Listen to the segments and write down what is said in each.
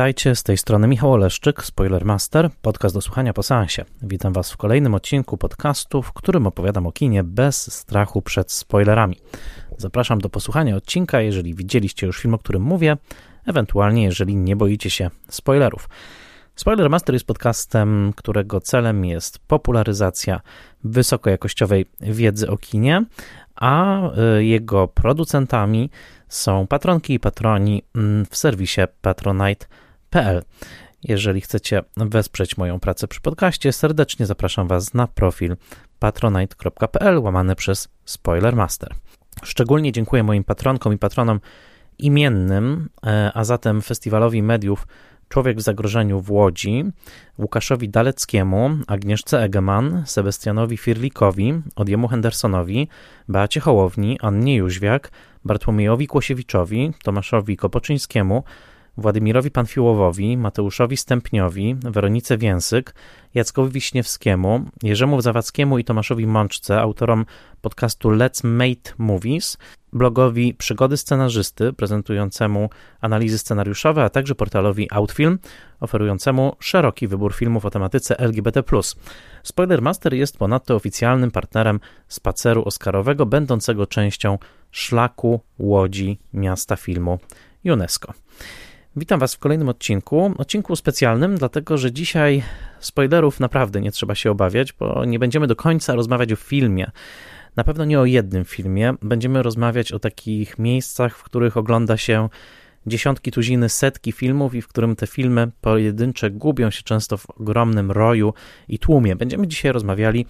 Witajcie, z tej strony Michał Oleszczyk, Spoilermaster, podcast do słuchania po seansie. Witam Was w kolejnym odcinku podcastu, w którym opowiadam o kinie bez strachu przed spoilerami. Zapraszam do posłuchania odcinka, jeżeli widzieliście już film, o którym mówię, ewentualnie jeżeli nie boicie się spoilerów. Spoilermaster jest podcastem, którego celem jest popularyzacja wysokojakościowej wiedzy o kinie, a y, jego producentami są patronki i patroni mm, w serwisie Jeżeli chcecie wesprzeć moją pracę przy podcaście, serdecznie zapraszam Was na profil patronite.pl łamane przez Spoilermaster. Szczególnie dziękuję moim patronkom i patronom imiennym, e, a zatem Festiwalowi Mediów Człowiek w zagrożeniu w Łodzi, Łukaszowi Daleckiemu, Agnieszce Egeman, Sebastianowi Firlikowi, Odjemu Hendersonowi, Beacie Hołowni, Annie Jóźwiak, Bartłomiejowi Kłosiewiczowi, Tomaszowi Kopoczyńskiemu, Władimirowi Panfiłowowi, Mateuszowi Stępniowi, Weronice Więsyk, Jackowi Wiśniewskiemu, Jerzemu Zawadzkiemu i Tomaszowi Mączce, autorom podcastu Let's Mate Movies, blogowi Przygody Scenarzysty, prezentującemu analizy scenariuszowe, a także portalowi Outfilm, oferującemu szeroki wybór filmów o tematyce LGBT+. Spoilermaster jest ponadto oficjalnym partnerem spaceru oscarowego, będącego częścią szlaku Łodzi Miasta Filmu UNESCO. Witam Was w kolejnym odcinku. Odcinku specjalnym, dlatego że dzisiaj spoilerów naprawdę nie trzeba się obawiać, bo nie będziemy do końca rozmawiać o filmie. Na pewno nie o jednym filmie. Będziemy rozmawiać o takich miejscach, w których ogląda się dziesiątki, tuziny, setki filmów i w którym te filmy pojedyncze gubią się często w ogromnym roju i tłumie. Będziemy dzisiaj rozmawiali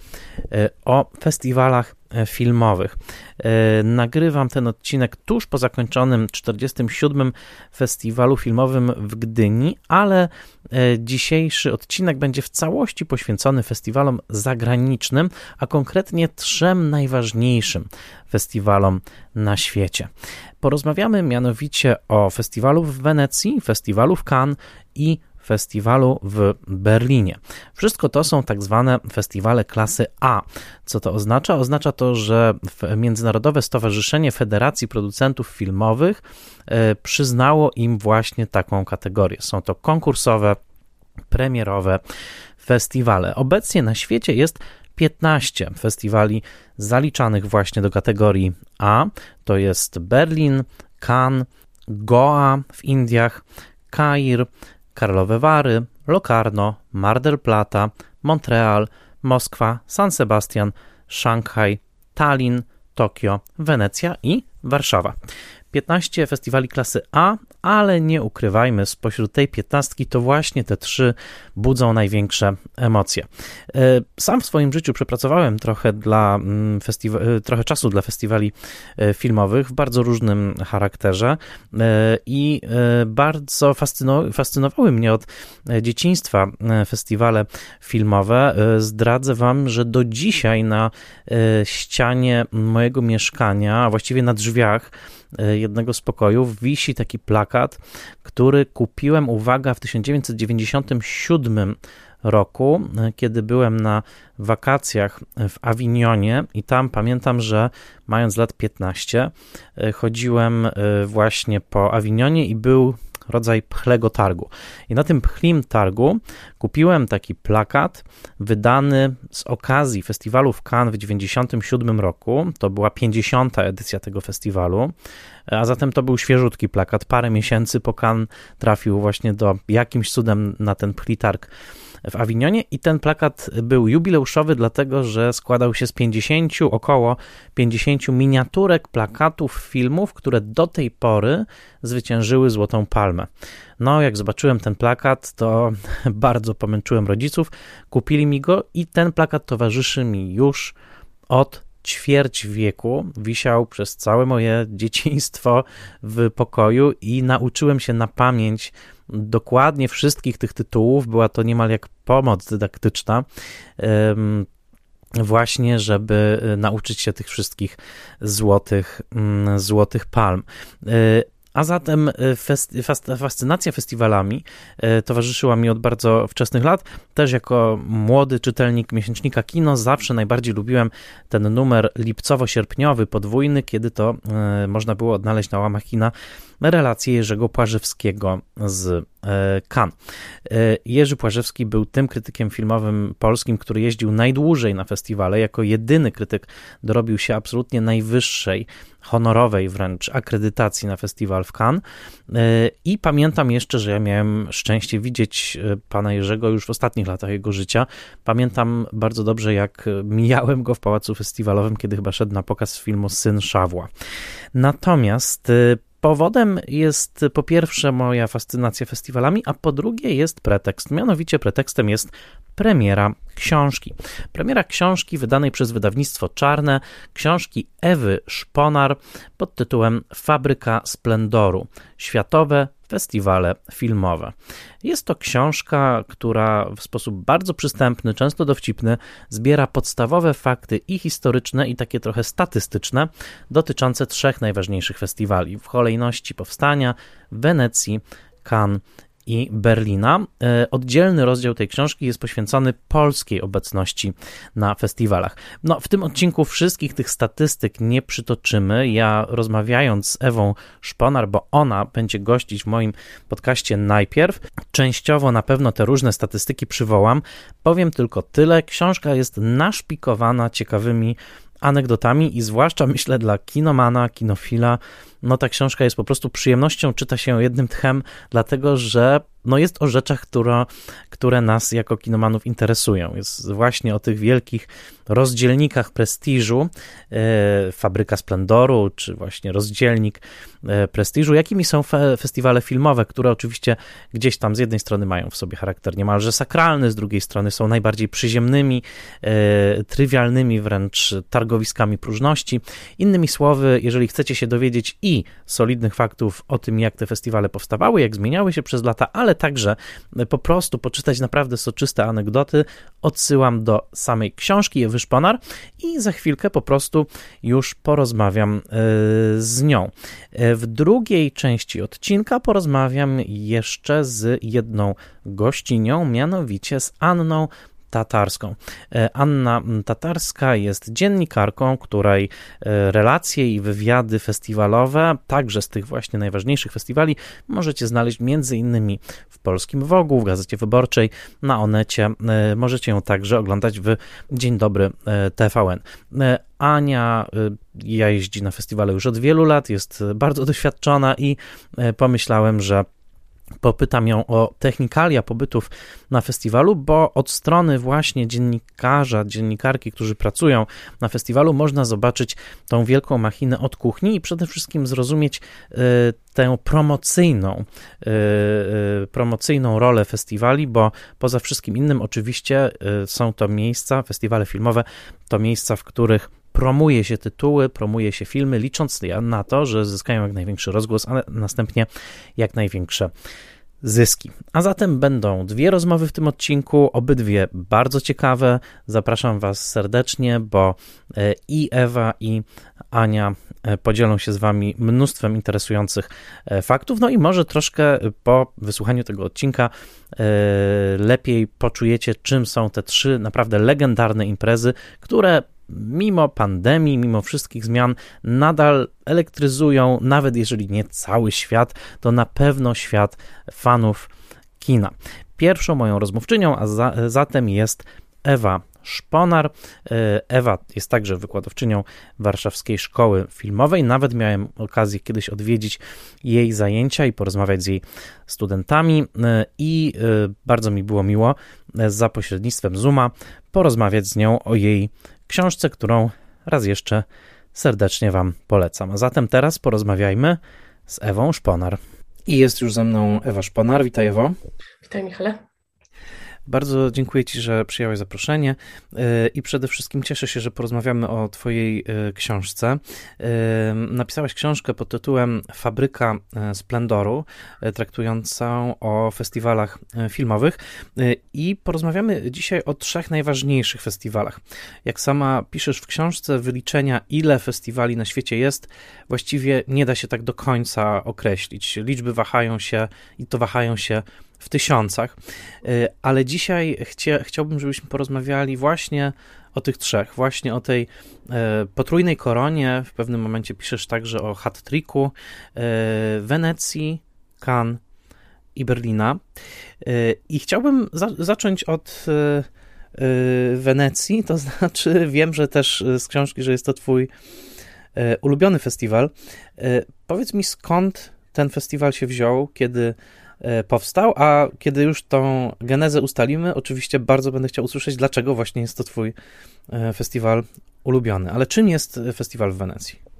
e, o festiwalach filmowych. E, nagrywam ten odcinek tuż po zakończonym 47. festiwalu filmowym w Gdyni, ale dzisiejszy odcinek będzie w całości poświęcony festiwalom zagranicznym, a konkretnie trzem najważniejszym festiwalom na świecie. Porozmawiamy mianowicie o festiwalu w Wenecji, festiwalu w Cannes i festiwalu w Berlinie. Wszystko to są tak zwane festiwale klasy A. Co to oznacza? Oznacza to, że Międzynarodowe Stowarzyszenie Federacji Producentów Filmowych e, przyznało im właśnie taką kategorię. Są to konkursowe, premierowe festiwale. Obecnie na świecie jest 15 festiwali zaliczanych właśnie do kategorii A. To jest Berlin, Cannes, Goa w Indiach, Kair, Karlowe Wary, Locarno, Mar del Plata, Montreal, Moskwa, San Sebastian, Szanghaj, Tallinn, Tokio, Wenecja i Warszawa. 15 festiwali klasy A, ale nie ukrywajmy, spośród tej piętnastki to właśnie te trzy budzą największe emocje. E, sam w swoim życiu przepracowałem trochę, dla mm, e, trochę czasu dla festiwali e, filmowych w bardzo różnym charakterze i bardzo fascynowały mnie od dzieciństwa festiwale filmowe. Zdradzę Wam, że do dzisiaj na ścianie mojego mieszkania, a właściwie na drzwiach, jednego z pokojów wisi taki plakat, który kupiłem, uwaga, w 1997 roku, e, kiedy byłem na wakacjach w Awinionie i tam pamiętam, że mając lat 15 e, chodziłem właśnie po Awinionie i był rodzaj pchlego targu. I na tym pchlim targu kupiłem taki plakat wydany z okazji festiwalu w Cannes w 1997 roku. To była 50. edycja tego festiwalu, a zatem to był świeżutki plakat. Parę miesięcy po Cannes trafił właśnie do jakimś cudem na ten pchli targ w Awinionie i ten plakat był jubileuszowy, dlatego że składał się z 50, około 50 miniaturek plakatów filmów, które do tej pory zwyciężyły Złotą Palmę. No, jak zobaczyłem ten plakat, to bardzo pomęczyłem rodziców, kupili mi go i ten plakat towarzyszy mi już od ćwierć wieku wisiał przez całe moje dzieciństwo w pokoju i nauczyłem się na pamięć dokładnie wszystkich tych tytułów. Była to niemal jak pomoc dydaktyczna właśnie, żeby nauczyć się tych wszystkich złotych, mm, złotych palm. E, a zatem e, fascynacja festiwalami towarzyszyła mi od bardzo wczesnych lat. Też jako młody czytelnik miesięcznika Kino zawsze najbardziej lubiłem ten numer lipcowo-sierpniowy, podwójny, kiedy to można było odnaleźć na łamach kina relacje Jerzego Płażywskiego z Cannes. Jerzy Płażewski był tym krytykiem filmowym polskim, który jeździł najdłużej na festiwale. Jako jedyny krytyk dorobił się absolutnie najwyższej honorowej wręcz akredytacji na festiwal w Cannes. I pamiętam jeszcze, że ja miałem szczęście widzieć pana Jerzego już w ostatnich latach jego życia. Pamiętam bardzo dobrze, jak mijałem go w pałacu festiwalowym, kiedy chyba szedł na pokaz filmu Syn Szawła. Natomiast Powodem jest po pierwsze moja fascynacja festiwalami, a po drugie jest pretekst. Mianowicie pretekstem jest premiera książki. Premiera książki wydanej przez wydawnictwo Czarne, książki Ewy Szponar pod tytułem Fabryka Splendoru. Światowe festiwale filmowe. Jest to książka, która w sposób bardzo przystępny, często dowcipny, zbiera podstawowe fakty i historyczne, i takie trochę statystyczne dotyczące trzech najważniejszych festiwali w kolejności powstania Wenecji, Cannes i Berlina. E, oddzielny rozdział tej książki jest poświęcony polskiej obecności na festiwalach. No, w tym odcinku wszystkich tych statystyk nie przytoczymy. Ja rozmawiając z Ewą Szponar, bo ona będzie gościć w moim podcaście najpierw, częściowo na pewno te różne statystyki przywołam. Powiem tylko tyle. Książka jest naszpikowana ciekawymi anegdotami i zwłaszcza myślę dla kinomana, kinofila, no ta książka jest po prostu przyjemnością, czyta się jednym tchem, dlatego że no jest o rzeczach, które, które nas jako kinomanów interesują. Jest właśnie o tych wielkich rozdzielnikach prestiżu, e, Fabryka Splendoru, czy właśnie rozdzielnik e, prestiżu, jakimi są fe, festiwale filmowe, które oczywiście gdzieś tam z jednej strony mają w sobie charakter niemalże sakralny, z drugiej strony są najbardziej przyziemnymi, e, trywialnymi wręcz targowiskami próżności. Innymi słowy, jeżeli chcecie się dowiedzieć i solidnych faktów o tym, jak te festiwale powstawały, jak zmieniały się przez lata, ale także po prostu poczytać naprawdę soczyste anegdoty, odsyłam do samej książki Ewy Szponar i za chwilkę po prostu już porozmawiam e, z nią. E, w drugiej części odcinka porozmawiam jeszcze z jedną gościnią, mianowicie z Anną Tatarską. E, Anna Tatarska jest dziennikarką, której e, relacje i wywiady festiwalowe, także z tych właśnie najważniejszych festiwali, możecie znaleźć między innymi w Polskim Wogu, w Gazecie Wyborczej, na Onecie. E, możecie ją także oglądać w Dzień Dobry TVN. Ania ja jeździ na festiwale już od wielu lat, jest bardzo doświadczona i pomyślałem, że popytam ją o technikalia pobytów na festiwalu, bo od strony właśnie dziennikarza, dziennikarki, którzy pracują na festiwalu, można zobaczyć tą wielką machinę od kuchni i przede wszystkim zrozumieć y, tę promocyjną, y, y, promocyjną rolę festiwali, bo poza wszystkim innym oczywiście są to miejsca, festiwale filmowe, to miejsca, w których promuje się tytuły, promuje się filmy, licząc na to, że zyskają jak największy rozgłos, a następnie jak największe zyski. A zatem będą dwie rozmowy w tym odcinku, obydwie bardzo ciekawe. Zapraszam Was serdecznie, bo e, i Ewa, i Ania e, podzielą się z Wami mnóstwem interesujących e, faktów. No i może troszkę po wysłuchaniu tego odcinka lepiej poczujecie, czym są te trzy naprawdę legendarne imprezy, które mimo pandemii, mimo wszystkich zmian, nadal elektryzują, nawet jeżeli nie cały świat, to na pewno świat fanów kina. Pierwszą moją rozmówczynią, a za, zatem jest Ewa Szponar. E, Ewa jest także wykładowczynią Warszawskiej Szkoły Filmowej. Nawet miałem okazję kiedyś odwiedzić jej zajęcia i porozmawiać z jej studentami e, i e, bardzo mi było miło za pośrednictwem Zooma porozmawiać z nią o jej książce, którą raz jeszcze serdecznie Wam polecam. A zatem teraz porozmawiajmy z Ewą Szponar. I jest już ze mną Ewa Szponar. Witaj Ewo. Witaj Michale. Bardzo dziękuję Ci, że przyjąłeś zaproszenie e, i przede wszystkim cieszę się, że porozmawiamy o Twojej e, książce. E, napisałaś książkę pod tytułem Fabryka Splendoru, traktującą o festiwalach filmowych i porozmawiamy dzisiaj o trzech najważniejszych festiwalach. Jak sama piszesz w książce, wyliczenia ile festiwali na świecie jest, właściwie nie da się tak do końca określić. Liczby wahają się i to wahają się w tysiącach, y, ale dzisiaj chcia, chciałbym, żebyśmy porozmawiali właśnie o tych trzech, właśnie o tej e, potrójnej koronie. W pewnym momencie piszesz także o hat-tricku e, Wenecji, Cannes i Berlina. I chciałbym za zacząć od Wenecji, to znaczy wiem, że też z książki, że jest to twój ulubiony festiwal. Powiedz mi skąd ten festiwal się wziął, kiedy E, powstał, a kiedy już tą genezę ustalimy, oczywiście bardzo będę chciał usłyszeć, dlaczego właśnie jest to Twój e, festiwal ulubiony. Ale czym jest festiwal w Wenecji?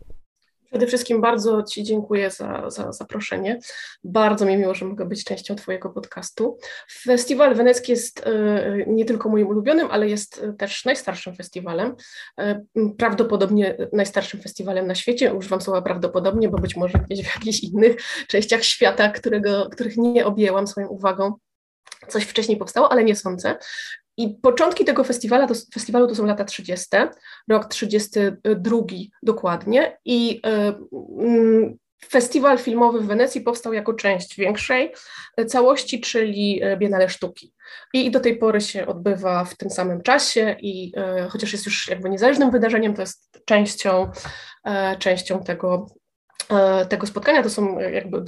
Przede wszystkim bardzo Ci dziękuję za, za zaproszenie. Bardzo mi miło, że mogę być częścią Twojego podcastu. Festiwal Wenecki jest e, nie tylko moim ulubionym, ale jest też najstarszym festiwalem. E, prawdopodobnie najstarszym festiwalem na świecie. Używam słowa prawdopodobnie, bo być może gdzieś w jakichś innych częściach świata, którego, których nie objęłam swoją uwagą, coś wcześniej powstało, ale nie sądzę. I początki tego festiwalu to, festiwalu to są lata 30., rok 32 dokładnie. I y, festiwal filmowy w Wenecji powstał jako część większej całości, czyli Biennale Sztuki. I do tej pory się odbywa w tym samym czasie i y, chociaż jest już jakby niezależnym wydarzeniem, to jest częścią, y, częścią tego tego spotkania, to są jakby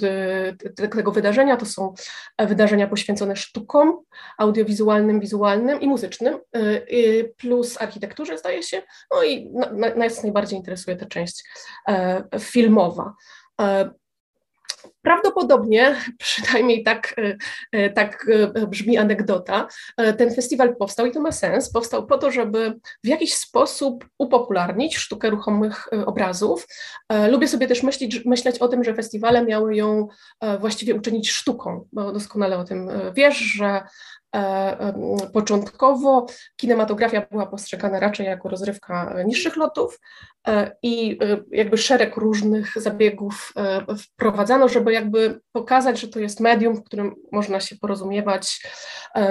tego wydarzenia, to są wydarzenia poświęcone sztukom audiowizualnym, wizualnym i muzycznym, e, plus architekturze zdaje się, no i nas najbardziej interesuje ta część e, filmowa. Prawdopodobnie, przynajmniej tak, e, e, tak e, brzmi anegdota, ten festiwal powstał i to ma sens. Powstał po to, żeby w jakiś sposób upopularnić sztukę ruchomych obrazów. Lubię sobie też myśleć, myśleć o tym, że festiwale miały ją właściwie uczynić sztuką, bo doskonale o tym wiesz, że Początkowo kinematografia była postrzegana raczej jako rozrywka niższych lotów i jakby szereg różnych zabiegów wprowadzano, żeby jakby pokazać, że to jest medium, w którym można się porozumiewać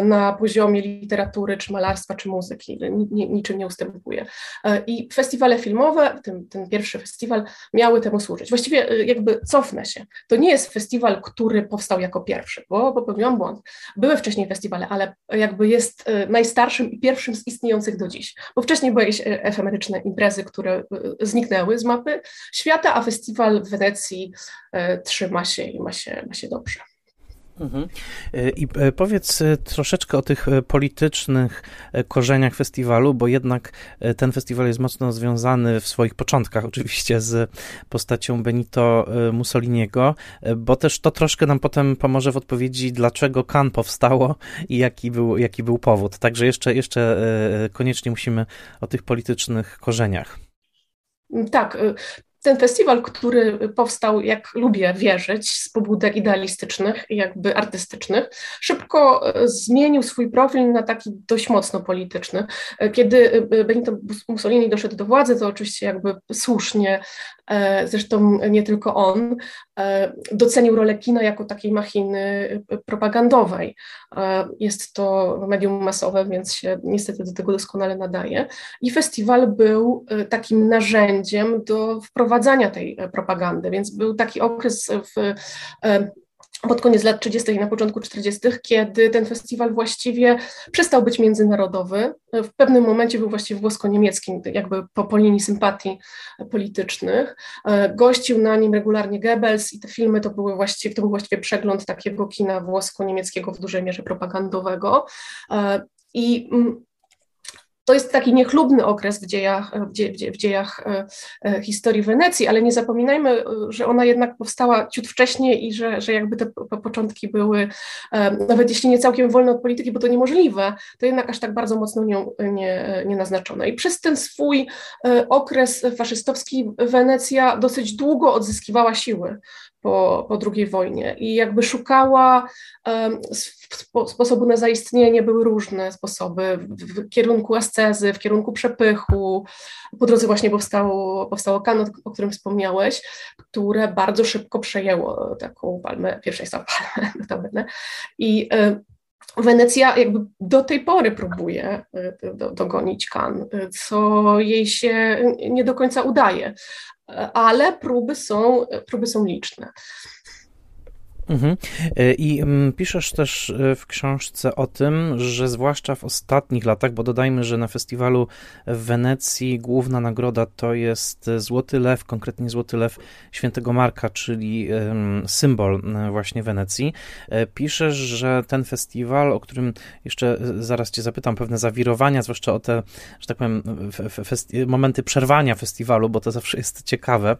na poziomie literatury, czy malarstwa, czy muzyki, niczym nie ustępuje. I festiwale filmowe, ten, ten pierwszy festiwal, miały temu służyć. Właściwie jakby cofnę się. To nie jest festiwal, który powstał jako pierwszy, bo popełniłam błąd. Były wcześniej festiwale, ale jakby jest e, najstarszym i pierwszym z istniejących do dziś. Bo wcześniej były jakieś e, efemeryczne imprezy, które e, zniknęły z mapy świata, a festiwal w Wenecji trzyma się i ma się, ma się dobrze. Mhm. E, I e, powiedz e, troszeczkę o tych politycznych korzeniach festiwalu, bo jednak ten festiwal jest mocno związany w swoich początkach oczywiście z postacią Benito Mussoliniego, bo też to troszkę nam potem pomoże w odpowiedzi, dlaczego Cannes powstało i jaki był, jaki był powód. Także jeszcze, jeszcze koniecznie musimy o tych politycznych korzeniach. Tak, ten festiwal, który powstał, jak lubię wierzyć, z pobudek idealistycznych i jakby artystycznych, szybko e, zmienił swój profil na taki dość mocno polityczny. E, kiedy e, Benito Mussolini doszedł do władzy, to oczywiście jakby słusznie, zresztą nie tylko on, docenił rolę kina jako takiej machiny propagandowej. Jest to medium masowe, więc się niestety do tego doskonale nadaje. I festiwal był takim narzędziem do wprowadzania tej e, propagandy, więc był taki okres w e, pod koniec lat 30. i na początku 40., kiedy ten festiwal właściwie przestał być międzynarodowy. W pewnym momencie był właściwie włosko-niemieckim, jakby po, po linii sympatii politycznych. E, gościł na nim regularnie Goebbels i te filmy to, były właściwie, to był właściwie przegląd takiego kina włosko-niemieckiego w dużej mierze propagandowego. I mm, to jest taki niechlubny okres w dziejach, w, dzie, w dziejach e, e, historii Wenecji, ale nie zapominajmy, e, że ona jednak powstała ciut wcześniej i że, że jakby te początki były, nawet jeśli nie całkiem wolne od polityki, bo to niemożliwe, to jednak aż tak bardzo mocno nią nie, nie. I przez ten swój okres faszystowski Wenecja dosyć długo odzyskiwała siły po, po II wojnie i jakby szukała um, sposobu na zaistnienie, były różne sposoby w, w, kierunku ascezy, w kierunku przepychu. Po drodze właśnie powstało, powstało Kano, o którym wspomniałeś, które bardzo szybko przejęło taką palmę, pierwszeństwa palmę notabene. I y, Wenecja jakby do tej pory próbuje y, dogonić Kan, co jej się nie do końca udaje, ale próby są, próby są liczne. Mhm. E, I mm, piszesz też e, w książce o tym, że zwłaszcza w ostatnich latach, bo dodajmy, że na festiwalu w Wenecji główna nagroda to jest Złoty Lew, konkretnie Złoty Lew Świętego Marka, czyli symbol e, właśnie Wenecji. Piszesz, że ten festiwal, o którym jeszcze zaraz cię zapytam, pewne zawirowania, zwłaszcza o te, że tak powiem, momenty przerwania festiwalu, bo to zawsze jest ciekawe.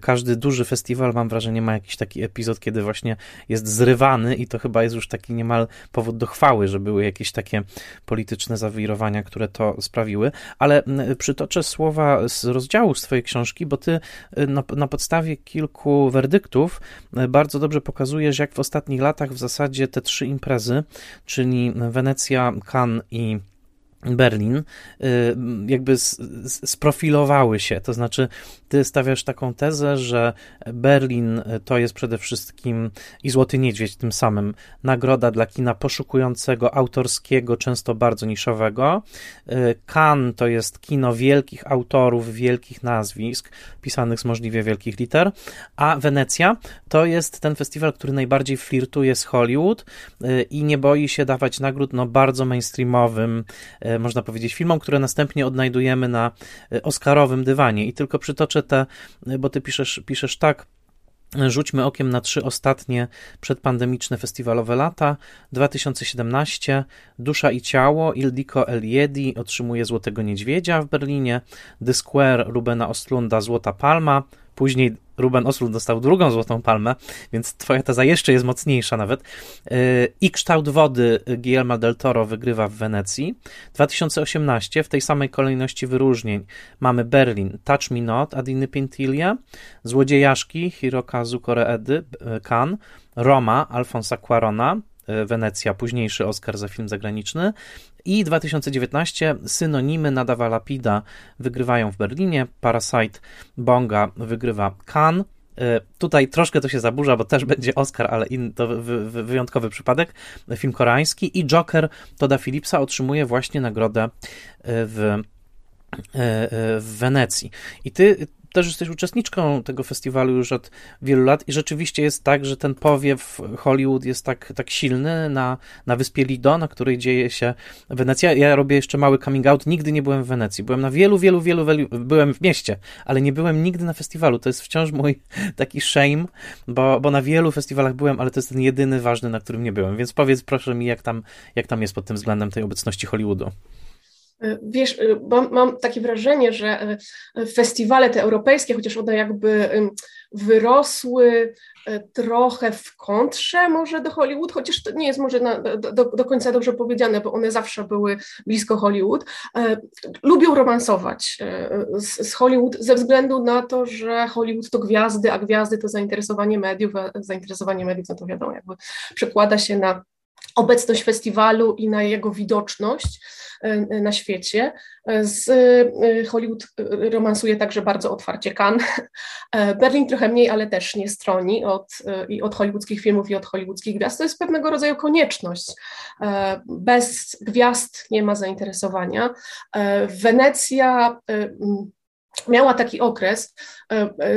Każdy duży festiwal, mam wrażenie, ma jakiś taki epizod, kiedy właśnie jest zrywany i to chyba jest już taki niemal powód do chwały, że były jakieś takie polityczne zawirowania, które to sprawiły, ale przytoczę słowa z rozdziału z twojej książki, bo ty y, na, na podstawie kilku werdyktów y, bardzo dobrze pokazujesz, jak w ostatnich latach w zasadzie te trzy imprezy, czyli Wenecja, Cannes i Berlin, y, jakby sprofilowały się. To znaczy, ty stawiasz taką tezę, że Berlin to jest przede wszystkim i Złoty Niedźwiedź tym samym nagroda dla kina poszukującego, autorskiego, często bardzo niszowego. Y, Cannes to jest kino wielkich autorów, wielkich nazwisk, pisanych z możliwie wielkich liter, a Wenecja to jest ten festiwal, który najbardziej flirtuje z Hollywood y, i nie boi się dawać nagród no, bardzo mainstreamowym można powiedzieć, filmom, które następnie odnajdujemy na e, Oscarowym dywanie. I tylko przytoczę te, e, bo ty piszesz, piszesz tak, Rzućmy okiem na trzy ostatnie przedpandemiczne festiwalowe lata. 2017 Dusza i Ciało Ildiko Eliedi otrzymuje Złotego Niedźwiedzia w Berlinie. The Square Rubena Ostlunda Złota Palma. Później Ruben Oslund dostał drugą złotą palmę, więc twoja teza jeszcze jest mocniejsza nawet. Yy, I kształt wody Guillermo del Toro wygrywa w Wenecji. 2018 w tej samej kolejności wyróżnień mamy Berlin, Touch Me Not, Adiny Pintilia, Złodziejaszki, Hirokazu Koreedy, Cannes, Roma, Alfonsa Cuarona, yy, Wenecja, późniejszy Oscar za film zagraniczny i 2019 synonimy Nadawa Lapida wygrywają w Berlinie, Parasite Bonga wygrywa Cannes, e, Tutaj troszkę to się zaburza, bo też będzie Oscar, ale in, to wyjątkowy przypadek. Film koreański i Joker Toda Philipsa otrzymuje właśnie nagrodę e, w, e, w Wenecji. I ty też jesteś uczestniczką tego festiwalu już od wielu lat i rzeczywiście jest tak, że ten powiew Hollywood jest tak, tak silny na, na wyspie Lido, na której dzieje się Wenecja. Ja robię jeszcze mały coming out, nigdy nie byłem w Wenecji. Byłem na wielu, wielu, wielu, wielu byłem w mieście, ale nie byłem nigdy na festiwalu. To jest wciąż mój taki shame, bo, bo na wielu festiwalach byłem, ale to jest ten jedyny ważny, na którym nie byłem. Więc powiedz proszę mi, jak tam, jak tam jest pod tym względem tej obecności Hollywoodu. E, wiesz, e, mam takie wrażenie, że e, festiwale te europejskie, chociaż one jakby wyrosły trochę w kontrze może do Hollywood, chociaż to nie jest może na, do, do, końca dobrze powiedziane, bo one zawsze były blisko Hollywood, lubią romansować z, z, Hollywood ze względu na to, że Hollywood to gwiazdy, a gwiazdy to zainteresowanie mediów, a zainteresowanie mediów, no to wiadomo, jakby przekłada się na obecność festiwalu i na jego widoczność e, na świecie. Z e, Hollywood e, romansuje także bardzo otwarcie Cannes. Berlin trochę mniej, ale też nie stroni od, i od hollywoodzkich filmów i od hollywoodzkich gwiazd. To jest pewnego rodzaju konieczność. Bez gwiazd nie ma zainteresowania. Wenecja miała taki okres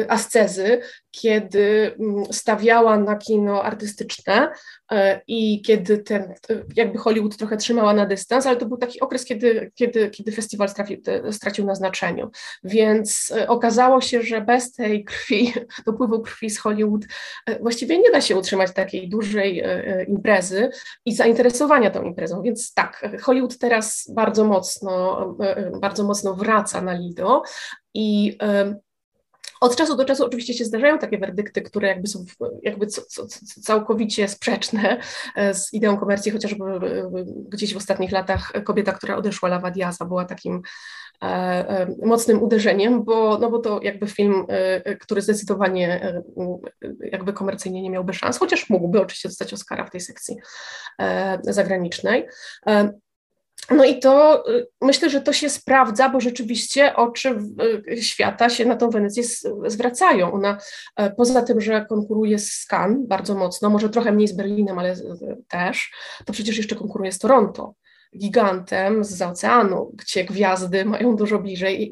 ascezy, kiedy mm, stawiała na kino artystyczne e, i kiedy ten, jakby Hollywood trochę trzymała na dystans, ale to był taki okres, kiedy, kiedy, kiedy festiwal stracił, na znaczeniu. Więc e, okazało się, że bez tej krwi, dopływu krwi z Hollywood e, właściwie nie da się utrzymać takiej dużej imprezy i zainteresowania tą imprezą. Więc tak, Hollywood teraz bardzo mocno, bardzo mocno wraca na Lido i od czasu do czasu oczywiście się zdarzają takie werdykty, które jakby są jakby całkowicie sprzeczne e, z ideą komercji, chociażby e, gdzieś w ostatnich latach kobieta, która odeszła, Lawa Diaza, była takim e, mocnym uderzeniem, bo, no bo to jakby film, który zdecydowanie jakby komercyjnie nie miałby szans, chociaż mógłby oczywiście dostać Oscara w tej sekcji zagranicznej. No i to y, myślę, że to się sprawdza, bo rzeczywiście oczy y, świata się na tą Wenecję zwracają. Ona e, poza tym, że konkuruje z Cannes bardzo mocno, może trochę mniej z Berlinem, ale też, to przecież jeszcze konkuruje z Toronto. gigantem z oceanu, gdzie gwiazdy mają dużo bliżej.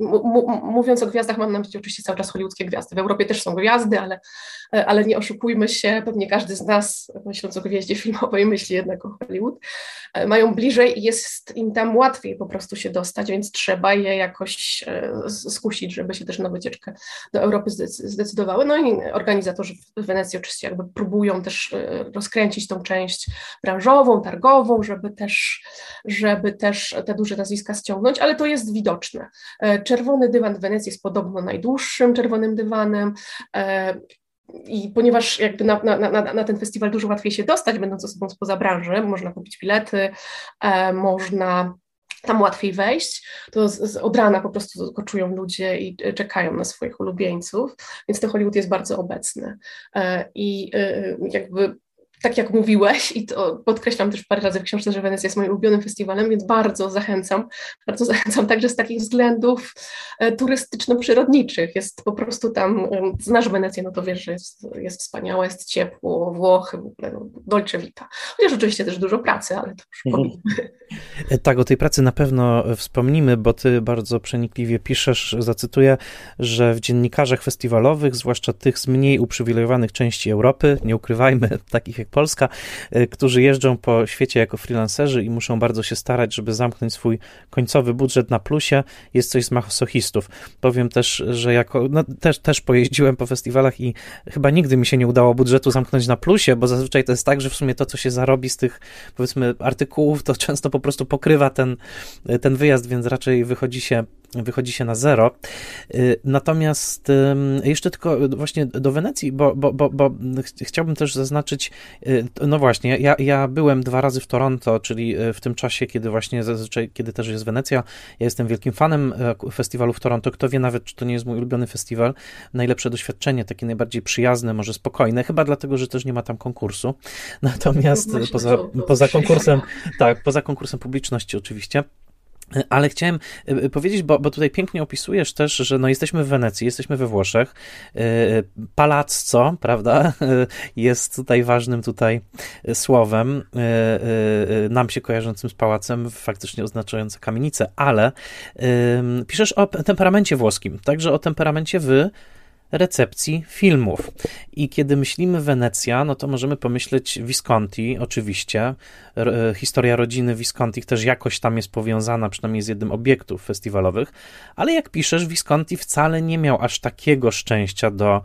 mówiąc o gwiazdach, mam na myśli oczywiście cały czas hollywoodzkie gwiazdy. W Europie też są gwiazdy, ale, ale nie oszukujmy się, pewnie każdy z nas, myśląc o gwieździe filmowej, myśli jednak o Hollywood. E, mają bliżej i jest im tam łatwiej po prostu się dostać, więc trzeba je jakoś e, skusić, żeby się też na wycieczkę do Europy zdecydowały. No i organizatorzy w Wenecji oczywiście jakby próbują też e, rozkręcić tą część branżową, targową, żeby też, żeby też te duże nazwiska ściągnąć, ale to jest widoczne. Czerwony dywan w Wenecji jest podobno najdłuższym czerwonym dywanem. I ponieważ jakby na, na, na, na, ten festiwal dużo łatwiej się dostać, będąc osobą spoza branży, można kupić bilety, e, można tam łatwiej wejść, to z, z, od rana po prostu koczują ludzie i e, czekają na swoich ulubieńców, więc to Hollywood jest bardzo obecny. E, I e, jakby tak jak mówiłeś, i to podkreślam też parę razy w książce, że Wenecja jest moim ulubionym festiwalem, więc bardzo zachęcam, bardzo zachęcam także z takich względów e, turystyczno-przyrodniczych. Jest po prostu tam, e, znasz Wenecję, no to wiesz, że jest, jest wspaniała, jest ciepło, Włochy, w ogóle, no, dolce vita. Chociaż oczywiście też dużo pracy, ale to już mhm. Tak, o tej pracy na pewno wspomnimy, bo ty bardzo przenikliwie piszesz, zacytuję, że w dziennikarzach festiwalowych, zwłaszcza tych z mniej uprzywilejowanych części Europy, nie ukrywajmy, takich jak Polska, y, którzy jeżdżą po świecie jako freelancerzy i muszą bardzo się starać, żeby zamknąć swój końcowy budżet na plusie, jest coś z masochistów. Powiem też, że jako, no, też, też pojeździłem po festiwalach i chyba nigdy mi się nie udało budżetu zamknąć na plusie, bo zazwyczaj to jest tak, że w sumie to, co się zarobi z tych, powiedzmy, artykułów, to często po prostu pokrywa ten, ten wyjazd, więc raczej wychodzi się wychodzi się na zero. Y, natomiast jeszcze tylko właśnie do Wenecji, bo, bo, bo, bo chciałbym też zaznaczyć, y, no właśnie, ja, ja byłem dwa razy w Toronto, czyli y, w tym czasie, kiedy właśnie zazwyczaj, kiedy też jest Wenecja, ja jestem wielkim fanem festiwalu w Toronto, kto wie nawet, czy to nie jest mój ulubiony festiwal, najlepsze doświadczenie, takie najbardziej przyjazne, może spokojne, chyba dlatego, że też nie ma tam konkursu, natomiast no poza, poza konkursem, tak, poza konkursem publiczności oczywiście, ale chciałem e, e, powiedzieć, bo, bo tutaj pięknie opisujesz też, że no jesteśmy w Wenecji, jesteśmy we Włoszech. E, palazzo, prawda, jest tutaj ważnym tutaj słowem, nam się kojarzącym z pałacem, faktycznie oznaczające kamienicę, ale piszesz o temperamencie włoskim, także o temperamencie wy recepcji filmów. I kiedy myślimy Wenecja, no to możemy pomyśleć Visconti, oczywiście. E, historia rodziny Visconti też jakoś tam jest powiązana, przynajmniej z jednym obiektów festiwalowych, ale jak piszesz, Visconti wcale nie miał aż takiego szczęścia do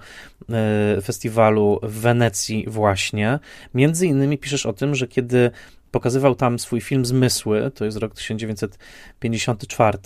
e, festiwalu w Wenecji właśnie. Między innymi piszesz o tym, że kiedy pokazywał tam swój film Zmysły, to jest rok 1954.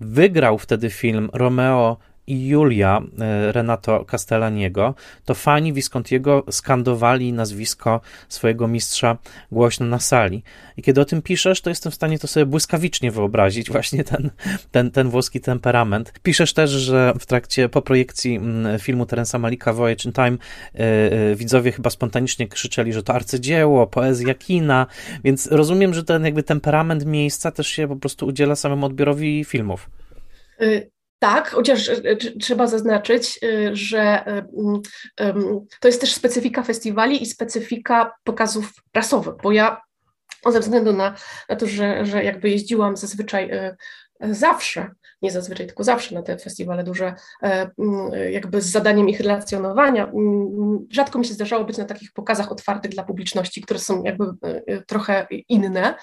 Wygrał wtedy film Romeo i Julia e, Renato Castellaniego, to fani Viscontiego skandowali nazwisko swojego mistrza głośno na sali. I kiedy o tym piszesz, to jestem w stanie to sobie błyskawicznie wyobrazić, właśnie ten, ten, ten włoski temperament. Piszesz też, że w trakcie, po projekcji mm, filmu Terensa Malika Voyage in Time yy, yy, widzowie chyba spontanicznie krzyczeli, że to arcydzieło, poezja kina, więc rozumiem, że ten jakby temperament miejsca też się po prostu udziela samemu odbiorowi filmów. Tak, chociaż e, trzeba zaznaczyć, e, że e, to jest też specyfika festiwali i specyfika pokazów prasowych, bo ja ze względu na, na to, że, że jakby jeździłam zazwyczaj zawsze, nie zazwyczaj, tylko zawsze na te festiwale duże, e, jakby z zadaniem ich relacjonowania. Rzadko mi się zdarzało być na takich pokazach otwartych dla publiczności, które są jakby e, trochę inne,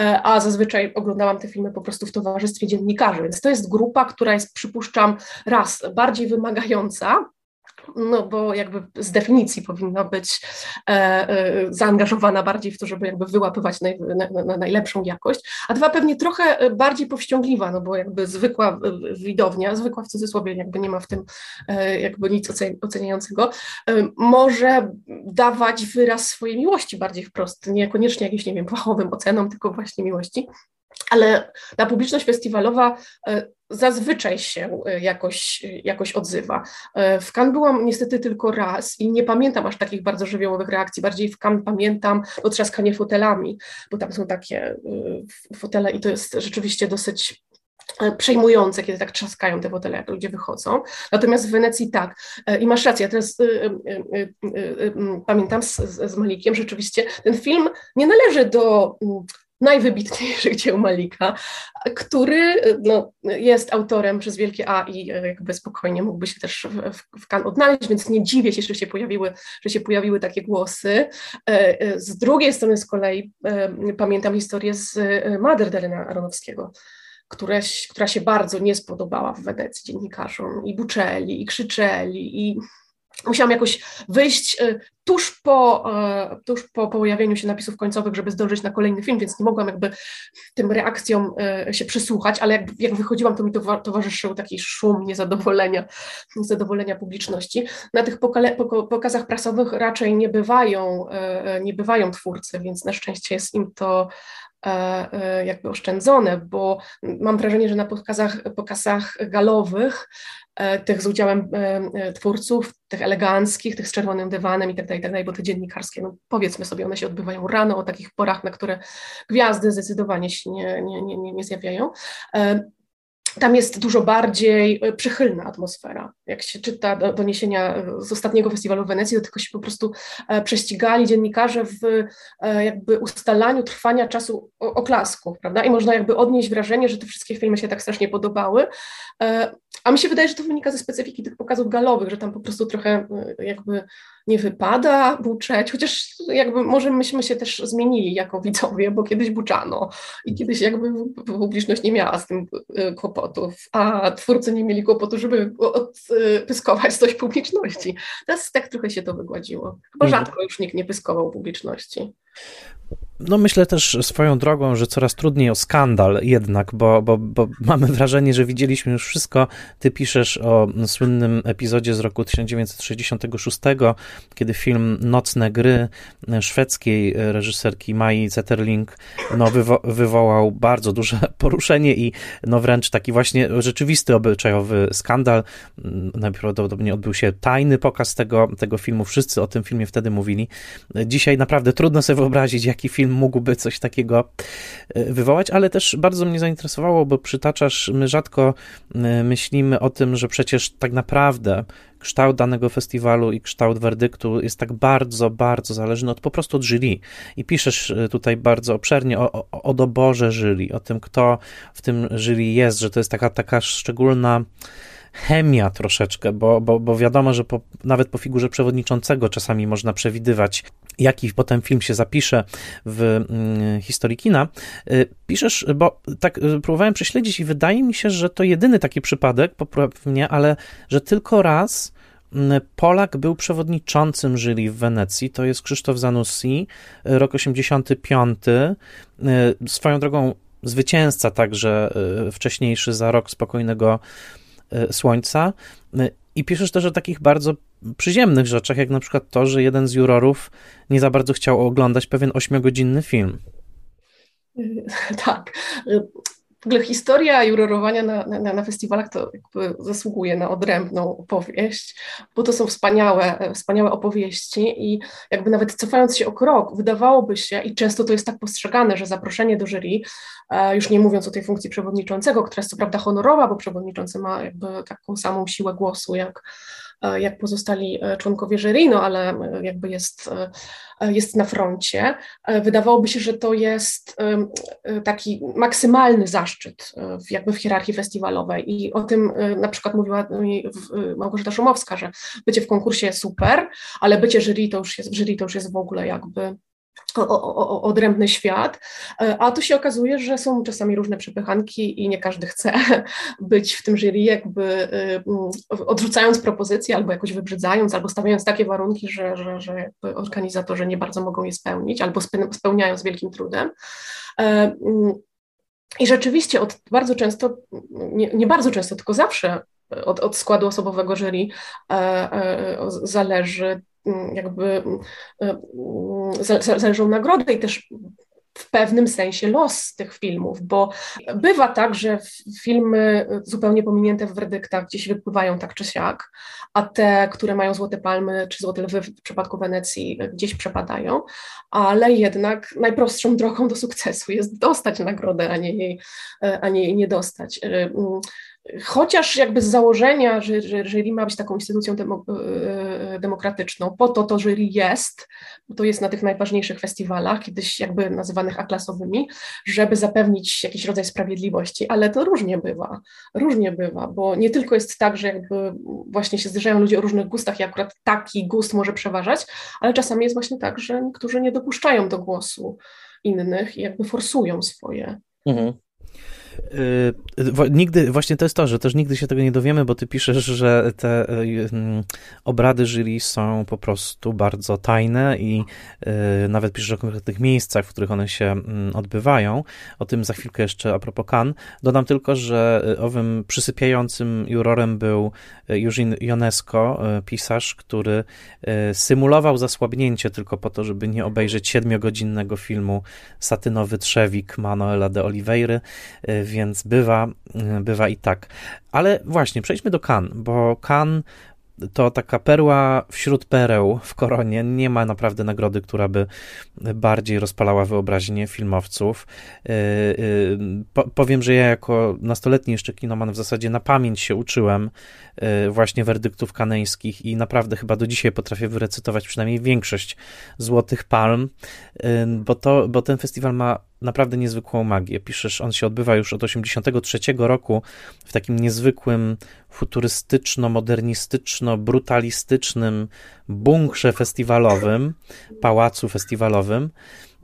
e, a zazwyczaj oglądałam te filmy po prostu w towarzystwie dziennikarzy, więc to jest grupa, która jest, przypuszczam, raz bardziej wymagająca, no bo jakby z definicji powinna być e, e, zaangażowana bardziej w to, żeby jakby wyłapywać naj, na, na najlepszą jakość, a dwa pewnie trochę bardziej powściągliwa, no bo jakby zwykła e, widownia, zwykła w cudzysłowie jakby nie ma w tym e, jakby nic oceniającego, e, może dawać wyraz swojej miłości bardziej wprost, niekoniecznie jakimś, nie wiem, fachowym ocenom, tylko właśnie miłości ale ta publiczność festiwalowa e, zazwyczaj się e, jakoś, jakoś odzywa. E, w Cannes byłam niestety tylko raz i nie pamiętam aż takich bardzo żywiołowych reakcji, bardziej w Cannes pamiętam otrzaskanie fotelami, bo tam są takie fotele i to jest rzeczywiście dosyć przejmujące, kiedy tak trzaskają te fotele, jak ludzie wychodzą. Natomiast w Wenecji tak. I masz rację, ja teraz y, y, y, pamiętam z, z Malikiem, rzeczywiście ten film nie należy do najwybitniejszych dzieł Malika, który no, jest autorem przez wielkie A i jakby spokojnie mógłby się też w, w kan odnaleźć, więc nie dziwię się, że się pojawiły, że się pojawiły takie głosy. Z drugiej strony z kolei pamiętam historię z Mader Aronowskiego, która się bardzo nie spodobała w Wenecji dziennikarzom i buczeli, i krzyczeli, i musiałam jakoś wyjść e, tuż po, e, tuż po pojawieniu się napisów końcowych, żeby zdążyć na kolejny film, więc nie mogłam jakby tym reakcjom e, się przysłuchać, ale jak, jak wychodziłam, to mi towarzyszył taki szum niezadowolenia, niezadowolenia publiczności. Na tych pokazach prasowych raczej nie bywają, nie bywają twórcy, więc na szczęście jest im to jakby oszczędzone, bo mam wrażenie, że na pokazach, pokazach galowych E, tych z udziałem e, e, twórców, tych eleganckich, tych z czerwonym dywanem i tak dalej, tak bo te dziennikarskie, no powiedzmy sobie, one się odbywają rano o takich porach, na które gwiazdy zdecydowanie się nie, nie, nie, nie zjawiają tam jest dużo bardziej e, przychylna atmosfera. Jak się czyta doniesienia e, z ostatniego festiwalu w Wenecji, to tylko się po prostu e, prześcigali dziennikarze w jakby ustalaniu trwania czasu oklasków, prawda? I można jakby odnieść wrażenie, że te wszystkie filmy się tak strasznie podobały. A mi się wydaje, że to wynika ze specyfiki tych pokazów galowych, że tam po prostu trochę jakby nie wypada buczeć, chociaż jakby może myśmy się też zmienili jako widzowie, bo kiedyś buczano i kiedyś jakby publiczność nie miała z tym e, kłopotów, a twórcy nie mieli kłopotu, żeby odpyskować coś publiczności. Teraz tak trochę się to wygładziło. Chyba mhm. rzadko już nikt nie pyskował publiczności. No myślę też swoją drogą, że coraz trudniej o skandal jednak, bo, bo, bo mamy wrażenie, że widzieliśmy już wszystko. Ty piszesz o słynnym epizodzie z roku 1966, kiedy film Nocne gry szwedzkiej reżyserki Mai Zetterling no, wywo wywołał bardzo duże poruszenie i no wręcz taki właśnie rzeczywisty obyczajowy skandal. Najprawdopodobniej odbył się tajny pokaz tego, tego filmu. Wszyscy o tym filmie wtedy mówili. Dzisiaj naprawdę trudno sobie wyobrazić, jaki film mógłby coś takiego e, wywołać, ale też bardzo mnie zainteresowało, bo przytaczasz, my rzadko e, myślimy o tym, że przecież tak naprawdę kształt danego festiwalu i kształt werdyktu jest tak bardzo, bardzo zależny od po prostu od jury. I piszesz e, tutaj bardzo obszernie o, o, o doborze jury, o tym, kto w tym jury jest, że to jest taka, taka szczególna chemia troszeczkę, bo, bo, bo wiadomo, że po, nawet po figurze przewodniczącego czasami można przewidywać, jaki potem film się zapisze w mm, historii kina. Y, piszesz, bo tak y, próbowałem prześledzić i wydaje mi się, że to jedyny taki przypadek, popraw mnie, ale że tylko raz mm, Polak był przewodniczącym jury w Wenecji, to jest Krzysztof Zanussi, rok 85. Y, swoją drogą zwycięzca także wcześniejszy za rok spokojnego słońca. I piszesz też o takich bardzo przyziemnych rzeczach, jak na przykład to, że jeden z jurorów nie za bardzo chciał oglądać pewien ośmiogodzinny film. Tak w ogóle historia jurorowania na, na, na festiwalach to zasługuje na odrębną opowieść, bo to są wspaniałe, wspaniałe opowieści i jakby nawet cofając się o krok, wydawałoby się, i często to jest tak postrzegane, że zaproszenie do jury, e, już nie mówiąc o tej funkcji przewodniczącego, która jest co prawda honorowa, bo przewodniczący ma jakby taką samą siłę głosu jak jak pozostali e, członkowie jury, no ale e, jakby jest, jest na froncie. Wydawałoby się, że to jest taki maksymalny zaszczyt jakby w hierarchii festiwalowej i o tym na przykład mówiła Małgorzata Szumowska, że bycie w konkursie super, ale bycie jury to już jest, jury to już jest w ogóle jakby odrębny świat, e, a tu się okazuje, że są czasami różne przepychanki i nie każdy chce być w tym jury, jakby y, odrzucając propozycje albo jakoś wybrzydzając, albo stawiając takie warunki, że, że, że organizatorzy nie bardzo mogą je spełnić, albo spełniają z wielkim trudem. E, I rzeczywiście od bardzo często, nie, nie bardzo często, tylko zawsze od, od składu osobowego jury e, zależy jakby mm, mm, zależą nagrody i też w pewnym sensie los tych filmów, bo bywa tak, że filmy zupełnie pominięte w werdyktach gdzieś wypływają tak czy siak, a te, które mają złote palmy czy złote lwy w przypadku Wenecji gdzieś przepadają, ale jednak najprostszą drogą do sukcesu jest dostać nagrodę, a nie jej, a nie jej nie dostać. Chociaż jakby z założenia, że, że jury ma być taką instytucją demo, demokratyczną. Po to to jury jest, bo to jest na tych najważniejszych festiwalach, kiedyś jakby nazywanych A-klasowymi, żeby zapewnić jakiś rodzaj sprawiedliwości, ale to różnie bywa, różnie bywa, bo nie tylko jest tak, że jakby właśnie się zderzają ludzie o różnych gustach i akurat taki gust może przeważać, ale czasami jest właśnie tak, że niektórzy nie dopuszczają do głosu innych i jakby forsują swoje. Mhm. Yy, nigdy, właśnie to jest to, że też nigdy się tego nie dowiemy, bo ty piszesz, że te yy, obrady jury są po prostu bardzo tajne i yy, nawet piszesz o konkretnych miejscach, w których one się mm, odbywają. O tym za chwilkę jeszcze a propos Cannes. Dodam tylko, że owym przysypiającym jurorem był Eugene Ionesco, pisarz, który symulował zasłabnięcie tylko po to, żeby nie obejrzeć siedmiogodzinnego filmu Satynowy Trzewik Manuela de Oliveira więc bywa, bywa i tak. Ale właśnie, przejdźmy do Kan, bo Kan to taka perła wśród pereł w koronie. Nie ma naprawdę nagrody, która by bardziej rozpalała wyobraźnię filmowców. Yy, yy, powiem, że ja jako nastoletni jeszcze kinoman w zasadzie na pamięć się uczyłem właśnie werdyktów kaneńskich i naprawdę chyba do dzisiaj potrafię wyrecytować przynajmniej większość Złotych Palm, bo, to, bo ten festiwal ma naprawdę niezwykłą magię. Piszesz, on się odbywa już od 1983 roku w takim niezwykłym, futurystyczno-modernistyczno-brutalistycznym bunkrze festiwalowym, pałacu festiwalowym,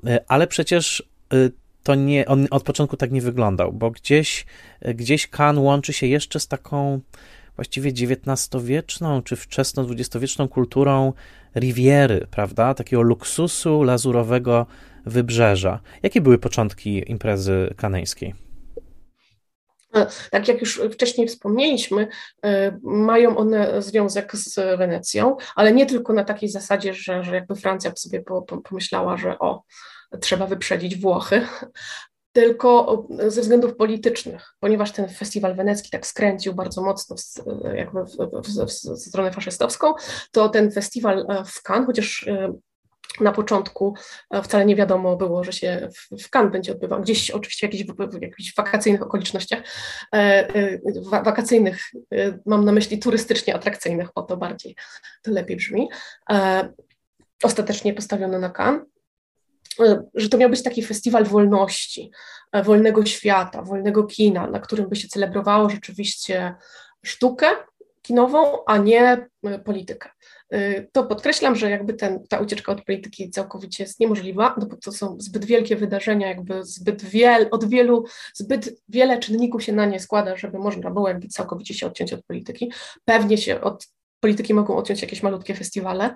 e, ale przecież e, to nie, on od początku tak nie wyglądał, bo gdzieś, e, gdzieś Kan łączy się jeszcze z taką właściwie XIX-wieczną czy wczesno-XX-wieczną kulturą Riviery, prawda? Takiego luksusu lazurowego wybrzeża. Jakie były początki imprezy kaneńskiej? E, tak jak już wcześniej wspomnieliśmy, e, mają one związek z Wenecją, ale nie tylko na takiej zasadzie, że, że jakby Francja sobie pomyślała, że o, trzeba wyprzedzić Włochy, tylko ze względów politycznych, ponieważ ten festiwal wenecki tak skręcił bardzo mocno w, jakby w, w, w stronę faszystowską, to ten festiwal e, w Cannes, chociaż na początku e, wcale nie wiadomo było, że się w Cannes będzie odbywał, gdzieś oczywiście w jakichś, w jakichś wakacyjnych okolicznościach, e, e, wakacyjnych, mam na myśli turystycznie atrakcyjnych, o to bardziej, to lepiej brzmi, ostatecznie postawiono na Cannes, że to miał być taki festiwal wolności, wolnego świata, wolnego kina, na którym by się celebrowało rzeczywiście sztukę kinową, a nie politykę. Y, to podkreślam, że jakby ten, ta ucieczka od polityki całkowicie jest niemożliwa, no bo to są zbyt wielkie wydarzenia, jakby zbyt wiel, od wielu, zbyt wiele czynników się na nie składa, żeby można było jakby całkowicie się odciąć od polityki. Pewnie się od polityki mogą odciąć jakieś malutkie festiwale,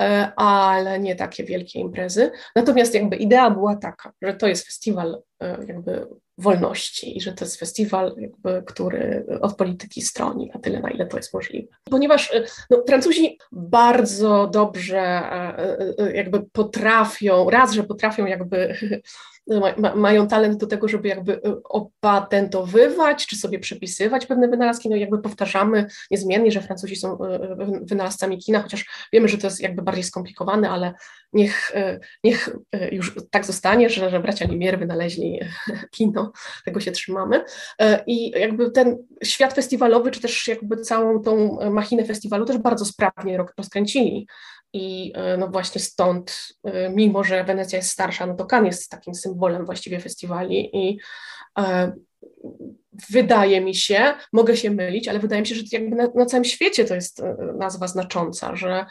E, ale nie takie wielkie imprezy. Natomiast jakby idea była taka, że to jest festiwal e, jakby wolności i że to jest festiwal, jakby, który od polityki stroni na tyle, na ile to jest możliwe. Ponieważ e, no, Francuzi bardzo dobrze jakby potrafią, raz, że potrafią jakby ma, mają talent do tego, żeby jakby y, opatentowywać, czy sobie przepisywać pewne wynalazki, no jakby powtarzamy niezmiennie, że Francuzi są y, y, wynalazcami kina, chociaż wiemy, że to jest jakby bardziej skomplikowane, ale niech, niech już tak zostanie, że, że bracia Limier wynaleźli kino, tego się trzymamy. I jakby ten świat festiwalowy, czy też jakby całą tą machinę festiwalu też bardzo sprawnie rozkręcili, i e, no właśnie stąd, e, mimo że Wenecja jest starsza, no to Cannes jest takim symbolem właściwie festiwali i e, wydaje mi się, mogę się mylić, ale wydaje mi się, że jakby na, na całym świecie to jest nazwa znacząca, że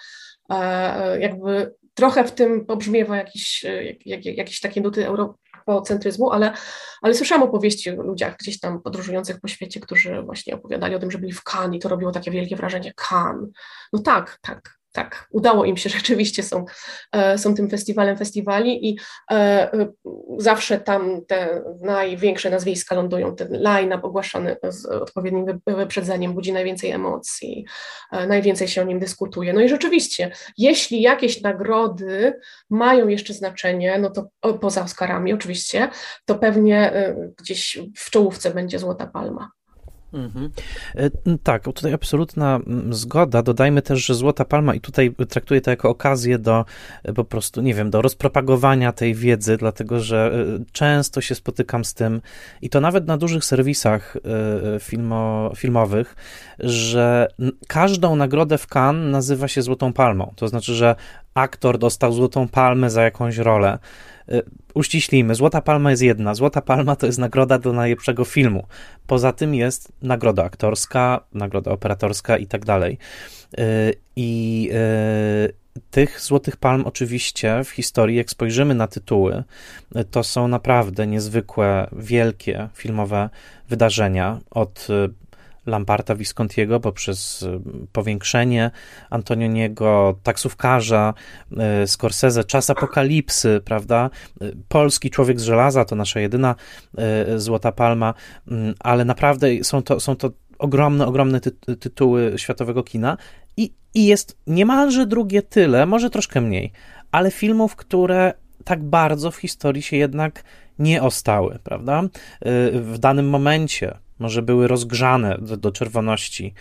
jakby trochę w tym pobrzmiewa jakiś, jak, jak, jakieś takie nuty europocentryzmu, ale, ale słyszałam opowieści o ludziach gdzieś tam podróżujących po świecie, którzy właśnie opowiadali o tym, że byli w Cannes i to robiło takie wielkie wrażenie. Cannes. No tak, tak, tak, udało im się, rzeczywiście są, e, są tym festiwalem festiwali i e, e, zawsze tam te największe nazwiska lądują, ten line-up ogłaszany z odpowiednim wyprzedzeniem budzi najwięcej emocji, najwięcej się o nim dyskutuje. No i rzeczywiście, jeśli jakieś nagrody mają jeszcze znaczenie, no to poza Oscarami oczywiście, to pewnie gdzieś w czołówce będzie Złota Palma. Mhm. E, tak, tutaj absolutna zgoda. Dodajmy też, że Złota Palma i tutaj traktuję to jako okazję do e, po prostu, nie wiem, do rozpropagowania tej wiedzy, dlatego że e, często się spotykam z tym i to nawet na dużych serwisach filmo, filmowych, że każdą nagrodę w Cannes nazywa się Złotą Palmą. To znaczy, że aktor dostał Złotą Palmę za jakąś rolę. Y, uściślimy, Złota Palma jest jedna. Złota Palma to jest nagroda do najlepszego filmu. Poza tym jest nagroda aktorska, nagroda operatorska i tak dalej. Y, I y, tych Złotych Palm oczywiście w historii, jak spojrzymy na tytuły, to są naprawdę niezwykłe, wielkie filmowe wydarzenia od Lamparta Viscontiego poprzez y, powiększenie Antonioniego, taksówkarza, y, Scorsese, czas apokalipsy, prawda? Y, polski człowiek z żelaza to nasza jedyna złota palma, ale naprawdę są to, są to ogromne, ogromne ty tytuły światowego kina i, i jest niemalże drugie tyle, może troszkę mniej, ale filmów, które tak bardzo w historii się jednak nie ostały, prawda? W danym momencie może były rozgrzane do, do czerwoności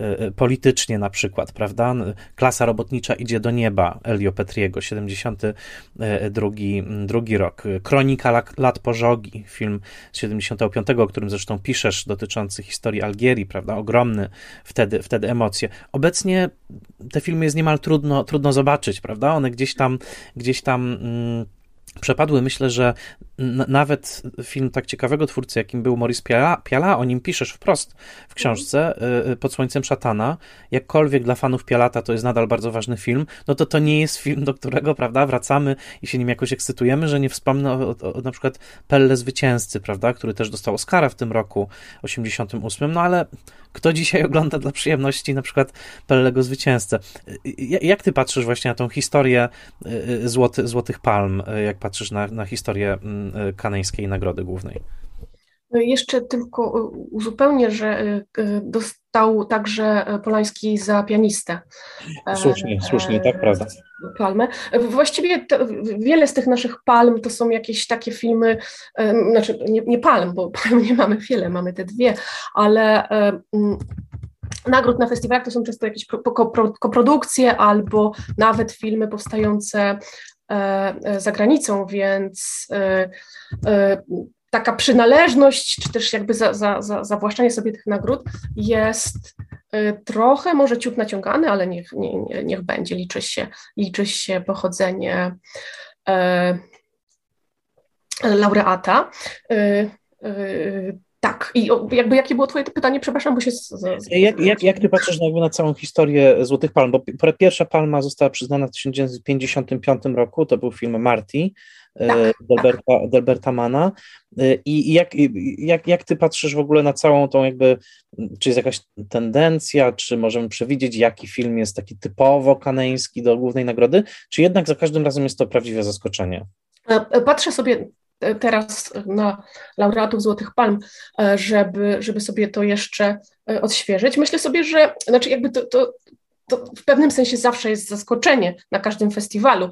e, e, politycznie na przykład, prawda? Klasa robotnicza idzie do nieba Elio Petriego, 72 drugi rok. Kronika lat pożogi, film z 75, o którym zresztą piszesz, dotyczący historii Algierii, prawda? Ogromny wtedy, wtedy emocje. Obecnie te filmy jest niemal trudno, trudno zobaczyć, prawda? One gdzieś tam, gdzieś tam mm, przepadły. Myślę, że nawet film tak ciekawego twórcy, jakim był Maurice Piala, Piala, o nim piszesz wprost w książce y, y, Pod Słońcem Szatana, jakkolwiek dla fanów Pialata to jest nadal bardzo ważny film, no to to nie jest film, do którego, prawda, wracamy i się nim jakoś ekscytujemy, że nie wspomnę o, o, o na przykład Pelle Zwycięzcy, prawda, który też dostał Oscara w tym roku 88, no ale kto dzisiaj ogląda dla przyjemności na przykład Pellego Zwycięzcę? Jak ty patrzysz właśnie na tą historię y, złoty, Złotych Palm, jak patrzysz na, na historię mm, kaneńskiej Nagrody Głównej? No jeszcze tylko uzupełnię, że dostał także Polański za pianistę. Słusznie, słusznie, tak, prawda. Palmę. Właściwie to, wiele z tych naszych palm to są jakieś takie filmy, znaczy nie, nie palm, bo palm nie mamy wiele, mamy te dwie, ale nagród na festiwalach to są często jakieś koprodukcje albo nawet filmy powstające E, e, za granicą, więc e, taka przynależność, czy też jakby za, za, za, zawłaszczanie sobie tych nagród jest trochę może ciut naciągany, ale niech, nie, niech będzie, liczy się, liczy się pochodzenie e, laureata. Tak, i jakby jakie było twoje pytanie, przepraszam, bo się... Z, z... Jak, jak, jak ty patrzysz na, jakby na całą historię Złotych Palm? Bo pierwsza palma została przyznana w 1955 roku, to był film Marty, e, tak, Delberta, tak. Delberta Mana. E, I jak, jak, jak ty patrzysz w ogóle na całą tą jakby, czy jest jakaś tendencja, czy możemy przewidzieć, jaki film jest taki typowo kaneński do głównej nagrody, czy jednak za każdym razem jest to prawdziwe zaskoczenie? E, patrzę sobie teraz na laureatów Złotych Palm, e, żeby, żeby sobie to jeszcze e, odświeżyć. Myślę sobie, że znaczy jakby to, to, to w pewnym sensie zawsze jest zaskoczenie na każdym festiwalu.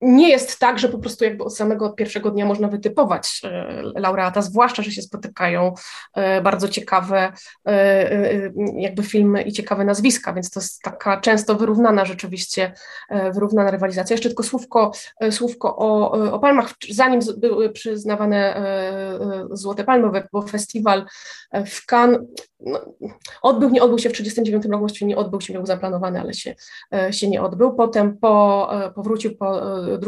Nie jest tak, że po prostu jakby od samego pierwszego dnia można wytypować e, laureata, zwłaszcza, że się spotykają e, bardzo ciekawe e, jakby filmy i ciekawe nazwiska, więc to jest taka często wyrównana rzeczywiście, wyrównana rywalizacja. Jeszcze tylko słówko, słówko o, o palmach, zanim były przyznawane Złote Palmy, bo festiwal w Cannes no, odbył, nie odbył się w 1939 roku, właściwie nie odbył się, był zaplanowany, ale się, się nie odbył. Potem po, powrócił po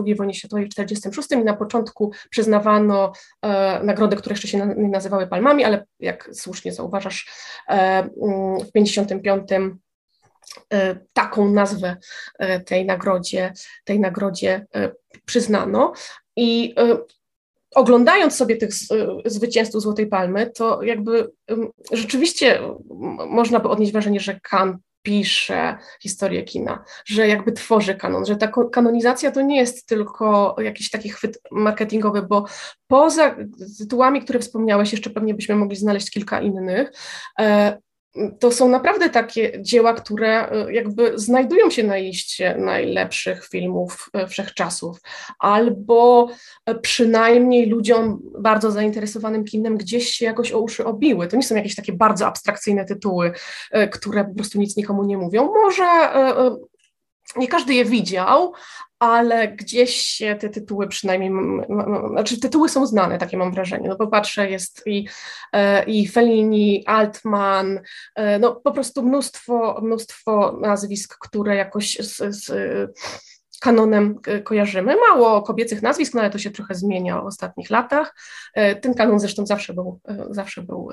II wojnie światowej w 1946 i na początku przyznawano e, nagrody, które jeszcze się nie nazywały palmami, ale jak słusznie zauważasz, e, mm, w 1955 e, taką nazwę e, tej nagrodzie, tej nagrodzie e, przyznano. I e, oglądając sobie tych zwycięzców Złotej Palmy, to jakby rzeczywiście można by odnieść wrażenie, że Kant pisze historię kina, że jakby tworzy kanon, że ta kanonizacja to nie jest tylko jakiś taki chwyt marketingowy, bo poza tytułami, które wspomniałeś, jeszcze pewnie byśmy mogli znaleźć kilka innych, e, to są naprawdę takie dzieła, które e, jakby znajdują się na liście najlepszych filmów e, wszechczasów, albo e, przynajmniej ludziom bardzo zainteresowanym kinem gdzieś się jakoś o uszy obiły. To nie są jakieś takie bardzo abstrakcyjne tytuły, które po prostu nic nikomu nie mówią. Może nie każdy je widział, ale gdzieś te tytuły przynajmniej, znaczy tytuły są znane, takie mam wrażenie, no bo patrzę, jest i, e, i Fellini, Altman, e, no po prostu mnóstwo, mnóstwo nazwisk, które jakoś z, z kanonem kojarzymy. Mało kobiecych nazwisk, no ale to się trochę zmienia w ostatnich latach. E, ten kanon zresztą zawsze był, zawsze był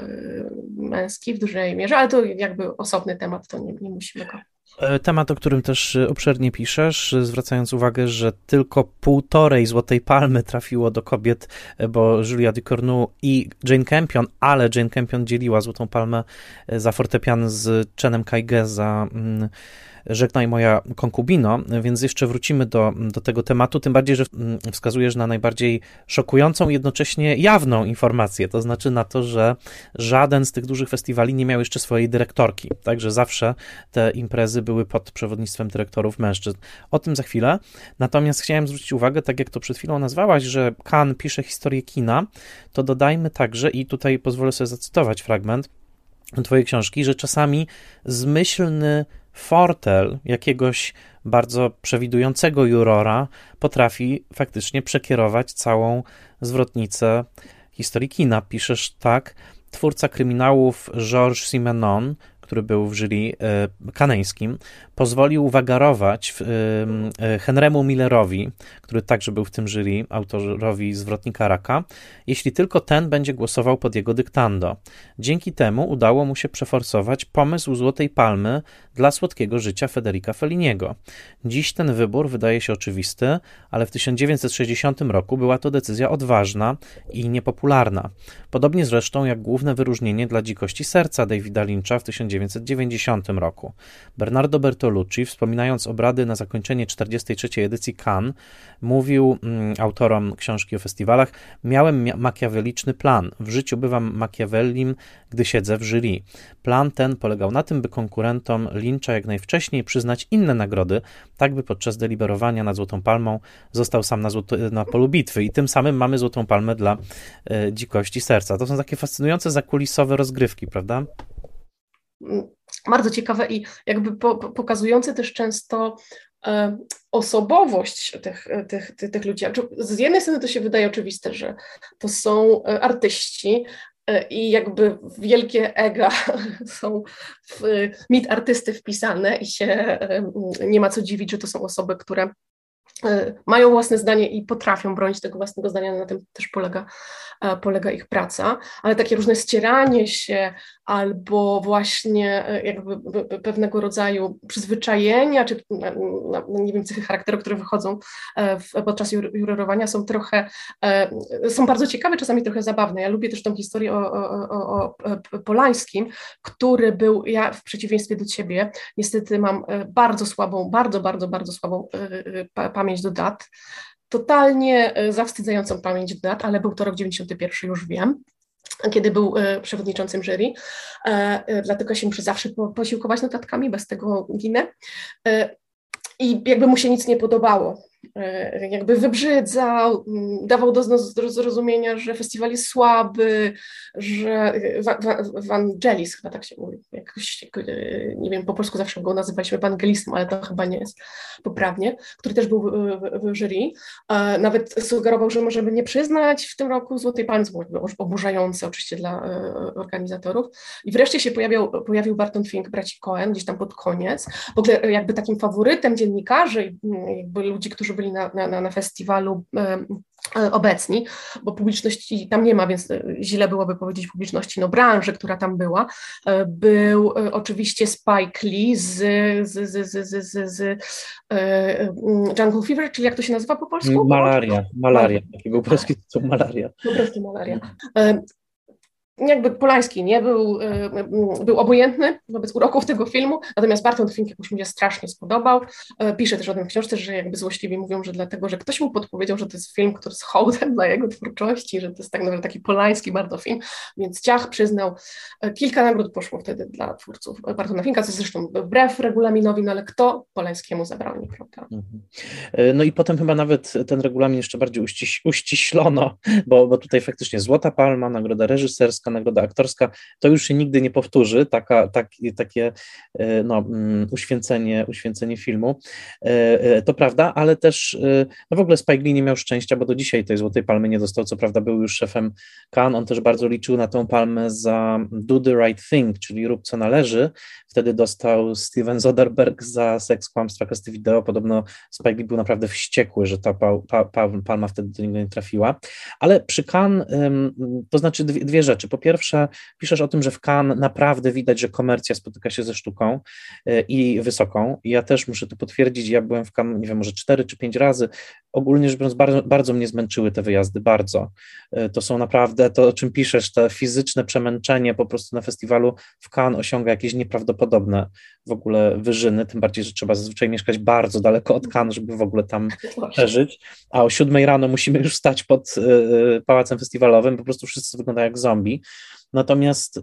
męski w dużej mierze, ale to jakby osobny temat, to nie, nie musimy go E, temat, o którym też e, obszernie piszesz, e, zwracając uwagę, że tylko półtorej złotej palmy trafiło do kobiet, bo Julia Ducournau i Jane Campion, ale Jane Campion dzieliła złotą palmę za fortepian z Chenem Kaige za mm, Żegnaj moja konkubino, więc jeszcze wrócimy do, do tego tematu, tym bardziej, że mm, wskazujesz na najbardziej szokującą, jednocześnie jawną informację, to znaczy na to, że żaden z tych dużych festiwali nie miał jeszcze swojej dyrektorki, także zawsze te imprezy były pod przewodnictwem dyrektorów mężczyzn. O tym za chwilę, natomiast chciałem zwrócić uwagę, tak jak to przed chwilą nazwałaś, że Kan pisze historię kina, to dodajmy także, i tutaj pozwolę sobie zacytować fragment, Twojej książki, że czasami zmyślny fortel jakiegoś bardzo przewidującego jurora potrafi faktycznie przekierować całą zwrotnicę historii kina. Piszesz tak, twórca kryminałów Georges Simenon który był w jury e, kaneńskim, pozwolił wagarować e, Henrymu Millerowi, który także był w tym jury, autorowi Zwrotnika Raka, jeśli tylko ten będzie głosował pod jego dyktando. Dzięki temu udało mu się przeforsować pomysł Złotej Palmy dla słodkiego życia Federica Felliniego. Dziś ten wybór wydaje się oczywisty, ale w 1960 roku była to decyzja odważna i niepopularna. Podobnie zresztą jak główne wyróżnienie dla dzikości serca Davida Lyncha w 1960 1990 roku. Bernardo Bertolucci, wspominając obrady na zakończenie 43. edycji Cannes, mówił mm, autorom książki o festiwalach: Miałem makiaweliczny plan. W życiu bywam makiavellim, gdy siedzę w jury. Plan ten polegał na tym, by konkurentom Lyncha jak najwcześniej przyznać inne nagrody, tak by podczas deliberowania nad Złotą Palmą został sam na, złoto, na polu bitwy i tym samym mamy Złotą Palmę dla e, dzikości serca. To są takie fascynujące zakulisowe rozgrywki, prawda? Bardzo ciekawe i jakby po, pokazujące też często e, osobowość tych, tych, tych, tych ludzi. Z jednej strony to się wydaje oczywiste, że to są e, artyści, e, i jakby wielkie ega są w mit artysty wpisane i się nie ma co dziwić, że to są osoby, które mają własne zdanie i potrafią bronić tego własnego zdania, na tym też polega E, polega ich praca, ale takie różne ścieranie się albo właśnie e, jakby pewnego rodzaju przyzwyczajenia, czy nie wiem, cechy charakteru, które wychodzą e, podczas jurorowania są trochę, są bardzo ciekawe, czasami trochę zabawne. Ja lubię też tą historię o, o, o Polańskim, który był, ja w przeciwieństwie do ciebie, niestety mam bardzo słabą, bardzo, bardzo, bardzo słabą pamięć do dat, totalnie e, zawstydzającą pamięć dat, ale był to rok 91, już wiem kiedy był e, przewodniczącym jury, e, dlatego się muszę zawsze posiłkować notatkami, bez tego ginę. I jakby mu się nic nie podobało. E, jakby wybrzydzał, mm, dawał do, zrozumienia, że festiwal jest słaby, że Wangelis chyba tak się mówi, jakoś, e, nie wiem, po polsku zawsze go nazywaliśmy ewangelistą, ale to chyba nie jest poprawnie, który też był w, jury. E, nawet sugerował, że możemy nie przyznać w tym roku Złotej Palmy, oburzające oczywiście dla organizatorów. I wreszcie się pojawiał, pojawił Barton Fink, braci Cohen, gdzieś tam pod koniec. W ogóle jakby takim faworytem dziennikarzy, jakby ludzi, którzy którzy byli na, na, na festiwalu e, obecni, bo publiczności tam nie ma, więc e, źle byłoby powiedzieć publiczności, no branży, która tam była, e, był oczywiście Spike Lee z, z, z, z, z, z, z Jungle Fever, czyli jak to się nazywa po polsku? Malaria, malaria, taki był polski tytuł, malaria. Po prostu malaria. Jakby Polański nie był, y, był obojętny wobec uroków tego filmu, natomiast Barton Fink jakoś mi się strasznie spodobał. Y, pisze też o tym w książce, że jakby złośliwie mówią, że dlatego, że ktoś mu podpowiedział, że to jest film, który jest hołdem dla jego twórczości, że to jest tak naprawdę taki polański bardzo film, więc Ciach przyznał, y, kilka nagród poszło wtedy dla twórców Bartona Finka, co zresztą wbrew regulaminowi, no ale kto Polańskiemu zabrał, prawda? Mhm. No i potem chyba nawet ten regulamin jeszcze bardziej uściś, uściślono, bo, bo tutaj faktycznie Złota Palma, nagroda reżyserska, nagroda aktorska, to już się nigdy nie powtórzy, taka, tak, takie e, no, mm, uświęcenie, uświęcenie filmu. E, e, to prawda, ale też no w ogóle Spike Lee nie miał szczęścia, bo do dzisiaj tej Złotej Palmy nie dostał, co prawda był już szefem Cannes, on też bardzo liczył na tą palmę za Do the Right Thing, czyli rób co należy, wtedy dostał Steven Soderbergh za Seks, Kłamstwa, Kasty Wideo, podobno Spike był naprawdę wściekły, że ta pa, pa, pa, palma wtedy do niego nie trafiła, ale przy Cannes, to znaczy dwie, dwie rzeczy, po pierwsze, piszesz o tym, że w Cannes naprawdę widać, że komercja spotyka się ze sztuką e, i wysoką. Ja też muszę to potwierdzić. Ja byłem w Cannes, nie wiem, może cztery czy pięć razy. Ogólnie rzecz biorąc, bardzo, bardzo mnie zmęczyły te wyjazdy, bardzo. E, to są naprawdę, to o czym piszesz, to fizyczne przemęczenie po prostu na festiwalu w Cannes osiąga jakieś nieprawdopodobne w ogóle wyżyny, tym bardziej, że trzeba zazwyczaj mieszkać bardzo daleko od Cannes, żeby w ogóle tam przeżyć, a o siódmej rano musimy już stać pod e, pałacem festiwalowym, po prostu wszyscy wyglądają jak zombie. Natomiast y,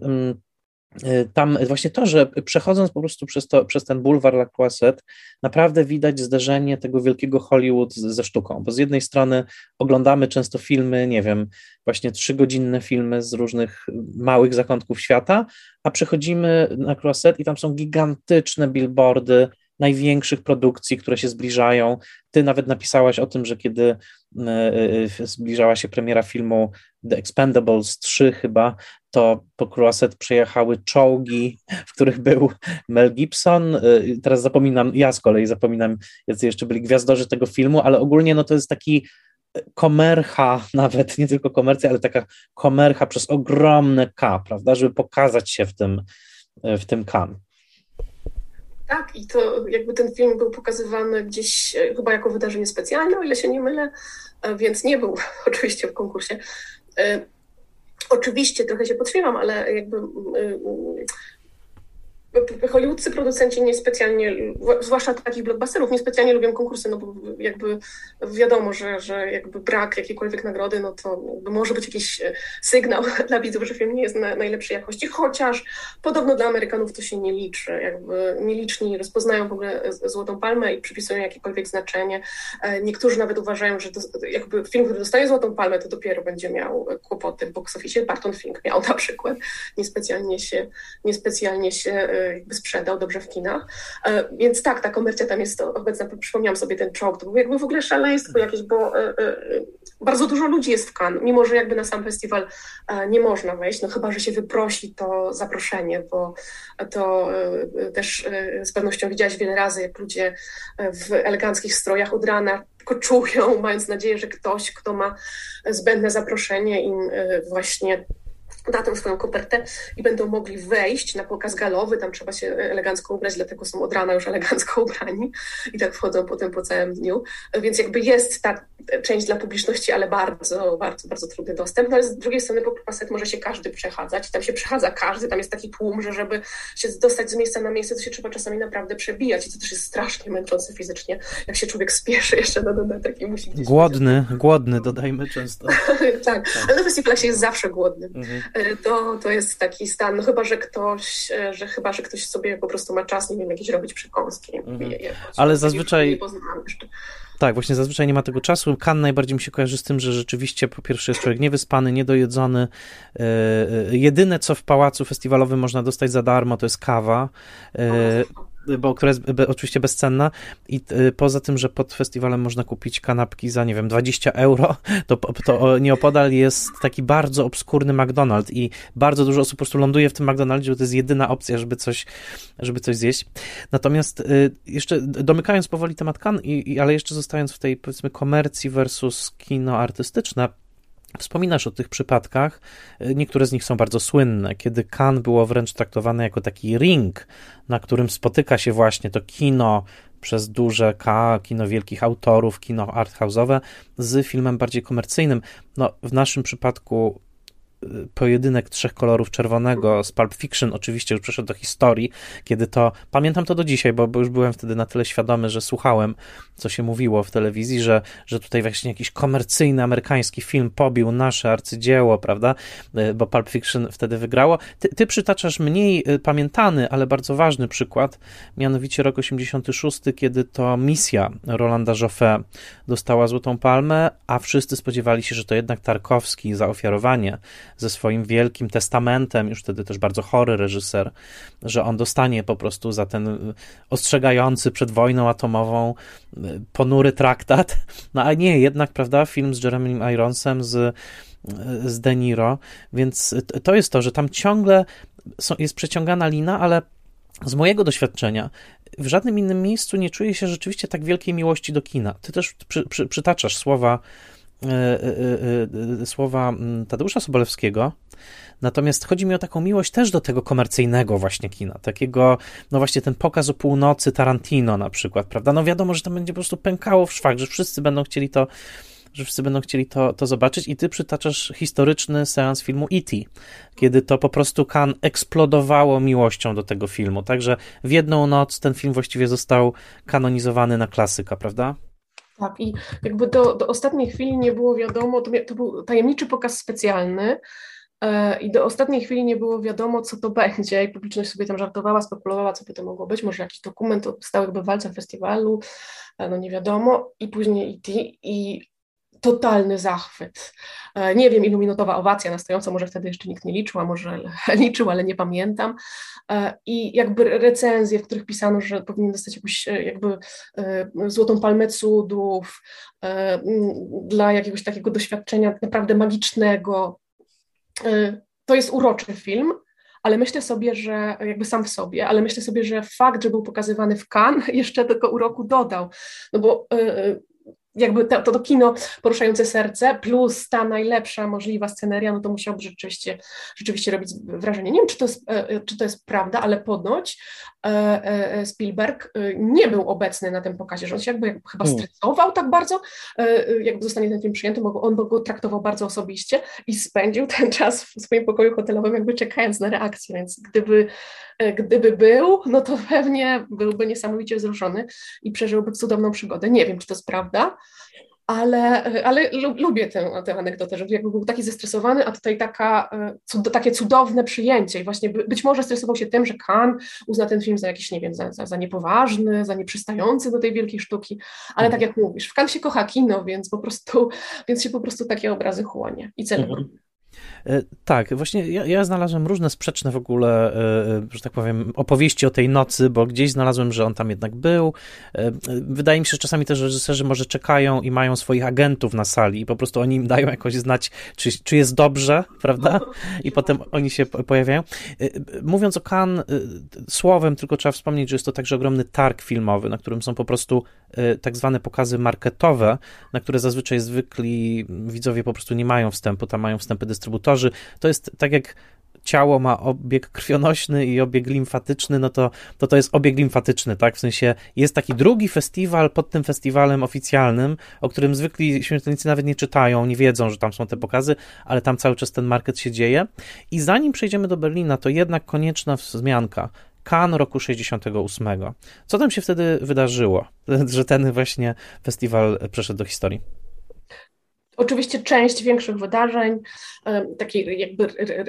tam właśnie to, że przechodząc po prostu przez, to, przez ten bulwar La Croisette, naprawdę widać zderzenie tego wielkiego Hollywood ze sztuką, bo z jednej strony oglądamy często filmy, nie wiem, właśnie trzygodzinne filmy z różnych małych zakątków świata, a przechodzimy na Croisette i tam są gigantyczne billboardy największych produkcji, które się zbliżają. Ty nawet napisałaś o tym, że kiedy e, e, zbliżała się premiera filmu The Expendables 3 chyba, to po Croisset przejechały czołgi, w których był Mel Gibson. E, teraz zapominam, ja z kolei zapominam, jacy jeszcze byli gwiazdorzy tego filmu, ale ogólnie no to jest taki komercha, nawet nie tylko komercja, ale taka komercha przez ogromne K, prawda, żeby pokazać się w tym, w tym kan. Tak, i to jakby ten film był pokazywany gdzieś chyba jako wydarzenie specjalne, o ile się nie mylę, więc nie był oczywiście w konkursie. E, oczywiście trochę się podśmiewam, ale jakby hollywoodscy producenci niespecjalnie, zwłaszcza takich blockbusterów, niespecjalnie lubią konkursy, no bo jakby wiadomo, że, że jakby brak jakiejkolwiek nagrody, no to może być jakiś e, sygnał dla widzów, że film nie jest na najlepszej jakości, chociaż podobno dla Amerykanów to się nie liczy, jakby nieliczni rozpoznają w ogóle Złotą Palmę i przypisują jakiekolwiek znaczenie. E, niektórzy nawet uważają, że jakby film, który dostaje Złotą Palmę, to dopiero będzie miał kłopoty w box. Barton Fink miał na przykład, niespecjalnie się, niespecjalnie się e, jakby sprzedał dobrze w kinach. E, więc tak, ta komercja tam jest obecna. Przypomniałam sobie ten czołg, to było jakby w ogóle szaleństwo jakieś, bo e, e, bardzo dużo ludzi jest w Cannes, mimo że jakby na sam festiwal nie można wejść, no chyba, że się wyprosi to zaproszenie, bo to też z pewnością widziałaś wiele razy, jak ludzie w eleganckich strojach od rana koczują, mając nadzieję, że ktoś, kto ma zbędne zaproszenie im właśnie da tą swoją kopertę i będą mogli wejść na pokaz galowy, tam trzeba się elegancko ubrać, dlatego są od rana już elegancko ubrani i tak wchodzą potem po całym dniu, więc jakby jest ta część dla publiczności, ale bardzo, bardzo, bardzo trudny dostęp, no ale z drugiej strony po paset może się każdy przechadzać, tam się przechadza każdy, tam jest taki tłum, że żeby się dostać z miejsca na miejsce, to się trzeba czasami naprawdę przebijać i to też jest strasznie męczące fizycznie, jak się człowiek spieszy jeszcze na dodatek i musi gdzieś... Głodny, głodny, dodajmy często. tak, tak, ale na festiwalacie jest zawsze głodny. Mhm. E, to, to jest taki stan, no chyba, że ktoś, e, że chyba, że ktoś sobie po prostu ma czas, nie wiem, jakieś robić przekąski. Mhm. Ale zazwyczaj... Tak, właśnie zazwyczaj nie ma tego czasu. Kan najbardziej mi się kojarzy z tym, że rzeczywiście po pierwsze jest człowiek niewyspany, niedojedzony. Yy, jedyne, co w pałacu festiwalowym można dostać za darmo, to jest kawa. Bo, która jest oczywiście bezcenna i y, poza tym, że pod festiwalem można kupić kanapki za, nie wiem, 20 euro, to, to nieopodal jest taki bardzo obskurny McDonald's i bardzo dużo osób po prostu ląduje w tym McDonaldzie, bo to jest jedyna opcja, żeby coś, żeby coś zjeść. Natomiast y, jeszcze domykając powoli temat kan, i, i, ale jeszcze zostając w tej, powiedzmy, komercji versus kino artystyczne, Wspominasz o tych przypadkach, niektóre z nich są bardzo słynne, kiedy Cannes było wręcz traktowane jako taki ring, na którym spotyka się właśnie to kino przez duże K, kino wielkich autorów, kino arthouse'owe z filmem bardziej komercyjnym. No, w naszym przypadku pojedynek trzech kolorów czerwonego z Pulp Fiction oczywiście już przeszedł do historii, kiedy to, pamiętam to do dzisiaj, bo, bo już byłem wtedy na tyle świadomy, że słuchałem, co się mówiło w telewizji, że, że tutaj właśnie jakiś komercyjny amerykański film pobił nasze arcydzieło, prawda, e, bo Pulp Fiction wtedy wygrało. Ty, ty przytaczasz mniej e, pamiętany, ale bardzo ważny przykład, mianowicie rok 86, kiedy to misja Rolanda Joffé dostała Złotą Palmę, a wszyscy spodziewali się, że to jednak Tarkowski za ofiarowanie ze swoim wielkim testamentem, już wtedy też bardzo chory reżyser, że on dostanie po prostu za ten ostrzegający przed wojną atomową ponury traktat. No a nie, jednak, prawda, film z Jeremy Ironsem, z, z De Niro, więc to jest to, że tam ciągle są, jest przeciągana lina, ale z mojego doświadczenia w żadnym innym miejscu nie czuję się rzeczywiście tak wielkiej miłości do kina. Ty też przy, przy, przytaczasz słowa słowa mm, Tadeusza Sobolewskiego. Natomiast chodzi mi o taką miłość też do tego komercyjnego właśnie kina, takiego, no właśnie ten pokaz o północy Tarantino na przykład, prawda? No wiadomo, że to będzie po prostu pękało w szwach, że wszyscy będą chcieli to, że wszyscy będą chcieli to, to zobaczyć i ty przytaczasz historyczny seans filmu E.T., kiedy to po prostu kan eksplodowało miłością do tego filmu, także w jedną noc ten film właściwie został kanonizowany na klasyka, prawda? Tak, i jakby do, do ostatniej chwili nie było wiadomo, to, to był tajemniczy pokaz specjalny, e, i do ostatniej chwili nie było wiadomo, co to będzie, i publiczność sobie tam żartowała, spekulowała, co by to mogło być, może jakiś dokument o stałych bywalcach festiwalu, e, no nie wiadomo, i później IT, i totalny zachwyt. E, nie wiem, ilu minutowa owacja na stojąco, może wtedy jeszcze nikt nie liczył, a może liczył, ale nie pamiętam. E, I jakby recenzje, w których pisano, że powinien dostać jakąś e, jakby złotą palmę cudów, dla jakiegoś takiego doświadczenia naprawdę magicznego. To jest uroczy film, ale myślę sobie, że jakby sam w sobie, ale myślę sobie, że fakt, że był pokazywany w Cannes jeszcze tylko uroku dodał, no bo jakby to, to, to kino poruszające serce, plus ta najlepsza możliwa sceneria, no to musiałoby rzeczywiście, rzeczywiście robić wrażenie. Nie wiem, czy to jest, e, e, czy to jest prawda, ale ponoć Spielberg nie był obecny na tym pokazie, że on się jakby, jakby chyba hmm. stresował tak bardzo, jakby zostanie ten film przyjęty, bo on go traktował bardzo osobiście i spędził ten czas w swoim pokoju hotelowym, jakby czekając na reakcję, więc gdyby, gdyby był, no to pewnie byłby niesamowicie wzruszony i przeżyłby cudowną przygodę. Nie wiem, czy to jest prawda, ale, ale lubię tę, tę anegdotę, że jakby był taki zestresowany, a tutaj taka, e, cud, takie cudowne przyjęcie i właśnie być może stresował się tym, że Kan uzna ten film za jakiś, nie wiem, za, za, za niepoważny, za nieprzystający do tej wielkiej sztuki, ale tak jak mówisz, w Kan się kocha kino, więc po prostu, więc się po prostu takie obrazy chłonie i celebruje. Mhm. E, tak, właśnie ja, ja, znalazłem różne sprzeczne w ogóle, e, e, że tak powiem, opowieści o tej nocy, bo gdzieś znalazłem, że on tam jednak był. Wydaje mi się, że czasami też reżyserzy może czekają i mają swoich agentów na sali i po prostu oni im dają jakoś znać, czy, czy jest dobrze, prawda? I potem oni się pojawiają. Mówiąc o Cannes słowem, tylko trzeba wspomnieć, że jest to także ogromny targ filmowy, na którym są po prostu tak zwane pokazy marketowe, na które zazwyczaj zwykli widzowie po prostu nie mają wstępu, tam mają wstępy dystrybutorzy, to jest tak jak ciało ma obieg krwionośny i obieg limfatyczny, no to, to to jest obieg limfatyczny, tak? W sensie jest taki drugi festiwal pod tym festiwalem oficjalnym, o którym zwykli śmiertelnicy nawet nie czytają, nie wiedzą, że tam są te pokazy, ale tam cały czas ten market się dzieje. I zanim przejdziemy do Berlina, to jednak konieczna wzmianka. Kan roku 68. Co tam się wtedy wydarzyło, że ten właśnie festiwal przeszedł do historii? Oczywiście część większych wydarzeń, takiej jakby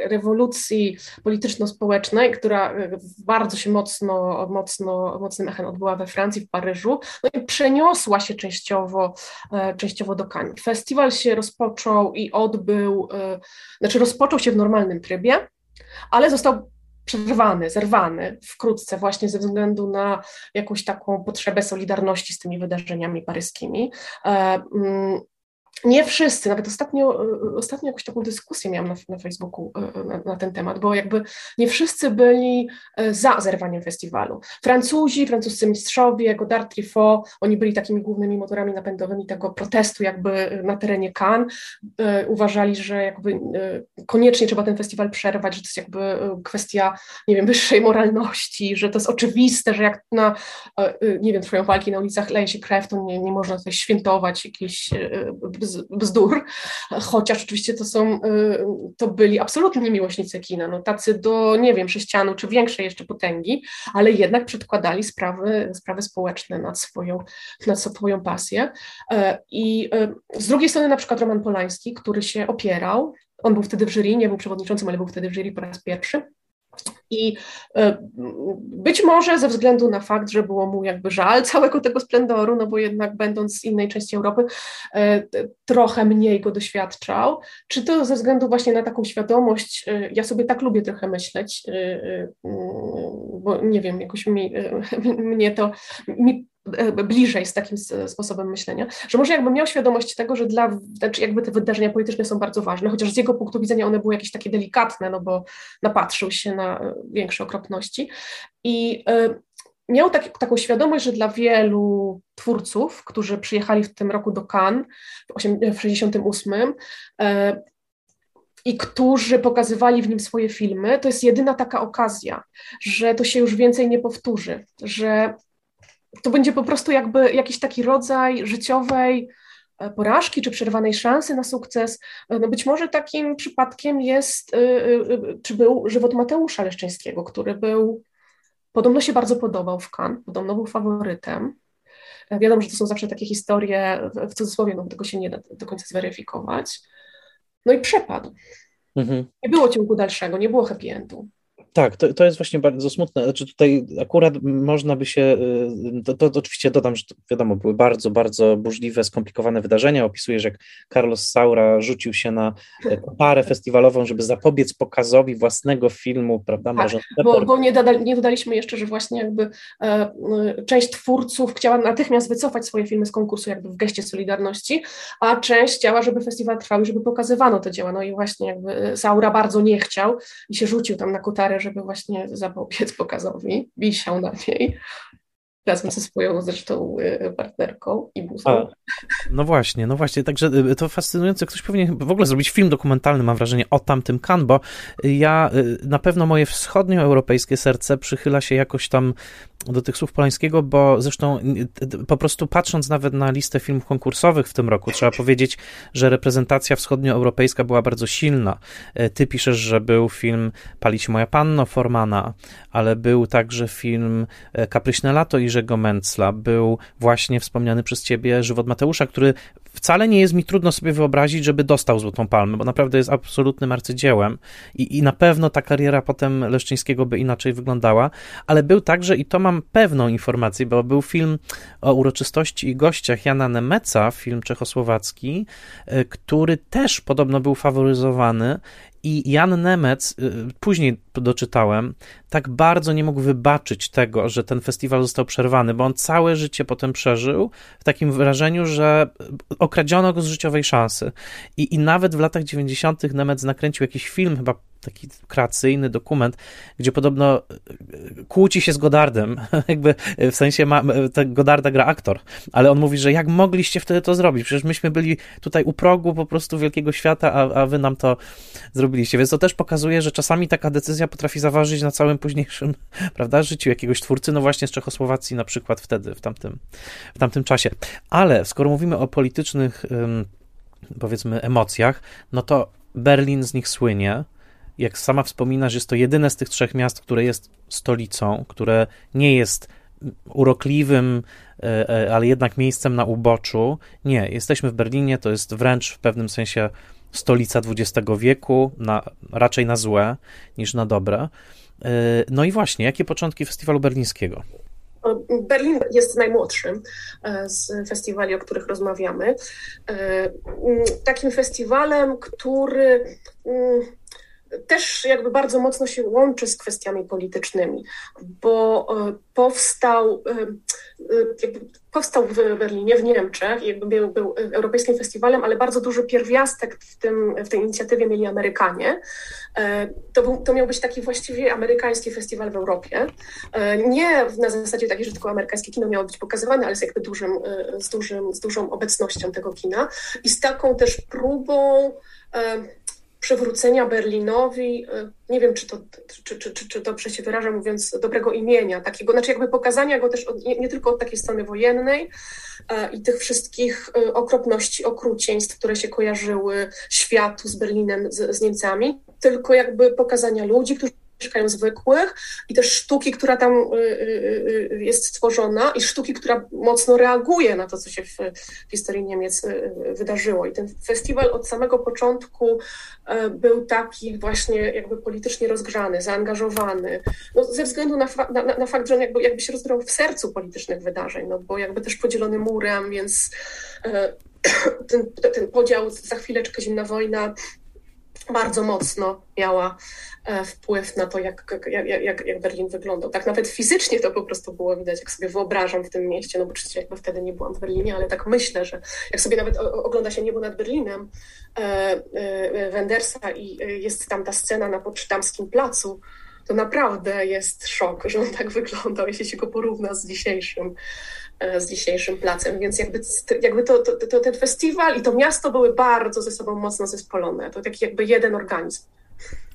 rewolucji polityczno-społecznej, która e, bardzo się mocno, mocno, mocnym echem odbyła we Francji, w Paryżu, no i przeniosła się częściowo, e, częściowo do Cannes. Festiwal się rozpoczął i odbył, e, znaczy rozpoczął się w normalnym trybie, ale został przerwany, zerwany wkrótce właśnie ze względu na jakąś taką potrzebę solidarności z tymi wydarzeniami paryskimi. Nie wszyscy, nawet ostatnio, e, ostatnio jakąś taką dyskusję miałam na, na Facebooku e, na, na, ten temat, bo jakby nie wszyscy byli e, za zerwaniem festiwalu. Francuzi, francuscy mistrzowie, Godard, Truffaut, oni byli takimi głównymi motorami napędowymi tego protestu jakby na terenie Cannes. Uważali, że jakby koniecznie trzeba ten festiwal przerwać, że to jest jakby kwestia, nie wiem, wyższej moralności, że to jest oczywiste, że jak na, nie wiem, trwają walki na ulicach, leje się krew, to nie, nie można tutaj świętować jakiejś bzdur, chociaż oczywiście to są, to byli absolutnie miłośnicy kina, no tacy do, nie wiem, sześcianu czy większej jeszcze potęgi, ale jednak przedkładali sprawy, sprawy społeczne nad swoją, nad swoją pasję. I z drugiej strony na przykład Roman Polański, który się opierał, on był wtedy w jury, nie był przewodniczącym, ale był wtedy w jury po raz pierwszy, i e, być może ze względu na fakt, że było mu jakby żal całego tego splendoru, no bo jednak będąc z innej części Europy, e, trochę mniej go doświadczał, czy to ze względu właśnie na taką świadomość, e, ja sobie tak lubię trochę myśleć, bo nie wiem, jakoś mi, mnie to, mi bliżej z takim sposobem myślenia, że może jakby miał świadomość tego, że dla, znaczy jakby te wydarzenia polityczne są bardzo ważne, chociaż z jego punktu widzenia one były jakieś takie delikatne, no bo napatrzył się na większe okropności. I y, miał tak, taką świadomość, że dla wielu twórców, którzy przyjechali w tym roku do Cannes w 1968 y, e, i którzy pokazywali w nim swoje filmy, to jest jedyna taka okazja, że to się już więcej nie powtórzy, że to będzie po prostu jakby jakiś taki rodzaj życiowej e, porażki czy przerwanej szansy na sukces. E, no być może takim przypadkiem jest, e, czy był żywot Mateusza Leszczyńskiego, który był, podobno się bardzo podobał w Cannes, podobno był faworytem. Wiadomo, że to są zawsze takie historie, w cudzysłowie, no tego się nie da do końca zweryfikować. No i przepadł. Mhm. Nie było ciągu dalszego, nie było happy endu. Tak, to, to jest właśnie bardzo smutne. Znaczy tutaj akurat można by się, y, to, to, to oczywiście dodam, że to, wiadomo, były bardzo, bardzo burzliwe, skomplikowane wydarzenia. Opisujesz, jak Carlos Saura rzucił się na e, parę festiwalową, żeby zapobiec pokazowi własnego filmu, prawda? Tak, bo, bo nie, doda, nie, dodaliśmy jeszcze, że właśnie jakby e, e, część twórców chciała natychmiast wycofać swoje filmy z konkursu jakby w geście Solidarności, a część chciała, żeby festiwal trwał i żeby pokazywano te dzieła. No i właśnie jakby e, Saura bardzo nie chciał i się rzucił tam na kutarę, żeby właśnie zapobiec pokazowi, wisiał na niej razem ze swoją zresztą y, partnerką i buzą. No właśnie, no właśnie, także y, to fascynujące. Ktoś powinien w ogóle zrobić film dokumentalny, mam wrażenie, o tamtym kan, bo ja y, na pewno moje wschodnioeuropejskie serce przychyla się jakoś tam do tych słów Polańskiego, bo zresztą po prostu patrząc nawet na listę filmów konkursowych w tym roku, trzeba powiedzieć, że reprezentacja wschodnioeuropejska była bardzo silna. Ty piszesz, że był film Palić moja panno Formana, ale był także film Kapryśne lato i Jerzego Mencla był właśnie wspomniany przez ciebie żywot Mateusza, który wcale nie jest mi trudno sobie wyobrazić, żeby dostał Złotą Palmę, bo naprawdę jest absolutnym arcydziełem i, i na pewno ta kariera potem Leszczyńskiego by inaczej wyglądała, ale był także, i to mam pewną informację, bo był film o uroczystości i gościach Jana Nemeca, film czechosłowacki, e, który też podobno był faworyzowany i Jan Nemec, y, później doczytałem, tak bardzo nie mógł wybaczyć tego, że ten festiwal został przerwany, bo on całe życie potem przeżył w takim wrażeniu, że okradziono go z życiowej szansy. I, i nawet w latach 90. Nemec nakręcił jakiś film, chyba taki kreacyjny dokument, gdzie podobno e, kłóci się z Godardem, jakby w sensie ma, e, Godarda gra aktor, ale on mówi, że jak mogliście wtedy to zrobić? Przecież myśmy byli tutaj u progu po prostu wielkiego świata, a, a wy nam to zrobiliście, więc to też pokazuje, że czasami taka decyzja potrafi zaważyć na całym późniejszym, prawda, życiu jakiegoś twórcy, no właśnie z Czechosłowacji na przykład wtedy, w tamtym, w tamtym czasie. Ale skoro mówimy o politycznych, powiedzmy, emocjach, no to Berlin z nich słynie, jak sama wspominasz, jest to jedyne z tych trzech miast, które jest stolicą, które nie jest urokliwym, e, e, ale jednak miejscem na uboczu. Nie, jesteśmy w Berlinie, to jest wręcz w pewnym sensie stolica XX wieku, na, raczej na złe niż na dobre. E, no i właśnie, jakie początki festiwalu berlińskiego? Berlin jest najmłodszym z festiwali, o których rozmawiamy. Takim festiwalem, który też jakby bardzo mocno się łączy z kwestiami politycznymi, bo e, powstał, e, e, powstał w Berlinie, w Niemczech, jakby był, był europejskim festiwalem, ale bardzo duży pierwiastek w, tym, w tej inicjatywie mieli Amerykanie. To, był, to miał być taki właściwie amerykański festiwal w Europie. Nie na zasadzie takiej, że tylko amerykańskie kino miało być pokazywane, ale z jakby dużym, z, dużym, z dużą obecnością tego kina i z taką też próbą przywrócenia Berlinowi, e, nie wiem, czy to, czy, czy, czy, czy dobrze się wyraża, mówiąc dobrego imienia, takiego, znaczy jakby pokazania go też od, nie, nie, tylko od takiej strony wojennej e, i tych wszystkich e, okropności, okrucieństw, które się kojarzyły światu z Berlinem, z, z Niemcami, tylko jakby pokazania ludzi, którzy mieszkają zwykłych i też sztuki, która tam y, y, y, jest stworzona i sztuki, która mocno reaguje na to, co się w, historii Niemiec wydarzyło. I ten festiwal od samego początku był taki właśnie jakby politycznie rozgrzany, zaangażowany, no, ze względu na, na, na, fakt, że on jakby, jakby się rozgrał w sercu politycznych wydarzeń, no bo jakby też podzielony murem, więc ten, ten podział, za chwileczkę zimna wojna, bardzo mocno miała e, wpływ na to, jak, jak, jak, jak Berlin wyglądał. Tak nawet fizycznie to po prostu było widać, jak sobie wyobrażam w tym mieście, no bo oczywiście jakby wtedy nie byłam w Berlinie, ale tak myślę, że jak sobie nawet ogląda się niebo nad Berlinem e, e, Wendersa i jest tam ta scena na Poczdamskim Placu, to naprawdę jest szok, że on tak wyglądał, jeśli się go porówna z dzisiejszym E, z dzisiejszym placem, więc jakby, jakby to, to, to, ten festiwal i to miasto były bardzo ze sobą mocno zespolone. To taki jakby jeden organizm.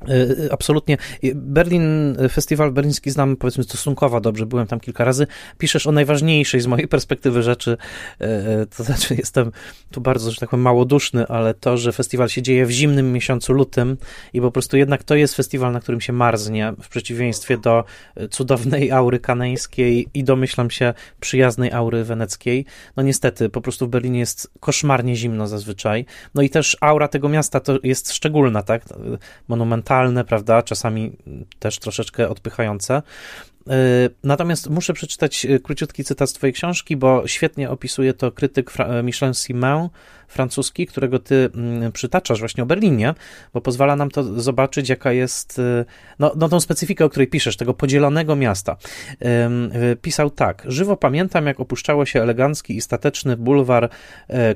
E, absolutnie. Berlin, festiwal berliński znam powiedzmy stosunkowo dobrze, byłem tam kilka razy. Piszesz o najważniejszej z mojej perspektywy rzeczy, e, to znaczy jestem tu bardzo, że tak powiem, małoduszny, ale to, że festiwal się dzieje w zimnym miesiącu lutym i po prostu jednak to jest festiwal, na którym się marznie, w przeciwieństwie do cudownej aury kaneńskiej i domyślam się przyjaznej aury weneckiej. No niestety, po prostu w Berlinie jest koszmarnie zimno zazwyczaj. No i też aura tego miasta to jest szczególna, tak? Monumentalne, prawda? Czasami też troszeczkę odpychające. E, natomiast muszę przeczytać e, króciutki cytat z Twojej książki, bo świetnie opisuje to krytyk e, Michel Simain, francuski, którego Ty mm, przytaczasz właśnie o Berlinie, bo pozwala nam to zobaczyć, jaka jest no, no tą specyfikę, o której piszesz, tego podzielonego miasta. Pisał tak. Żywo pamiętam, jak opuszczało się elegancki i stateczny bulwar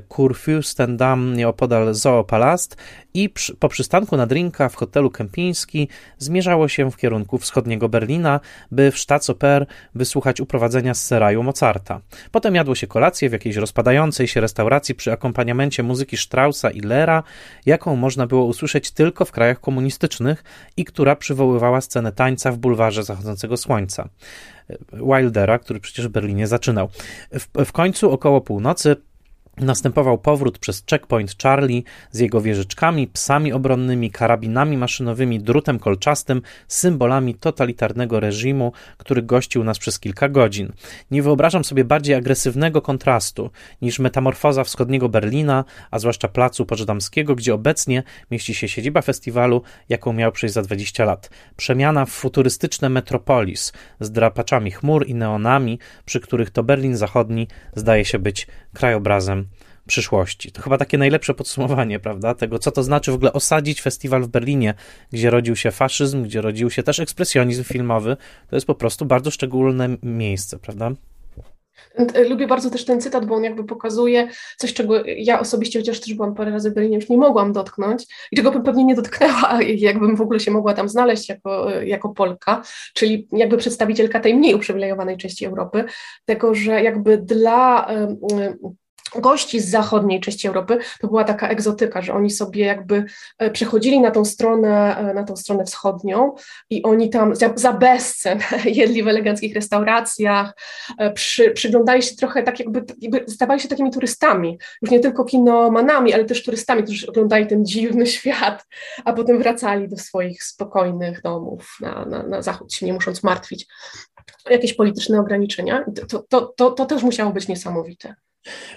Kurfürstendamm nieopodal Zoopalast i przy, po przystanku na drinka w hotelu Kempinski zmierzało się w kierunku wschodniego Berlina, by w Staatsoper wysłuchać uprowadzenia z seraju Mozarta. Potem jadło się kolację w jakiejś rozpadającej się restauracji przy akompaniamencie muzyki Straussa i Lera, jaką można było usłyszeć tylko w krajach komunistycznych i która przywoływała scenę tańca w bulwarze zachodzącego słońca. Wildera, który przecież w Berlinie zaczynał. W, w końcu około północy Następował powrót przez checkpoint Charlie z jego wieżyczkami, psami obronnymi, karabinami maszynowymi, drutem kolczastym, symbolami totalitarnego reżimu, który gościł nas przez kilka godzin. Nie wyobrażam sobie bardziej agresywnego kontrastu niż metamorfoza wschodniego Berlina, a zwłaszcza placu Poczdamskiego, gdzie obecnie mieści się siedziba festiwalu, jaką miał przejść za 20 lat. Przemiana w futurystyczne metropolis z drapaczami chmur i neonami, przy których to Berlin Zachodni zdaje się być krajobrazem przyszłości. To chyba takie najlepsze podsumowanie, prawda, tego, co to znaczy w ogóle osadzić festiwal w Berlinie, gdzie rodził się faszyzm, gdzie rodził się też ekspresjonizm filmowy. To jest po prostu bardzo szczególne miejsce, prawda? Lubię bardzo też ten cytat, bo on jakby pokazuje coś, czego ja osobiście, chociaż też byłam parę razy w Berlinie, już nie mogłam dotknąć i czego bym pewnie nie dotknęła, jakbym w ogóle się mogła tam znaleźć jako, jako Polka, czyli jakby przedstawicielka tej mniej uprzywilejowanej części Europy, tego, że jakby dla gości z zachodniej części Europy, to była taka egzotyka, że oni sobie jakby e, przechodzili na tą stronę, e, na tą stronę wschodnią i oni tam za, za bezcen jedli w eleganckich restauracjach, e, przy, przyglądali się trochę tak jakby, jakby stawali się takimi turystami, już nie tylko kinomanami, ale też turystami, którzy oglądali ten dziwny świat, a potem wracali do swoich spokojnych domów na, na, na zachód, się nie musząc martwić jakieś polityczne ograniczenia. To, to, to, to też musiało być niesamowite.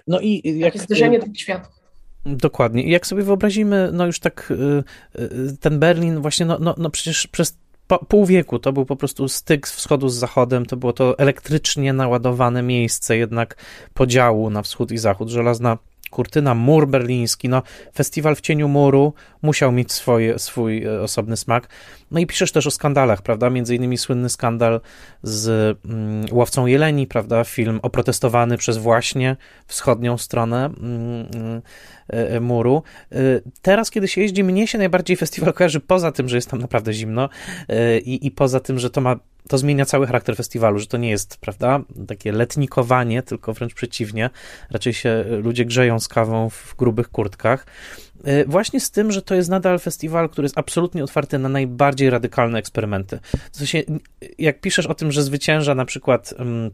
No i jak, Takie zderzenie dwóch światów. Dokładnie. I jak sobie wyobrazimy, no już tak y, y, ten Berlin właśnie, no, no, no przecież przez pół wieku to był po prostu styk z wschodu z zachodem, to było to elektrycznie naładowane miejsce jednak podziału na wschód i zachód, żelazna kurtyna, mur berliński, no festiwal w cieniu muru musiał mieć swoje, swój e, osobny smak. No i piszesz też o skandalach, prawda? Między innymi słynny skandal z mm, Łowcą Jeleni, prawda? Film oprotestowany przez właśnie wschodnią stronę mm, e, muru. Teraz, kiedy się jeździ, mnie się najbardziej festiwal kojarzy poza tym, że jest tam naprawdę zimno i, i poza tym, że to ma to zmienia cały charakter festiwalu, że to nie jest, prawda, takie letnikowanie, tylko wręcz przeciwnie. Raczej się ludzie grzeją z kawą w grubych kurtkach. Właśnie z tym, że to jest nadal festiwal, który jest absolutnie otwarty na najbardziej radykalne eksperymenty. W sensie, jak piszesz o tym, że zwycięża na przykład um,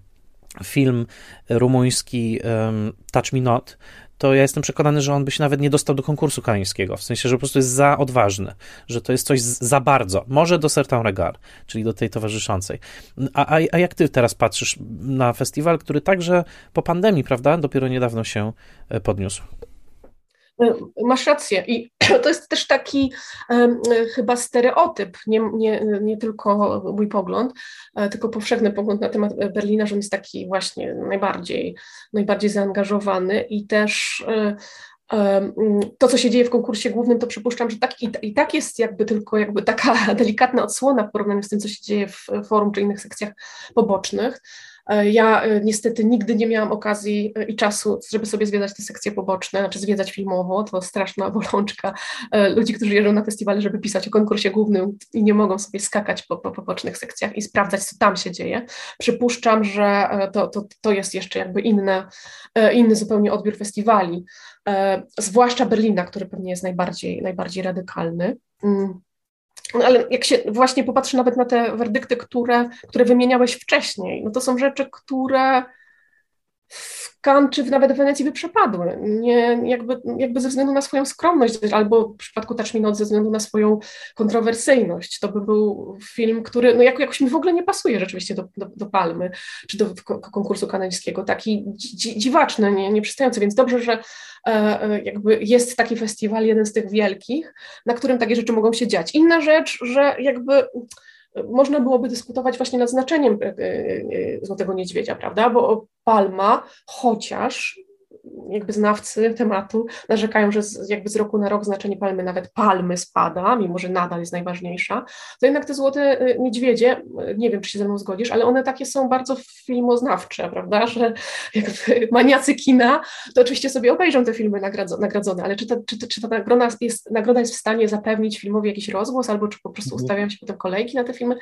film rumuński um, Touch Me Not, to ja jestem przekonany, że on by się nawet nie dostał do konkursu kanańskiego, w sensie, że po prostu jest za odważny, że to jest coś za bardzo, może do Sertan Regard, czyli do tej towarzyszącej. A, a, a jak ty teraz patrzysz na festiwal, który także po pandemii, prawda, dopiero niedawno się e, podniósł? Masz rację. I to jest też taki um, chyba stereotyp, nie, nie, nie tylko mój pogląd, e, tylko powszechny pogląd na temat Berlina, że on jest taki właśnie najbardziej, najbardziej zaangażowany i też um, to, co się dzieje w konkursie głównym, to przypuszczam, że tak i, i, tak jest jakby tylko jakby taka delikatna odsłona w porównaniu z tym, co się dzieje w forum czy innych sekcjach pobocznych. E, ja e, niestety nigdy nie miałam okazji e, i czasu, żeby sobie zwiedzać te sekcje poboczne, znaczy zwiedzać filmowo, to straszna bolączka ludzi, którzy jeżdżą na festiwale, żeby pisać o konkursie głównym i nie mogą sobie skakać po, po pobocznych sekcjach i sprawdzać, co tam się dzieje. Przypuszczam, że to, to, to jest jeszcze jakby inne, inny zupełnie odbiór festiwali, zwłaszcza Berlina, który pewnie jest najbardziej, najbardziej radykalny. Mm. No ale jak się właśnie popatrzy nawet na te werdykty, które, które wymieniałeś wcześniej, no to są rzeczy, które w Cannes czy nawet w Wenecji by przepadły. Nie, jakby, jakby ze względu na swoją skromność, albo w przypadku Touch Me Not ze względu na swoją kontrowersyjność. To by był film, który no jakoś mi w ogóle nie pasuje rzeczywiście do, do, do Palmy, czy do konkursu kanadyjskiego. Taki dzi, dziwaczny, nie, nie przystający, więc dobrze, że e, e, jakby jest taki festiwal, jeden z tych wielkich, na którym takie rzeczy mogą się dziać. Inna rzecz, że jakby można byłoby dyskutować właśnie nad znaczeniem e, e, e, Złotego Niedźwiedzia, prawda? Bo Palma, chociaż jakby znawcy tematu narzekają, że z, jakby z roku na rok znaczenie palmy, nawet palmy spada, mimo że nadal jest najważniejsza, to jednak te złote niedźwiedzie, nie wiem, czy się ze mną zgodzisz, ale one takie są bardzo filmoznawcze, prawda, że jakby maniacy kina, to oczywiście sobie obejrzą te filmy nagrodzone, ale czy ta, czy, czy ta nagroda, jest, nagroda jest w stanie zapewnić filmowi jakiś rozgłos, albo czy po prostu mhm. ustawiają się potem kolejki na te filmy,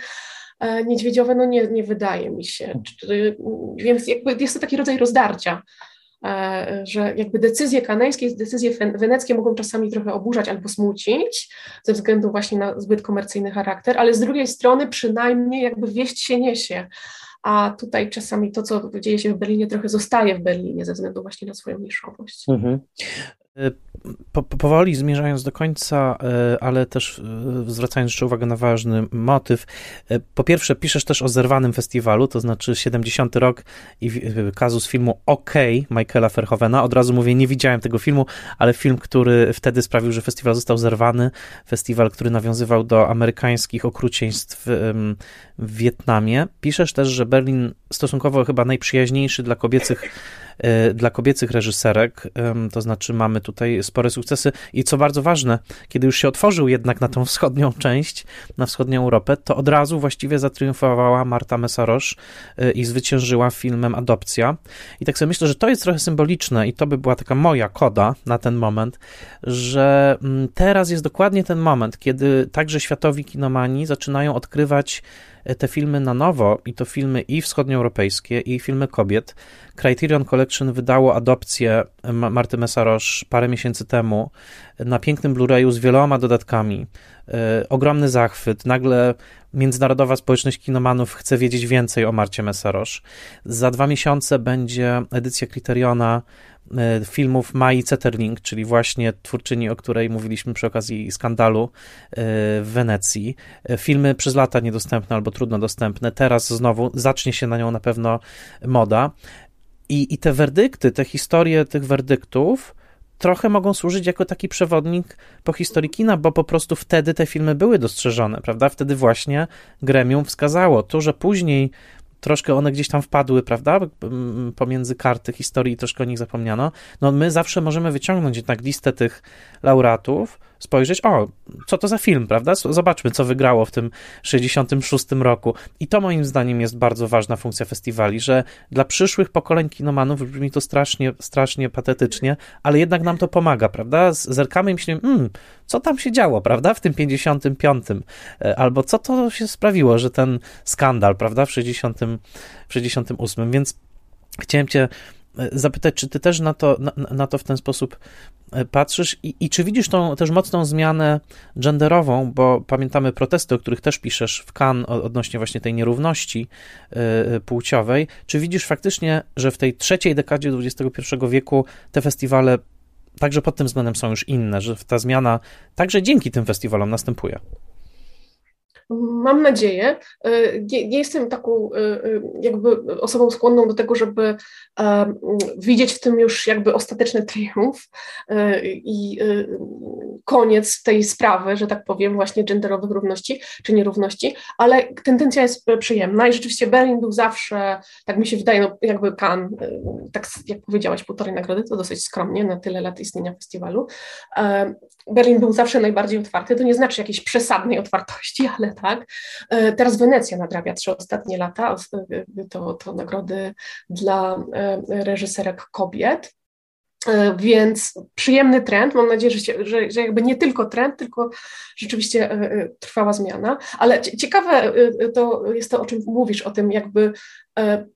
e, niedźwiedziowe, no nie, nie wydaje mi się. Więc jakby jest to taki rodzaj rozdarcia że jakby decyzje kanańskie, decyzje weneckie mogą czasami trochę oburzać albo smucić ze względu właśnie na zbyt komercyjny charakter, ale z drugiej strony przynajmniej jakby wieść się niesie. A tutaj czasami to, co dzieje się w Berlinie, trochę zostaje w Berlinie ze względu właśnie na swoją niszowość. Mhm. Po, powoli zmierzając do końca, e, ale też e, zwracając jeszcze uwagę na ważny motyw. Po pierwsze, piszesz też o zerwanym festiwalu, to znaczy 70 rok i kazus filmu OK Michaela Verhovena. Od razu mówię, nie widziałem tego filmu, ale film, który wtedy sprawił, że festiwal został zerwany. Festiwal, który nawiązywał do amerykańskich okrucieństw w Wietnamie. Piszesz też, że Berlin stosunkowo chyba najprzyjaźniejszy dla kobiecych dla kobiecych reżyserek, to znaczy mamy tutaj spore sukcesy i co bardzo ważne, kiedy już się otworzył jednak na tą wschodnią część, na wschodnią Europę, to od razu właściwie zatriumfowała Marta Mesarosz e, i zwyciężyła filmem Adopcja. I tak sobie myślę, że to jest trochę symboliczne i to by była taka moja koda na ten moment, że mm, teraz jest dokładnie ten moment, kiedy także światowi kinomani zaczynają odkrywać te filmy na nowo, i to filmy i wschodnioeuropejskie, i filmy kobiet. Criterion Collection wydało adopcję Marty Mesarosz parę miesięcy temu na pięknym Blu-rayu z wieloma dodatkami. E, ogromny zachwyt. Nagle międzynarodowa społeczność kinomanów chce wiedzieć więcej o Marcie Mesarosz. Za dwa miesiące będzie edycja Criteriona filmów Mai Zetterling, czyli właśnie twórczyni, o której mówiliśmy przy okazji skandalu e, w Wenecji. E, filmy przez lata niedostępne albo trudno dostępne. Teraz znowu zacznie się na nią na pewno moda. I, i te werdykty, te historie tych werdyktów trochę mogą służyć jako taki przewodnik po historii kina, bo po prostu wtedy te filmy były dostrzeżone, prawda? Wtedy właśnie gremium wskazało to, że później troszkę one gdzieś tam wpadły, prawda, pomiędzy karty historii i troszkę o nich zapomniano, no my zawsze możemy wyciągnąć jednak listę tych laureatów, spojrzeć, o, co to za film, prawda? Zobaczmy, co wygrało w tym 66 roku. I to moim zdaniem jest bardzo ważna funkcja festiwali, że dla przyszłych pokoleń kinomanów brzmi to strasznie, strasznie patetycznie, ale jednak nam to pomaga, prawda? Zerkamy i myślimy, hmm, co tam się działo, prawda, w tym 55, e, albo co to się sprawiło, że ten skandal, prawda, w 60, w 68, więc chciałem cię zapytać, czy ty też na to, na, na to w ten sposób e, patrzysz i, i, czy widzisz tą też mocną zmianę genderową, bo pamiętamy protesty, o których też piszesz w Cannes odnośnie właśnie tej nierówności płciowej. Czy widzisz faktycznie, że w tej trzeciej dekadzie XXI wieku te festiwale także pod tym względem są już inne, że ta zmiana także dzięki tym festiwalom następuje. Mam nadzieję. E, nie, jestem taką e, e, jakby osobą skłonną do tego, żeby widzieć w tym już jakby ostateczny triumf i koniec tej sprawy, że tak powiem, właśnie genderowych równości czy nierówności, ale tendencja jest przyjemna i rzeczywiście Berlin był zawsze, tak mi się wydaje, no jakby pan, tak jak powiedziałaś, półtorej nagrody, to dosyć skromnie na tyle lat istnienia festiwalu. Berlin był zawsze najbardziej otwarty, to nie znaczy jakiejś przesadnej otwartości, ale tak. E, teraz Wenecja nadrabia trzy ostatnie lata, to, to nagrody dla e, reżyserek kobiet. Więc przyjemny trend. Mam nadzieję, że, się, że, że jakby nie tylko trend, tylko rzeczywiście trwała zmiana. Ale ciekawe to jest to, o czym mówisz, o tym jakby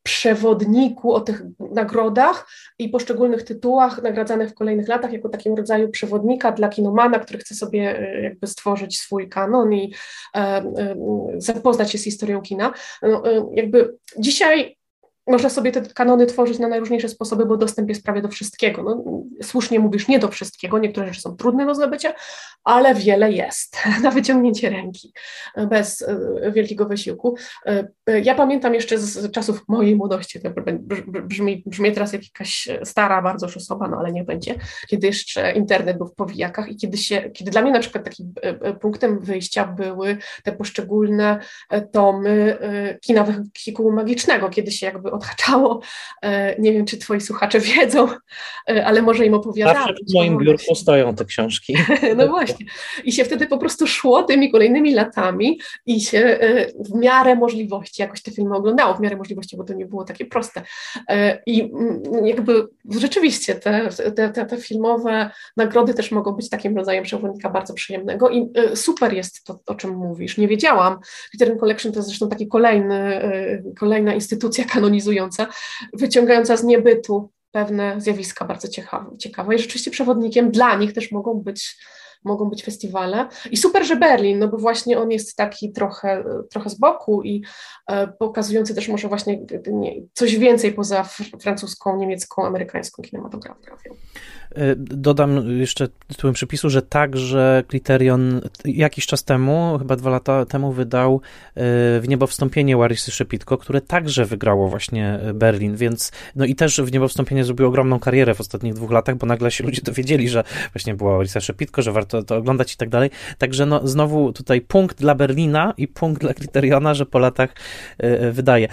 przewodniku, o tych nagrodach i poszczególnych tytułach nagradzanych w kolejnych latach jako takim rodzaju przewodnika dla kinomana, który chce sobie jakby stworzyć swój kanon i zapoznać się z historią kina. No, jakby dzisiaj można sobie te kanony tworzyć na najróżniejsze sposoby, bo dostęp jest prawie do wszystkiego. No, słusznie mówisz, nie do wszystkiego, niektóre rzeczy są trudne do zdobycia, ale wiele jest na wyciągnięcie ręki, bez e, wielkiego wysiłku. E, ja pamiętam jeszcze z czasów mojej młodości, to brzmi, brzmi teraz jak jakaś stara bardzo już osoba, no ale nie będzie, kiedy jeszcze internet był w powijakach i kiedy, się, kiedy dla mnie na przykład takim e, punktem wyjścia były te poszczególne tomy kina wehikułu magicznego, kiedy się jakby odhaczało. E, nie wiem, czy twoi słuchacze wiedzą, e, ale może im opowiadać. Zawsze w moim biurku stoją te książki. No właśnie. I się wtedy po prostu szło tymi kolejnymi latami i się e, w miarę możliwości jakoś te filmy oglądało, w miarę możliwości, bo to nie było takie proste. I mm, jakby rzeczywiście te, te, te, te filmowe nagrody też mogą być takim rodzajem przewodnika bardzo przyjemnego i super jest to, o czym mówisz. Nie wiedziałam. Criterion Collection to jest zresztą taki kolejny, kolejna instytucja wyciągająca z niebytu pewne zjawiska bardzo ciekawe, ciekawe. I rzeczywiście przewodnikiem dla nich też mogą być mogą być festiwale. I super, że Berlin, no bo właśnie on jest taki trochę, trochę z boku i e, pokazujący też może właśnie nie, coś więcej poza francuską, niemiecką, amerykańską kinematografią. E, dodam jeszcze tytułem przepisu, że także Criterion jakiś czas temu, chyba dwa lata temu, wydał e, w niebo wstąpienie Larisy Szepitko, które także wygrało właśnie Berlin, więc no i też w niebo wstąpienie zrobił ogromną karierę w ostatnich dwóch latach, bo nagle się ludzie dowiedzieli, że właśnie była Larisa Szepitko, że warto to oglądać i tak dalej. Także no znowu tutaj punkt dla Berlina i punkt dla Criteriona, że po latach wydaje.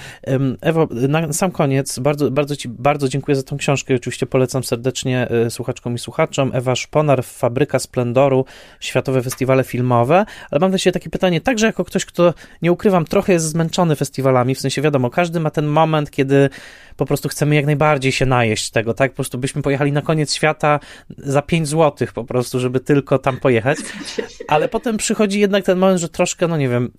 Ewo, na sam koniec bardzo, bardzo Ci bardzo dziękuję za tą książkę. Oczywiście polecam serdecznie słuchać słuchaczkom i słuchaczom. Ewa Szponar, Fabryka Splendoru, Światowe Festiwale Filmowe, ale mam do Ciebie takie pytanie, także jako ktoś, kto, nie ukrywam, trochę jest zmęczony festiwalami, w sensie wiadomo, każdy ma ten moment, kiedy po prostu chcemy jak najbardziej się najeść tego, tak? Po prostu byśmy pojechali na koniec świata za 5 złotych po prostu, żeby tylko tam pojechać, ale potem przychodzi jednak ten moment, że troszkę, no nie wiem,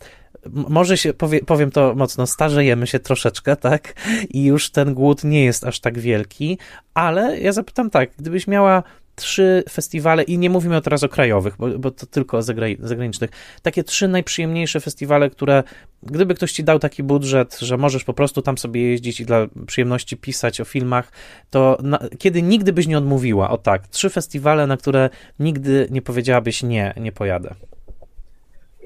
może się, powie, powiem to mocno, starzejemy się troszeczkę, tak? I już ten głód nie jest aż tak wielki, ale ja zapytam tak, gdybyś miała trzy festiwale, i nie mówimy teraz o krajowych, bo, bo to tylko o zagranicznych, takie trzy najprzyjemniejsze festiwale, które gdyby ktoś ci dał taki budżet, że możesz po prostu tam sobie jeździć i dla przyjemności pisać o filmach, to na, kiedy nigdy byś nie odmówiła, o tak, trzy festiwale, na które nigdy nie powiedziałabyś nie, nie pojadę.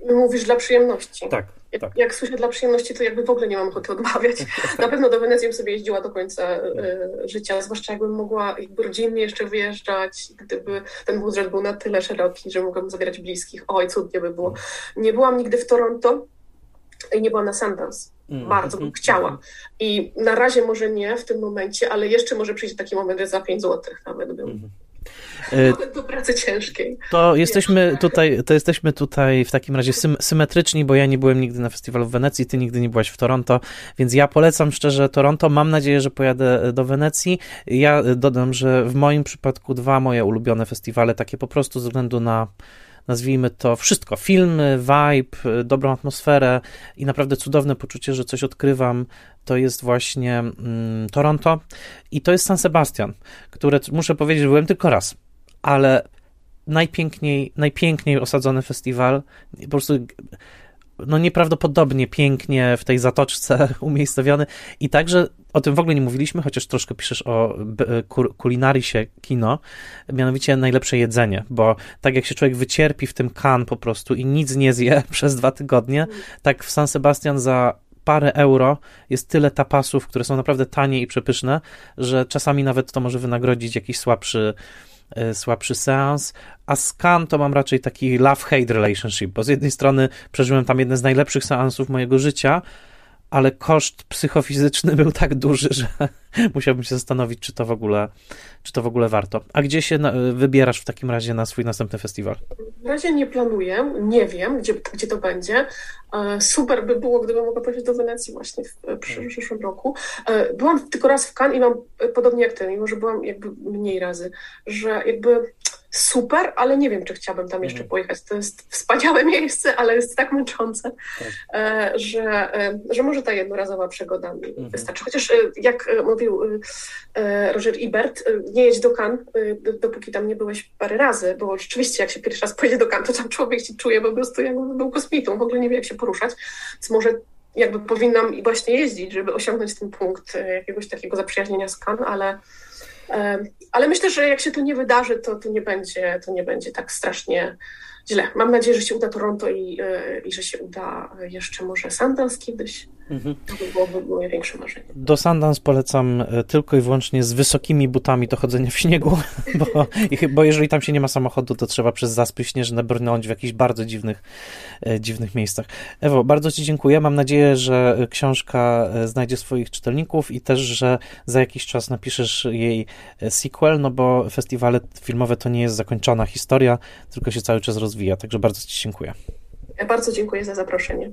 Mówisz dla przyjemności. Tak. Jak, tak. jak słyszę dla przyjemności, to jakby w ogóle nie mam ochoty odmawiać. Na pewno do Wenecji bym sobie jeździła do końca y, życia, zwłaszcza jakbym mogła jakby rodzinnie jeszcze wyjeżdżać, gdyby ten budżet był na tyle szeroki, że mogłabym zabierać bliskich. Oj, cudnie by było. Nie byłam nigdy w Toronto i nie byłam na Sundance. Mm. Bardzo bym chciała. I na razie może nie w tym momencie, ale jeszcze może przyjdzie taki moment, że za 5 zł nawet bym, mm. do pracy ciężkiej. To jesteśmy tutaj, to jesteśmy tutaj w takim razie sym, symetryczni, bo ja nie byłem nigdy na festiwalu w Wenecji, ty nigdy nie byłaś w Toronto, więc ja polecam szczerze Toronto. Mam nadzieję, że pojadę do Wenecji. Ja dodam, że w moim przypadku dwa moje ulubione festiwale, takie po prostu ze względu na nazwijmy to wszystko, filmy, vibe, dobrą atmosferę i naprawdę cudowne poczucie, że coś odkrywam, to jest właśnie mm, Toronto. I to jest San Sebastian, które muszę powiedzieć, byłem tylko raz, ale najpiękniej, najpiękniej osadzony festiwal, po prostu no nieprawdopodobnie pięknie w tej zatoczce umiejscowiony. I także o tym w ogóle nie mówiliśmy, chociaż troszkę piszesz o kulinarisie kino, mianowicie najlepsze jedzenie, bo tak jak się człowiek wycierpi w tym kan po prostu i nic nie zje przez dwa tygodnie, tak w San Sebastian za parę euro jest tyle tapasów, które są naprawdę tanie i przepyszne, że czasami nawet to może wynagrodzić jakiś słabszy E, słabszy seans, a Scan to mam raczej taki love-hate relationship, bo z jednej strony przeżyłem tam jeden z najlepszych seansów mojego życia, ale koszt psychofizyczny był tak duży, że musiałbym się zastanowić, czy to w ogóle, czy to w ogóle warto. A gdzie się wybierasz w takim razie na swój następny festiwal? W razie nie planuję, nie wiem, gdzie, gdzie to będzie. E, super by było, gdybym mogła pojechać do Wenecji właśnie w, w przyszłym roku. E, byłam tylko raz w Cannes i mam podobnie jak ty, mimo że byłam jakby mniej razy, że jakby super, ale nie wiem, czy chciałabym tam jeszcze mhm. pojechać. To jest wspaniałe miejsce, ale jest tak męczące, tak. E, że, e, że może ta jednorazowa przygoda mi mhm. wystarczy. Chociaż e, jak mówił Roger Ibert, nie jedź do Cannes, dopóki tam nie byłeś parę razy, bo rzeczywiście jak się pierwszy raz pojedzie do Cannes, to tam człowiek się czuje po prostu jakby był kosmitą, w ogóle nie wie jak się poruszać, więc może jakby powinnam właśnie jeździć, żeby osiągnąć ten punkt jakiegoś takiego zaprzyjaźnienia z Cannes, ale ale myślę, że jak się to nie wydarzy, to, to, nie, będzie, to nie będzie tak strasznie źle. Mam nadzieję, że się uda Toronto i, e, i że się uda jeszcze może Sundance kiedyś. Mhm. To by byłoby moje większe marzenie. Do Sundance polecam e, tylko i wyłącznie z wysokimi butami do chodzenia w śniegu, bo, bo jeżeli tam się nie ma samochodu, to trzeba przez zaspy śnieżne brnąć w jakichś bardzo dziwnych, e, dziwnych miejscach. Ewo, bardzo Ci dziękuję. Mam nadzieję, że książka znajdzie swoich czytelników i też, że za jakiś czas napiszesz jej sequel, no bo festiwale filmowe to nie jest zakończona historia, tylko się cały czas rozwija rozwija. Także bardzo Ci dziękuję. Bardzo dziękuję za zaproszenie.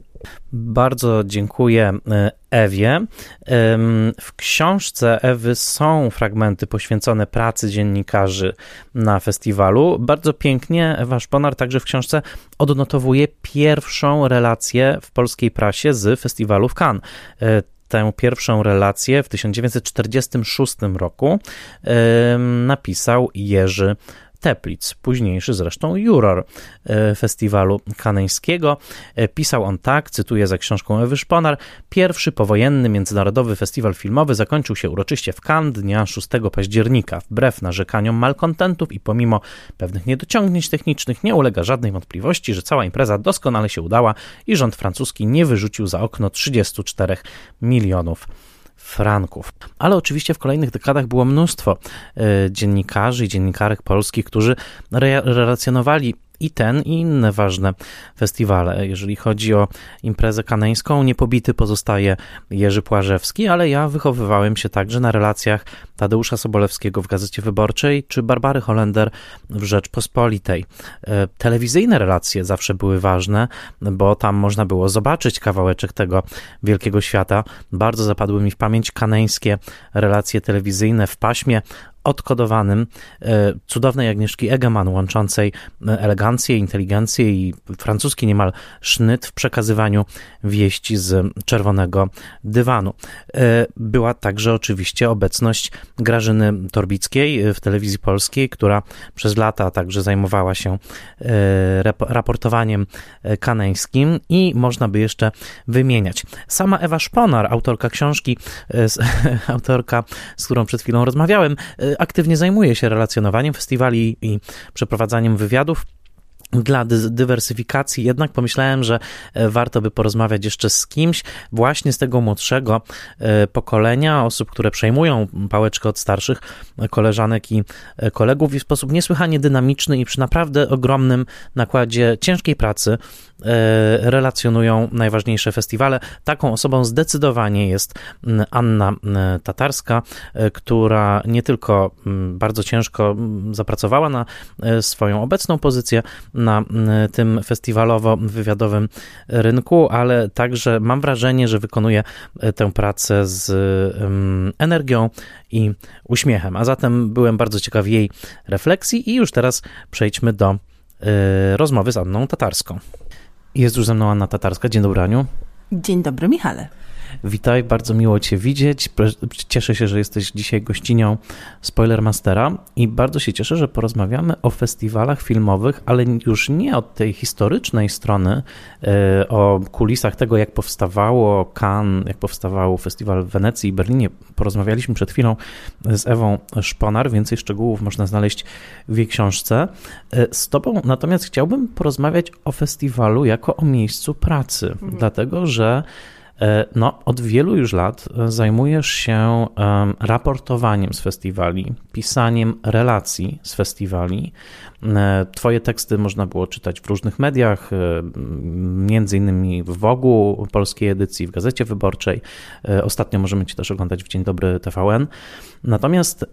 Bardzo dziękuję e, Ewie. W książce Ewy są fragmenty poświęcone pracy dziennikarzy na festiwalu. Bardzo pięknie Ewa Szponar także w książce odnotowuje pierwszą relację w polskiej prasie z festiwalu w Cannes e, tę pierwszą relację w 1946 roku napisał Jerzy Teplic, późniejszy zresztą juror e, festiwalu kaneńskiego. E, pisał on tak, cytuję za książką Ewy Szponar, pierwszy powojenny międzynarodowy festiwal filmowy zakończył się uroczyście w Cannes dnia 6 października. Wbrew narzekaniom malkontentów i pomimo pewnych niedociągnięć technicznych nie ulega żadnej wątpliwości, że cała impreza doskonale się udała i rząd francuski nie wyrzucił za okno 34 milionów franków. Ale oczywiście w kolejnych dekadach było mnóstwo e, dziennikarzy i dziennikarek polskich, którzy relacjonowali i ten, i inne ważne festiwale. Jeżeli chodzi o imprezę kaneńską, niepobity pozostaje Jerzy Płażewski, ale ja wychowywałem się także na relacjach Tadeusza Sobolewskiego w Gazecie Wyborczej czy Barbary Holender w Rzeczpospolitej. E, telewizyjne relacje zawsze były ważne, bo tam można było zobaczyć kawałeczek tego wielkiego świata. Bardzo zapadły mi w pamięć kaneńskie relacje telewizyjne w paśmie odkodowanym e, cudownej Agnieszki Egeman, łączącej e, elegancję, inteligencję i francuski niemal sznyt w przekazywaniu wieści z czerwonego dywanu. E, była także oczywiście obecność Grażyny Torbickiej w telewizji polskiej, która przez lata także zajmowała się raportowaniem kaneńskim i można by jeszcze wymieniać. Sama Ewa Szponar, autorka książki, autorka, z którą przed chwilą rozmawiałem, aktywnie zajmuje się relacjonowaniem festiwali i przeprowadzaniem wywiadów dla dywersyfikacji, jednak pomyślałem, że e, warto by porozmawiać jeszcze z kimś właśnie z tego młodszego e, pokolenia, osób, które przejmują pałeczkę od starszych koleżanek i e, kolegów i w sposób niesłychanie dynamiczny i przy naprawdę ogromnym nakładzie ciężkiej pracy relacjonują najważniejsze festiwale. Taką osobą zdecydowanie jest Anna Tatarska, która nie tylko bardzo ciężko zapracowała na swoją obecną pozycję, na tym festiwalowo-wywiadowym rynku, ale także mam wrażenie, że wykonuje e, tę pracę z energią i uśmiechem. A zatem byłem bardzo ciekaw jej refleksji i już teraz przejdźmy do e, rozmowy z Anną Tatarską. Jest już ze mną Anna Tatarska. Dzień dobry, Aniu. Dzień dobry, Michale. Witaj, bardzo miło Cię widzieć. Cieszę się, że jesteś dzisiaj gościnią Spoilermastera i bardzo się cieszę, że porozmawiamy o festiwalach filmowych, ale już nie od tej historycznej strony, e, o kulisach tego, jak powstawało Cannes, jak powstawał festiwal w Wenecji i Berlinie. Porozmawialiśmy przed chwilą z Ewą Szponar, więcej szczegółów można znaleźć w jej książce. E, z Tobą natomiast chciałbym porozmawiać o festiwalu jako o miejscu pracy, mhm. dlatego że no, od wielu już lat e, zajmujesz się raportowaniem z festiwali, pisaniem relacji z festiwali. E, twoje teksty można było czytać w różnych mediach, między innymi w Wogu polskiej edycji, w Gazecie Wyborczej. Ostatnio możemy Cię też oglądać w Dzień Dobry TVN. Natomiast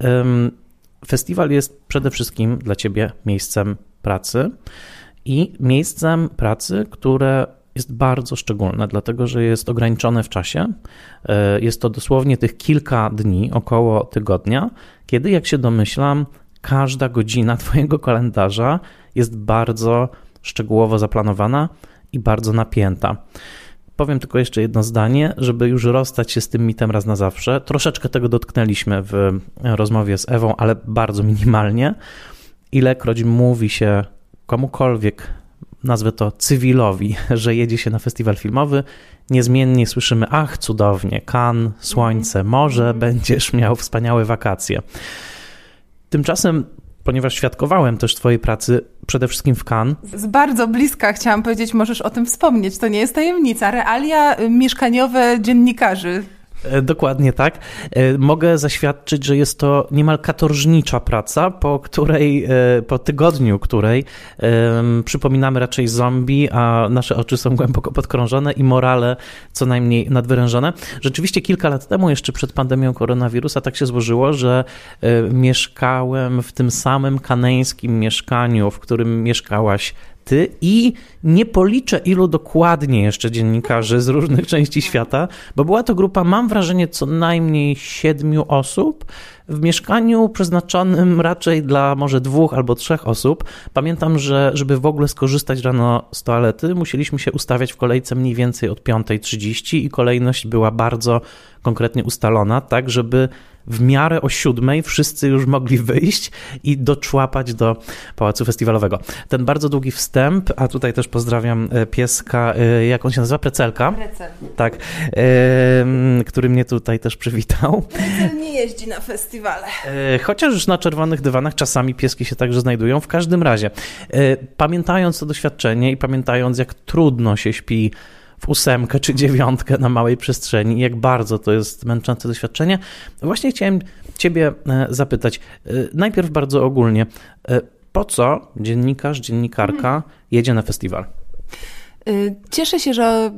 festiwal jest przede wszystkim dla Ciebie miejscem pracy i miejscem pracy, które jest bardzo szczególne, dlatego że jest ograniczone w czasie. E, jest to dosłownie tych kilka dni, około tygodnia, kiedy, jak się domyślam, każda godzina Twojego kalendarza jest bardzo szczegółowo zaplanowana i bardzo napięta. Powiem tylko jeszcze jedno zdanie, żeby już rozstać się z tym mitem raz na zawsze. Troszeczkę tego dotknęliśmy w rozmowie z Ewą, ale bardzo minimalnie. Ilekroć mówi się komukolwiek nazwę to cywilowi, że jedzie się na festiwal filmowy, niezmiennie słyszymy: Ach, cudownie, kan, słońce, morze, będziesz miał wspaniałe wakacje. Tymczasem, ponieważ świadkowałem też Twojej pracy przede wszystkim w Cannes. Z bardzo bliska chciałam powiedzieć, możesz o tym wspomnieć, to nie jest tajemnica. Realia mieszkaniowe dziennikarzy dokładnie tak. E, mogę zaświadczyć, że jest to niemal katorżnicza praca, po której, e, po tygodniu której przypominamy raczej zombie, a nasze oczy są głęboko podkrążone i morale co najmniej nadwyrężone. Rzeczywiście kilka lat temu, jeszcze przed pandemią koronawirusa, tak się złożyło, że mieszkałem w tym samym kaneńskim mieszkaniu, w którym mieszkałaś i nie policzę ilu dokładnie jeszcze dziennikarzy z różnych części świata, bo była to grupa, mam wrażenie, co najmniej siedmiu osób w mieszkaniu przeznaczonym raczej dla może dwóch albo trzech osób. Pamiętam, że żeby w ogóle skorzystać rano z toalety, musieliśmy się ustawiać w kolejce mniej więcej od 5.30 i kolejność była bardzo konkretnie ustalona, tak żeby w miarę o siódmej wszyscy już mogli wyjść i doczłapać do Pałacu Festiwalowego. Ten bardzo długi wstęp, a tutaj też pozdrawiam e, pieska, e, jak on się nazywa? Precelka. Precel. Tak, który mnie tutaj też przywitał. Precel nie jeździ na festiwale. E, chociaż już na czerwonych dywanach czasami pieski się także znajdują. W każdym razie, pamiętając to doświadczenie i pamiętając, jak trudno się śpi w ósemkę czy dziewiątkę na małej przestrzeni i jak bardzo to jest męczące doświadczenie. Właśnie chciałem Ciebie e, zapytać, e, najpierw bardzo ogólnie, e, po co dziennikarz, dziennikarka jedzie na festiwal? Y, cieszę się, że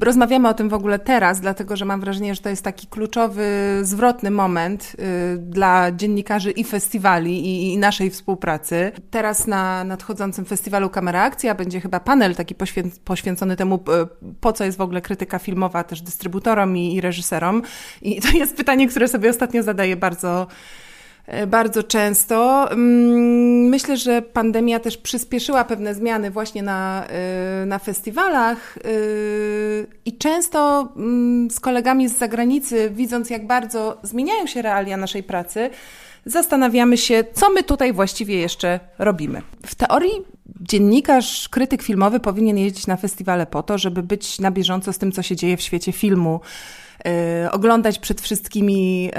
rozmawiamy o tym w ogóle teraz, dlatego że mam wrażenie, że to jest taki kluczowy, zwrotny moment y, dla dziennikarzy i festiwali i, naszej współpracy. Teraz na nadchodzącym festiwalu Kamera Akcja będzie chyba panel taki poświęcony temu, po co jest w ogóle krytyka filmowa też dystrybutorom i, i reżyserom. I to jest pytanie, które sobie ostatnio zadaję bardzo bardzo często. Mm, myślę, że pandemia też przyspieszyła pewne zmiany właśnie na, e, na festiwalach e, i często mm, z kolegami z zagranicy, widząc jak bardzo zmieniają się realia naszej pracy, zastanawiamy się, co my tutaj właściwie jeszcze robimy. W teorii dziennikarz, krytyk filmowy powinien jeździć na festiwale po to, żeby być na bieżąco z tym, co się dzieje w świecie filmu oglądać przed wszystkimi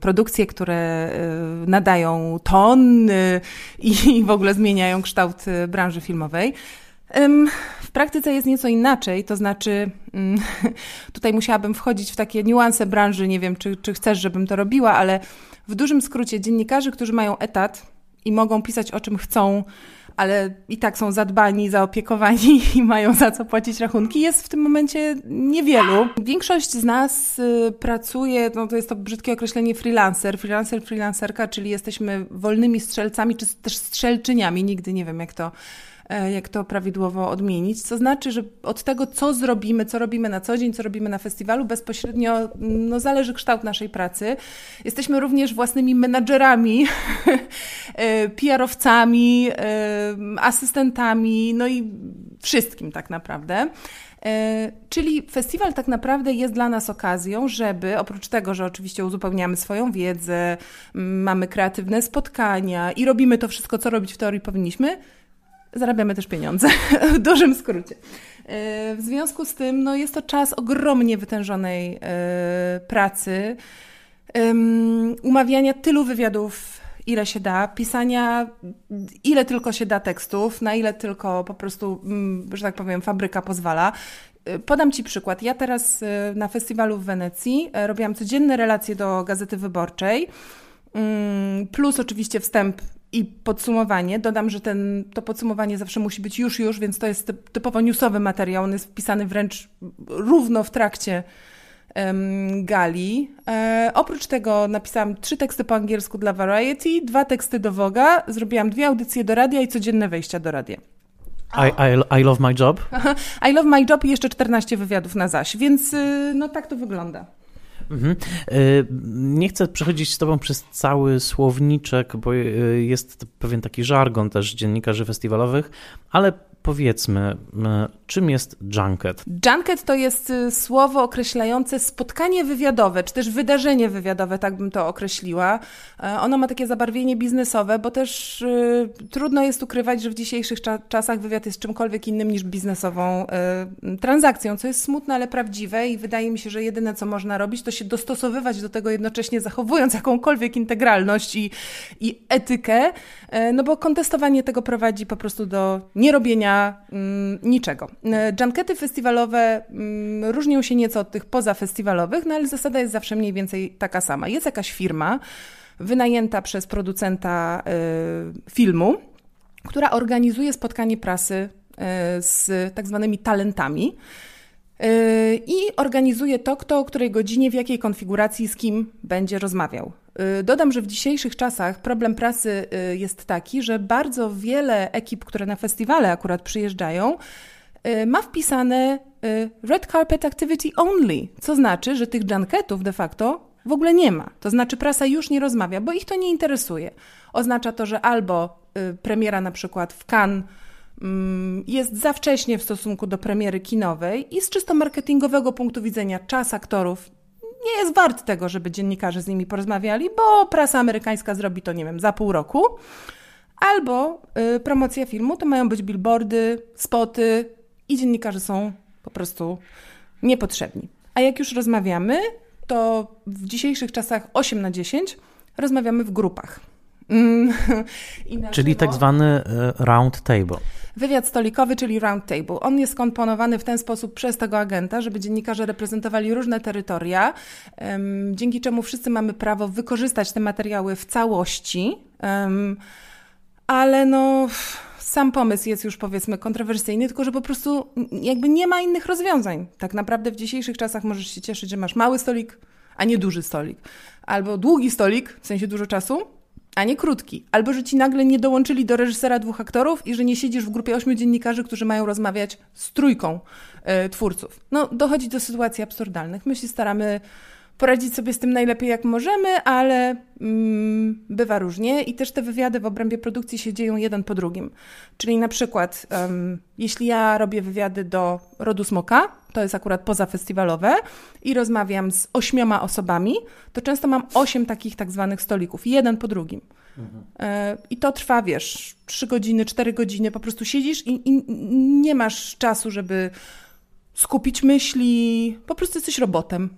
produkcje, które nadają ton i w ogóle zmieniają kształt branży filmowej. W praktyce jest nieco inaczej, to znaczy mm, tutaj musiałabym wchodzić w takie niuanse branży, nie wiem, czy, czy chcesz, żebym to robiła, ale w dużym skrócie dziennikarze, którzy mają etat i mogą pisać o czym chcą, ale i tak są zadbani, zaopiekowani i mają za co płacić rachunki, jest w tym momencie niewielu. Większość z nas y, pracuje, no to jest to brzydkie określenie freelancer, freelancer, freelancerka, czyli jesteśmy wolnymi strzelcami, czy też strzelczyniami, nigdy nie wiem jak to jak to prawidłowo odmienić. Co znaczy, że od tego, co zrobimy, co robimy na co dzień, co robimy na festiwalu, bezpośrednio no, zależy kształt naszej pracy. Jesteśmy również własnymi menadżerami, e, PR-owcami, e, asystentami, no i wszystkim tak naprawdę. Czyli festiwal tak naprawdę jest dla nas okazją, żeby oprócz tego, że oczywiście uzupełniamy swoją wiedzę, mamy kreatywne spotkania i robimy to wszystko, co robić w teorii powinniśmy, zarabiamy też pieniądze, w dużym skrócie. E, w związku z tym no, jest to czas ogromnie wytężonej e, pracy, umawiania tylu wywiadów, ile się da, pisania ile tylko się da tekstów, na ile tylko po prostu, mm, że tak powiem, fabryka pozwala. E, podam Ci przykład. Ja teraz na festiwalu w Wenecji robiłam codzienne relacje do Gazety Wyborczej, mm, plus oczywiście wstęp i podsumowanie. Dodam, że ten, to podsumowanie zawsze musi być już, już, więc to jest typowo newsowy materiał. On jest wpisany wręcz równo w trakcie um, gali. E, oprócz tego napisałam trzy teksty po angielsku dla Variety, dwa teksty do Voga, zrobiłam dwie audycje do radia i codzienne wejścia do radia. I, I, I love my job. I love my job i jeszcze 14 wywiadów na zaś, więc y, no tak to wygląda. Mhm. Y, nie chcę przechodzić z Tobą przez cały słowniczek, bo y, jest pewien taki żargon też dziennikarzy festiwalowych, ale powiedzmy, czym jest junket? Junket to jest y, słowo określające spotkanie wywiadowe, czy też wydarzenie wywiadowe, tak bym to określiła. E, ono ma takie zabarwienie biznesowe, bo też y, trudno jest ukrywać, że w dzisiejszych cza czasach wywiad jest czymkolwiek innym niż biznesową y, transakcją, co jest smutne, ale prawdziwe i wydaje mi się, że jedyne, co można robić, to się dostosowywać do tego jednocześnie zachowując jakąkolwiek integralność i, i etykę, e, no bo kontestowanie tego prowadzi po prostu do nierobienia mm, niczego. E, junkety festiwalowe mm, różnią się nieco od tych pozafestiwalowych, no ale zasada jest zawsze mniej więcej taka sama. Jest jakaś firma wynajęta przez producenta y, filmu, która organizuje spotkanie prasy y, z tak zwanymi talentami. I organizuje to, kto o której godzinie, w jakiej konfiguracji, z kim będzie rozmawiał. Y, dodam, że w dzisiejszych czasach problem prasy y, jest taki, że bardzo wiele ekip, które na festiwale akurat przyjeżdżają, y, ma wpisane red carpet activity only, co znaczy, że tych junketów de facto w ogóle nie ma. To znaczy prasa już nie rozmawia, bo ich to nie interesuje. Oznacza to, że albo premiera na przykład w Cannes mm, jest za wcześnie w stosunku do premiery kinowej i z czysto marketingowego punktu widzenia czas aktorów nie jest wart tego, żeby dziennikarze z nimi porozmawiali, bo prasa amerykańska zrobi to, nie wiem, za pół roku. Albo y, promocja filmu to mają być billboardy, spoty i dziennikarze są po prostu niepotrzebni. A jak już rozmawiamy, to w dzisiejszych czasach 8 na 10 rozmawiamy w grupach. Mm. Czyli tak zwany e, round table. Wywiad stolikowy, czyli round table. On jest komponowany w ten sposób przez tego agenta, żeby dziennikarze reprezentowali różne terytoria, dzięki czemu wszyscy mamy prawo wykorzystać te materiały w całości. Ale no sam pomysł jest już powiedzmy kontrowersyjny, tylko że po prostu jakby nie ma innych rozwiązań. Tak naprawdę w dzisiejszych czasach możesz się cieszyć, że masz mały stolik, a nie duży stolik. Albo długi stolik, w sensie dużo czasu, a nie krótki. Albo, że ci nagle nie dołączyli do reżysera dwóch aktorów i że nie siedzisz w grupie ośmiu dziennikarzy, którzy mają rozmawiać z trójką y, twórców. No, dochodzi do sytuacji absurdalnych. My się staramy poradzić sobie z tym najlepiej jak możemy, ale mm, bywa różnie i też te wywiady w obrębie produkcji się dzieją jeden po drugim. Czyli na przykład, um, jeśli ja robię wywiady do Rodu Smoka, to jest akurat pozafestiwalowe, i rozmawiam z ośmioma osobami, to często mam osiem takich tak zwanych stolików, jeden po drugim. Mhm. E, I to trwa, wiesz, trzy godziny, cztery godziny, po prostu siedzisz i, i nie masz czasu, żeby skupić myśli, po prostu jesteś robotem.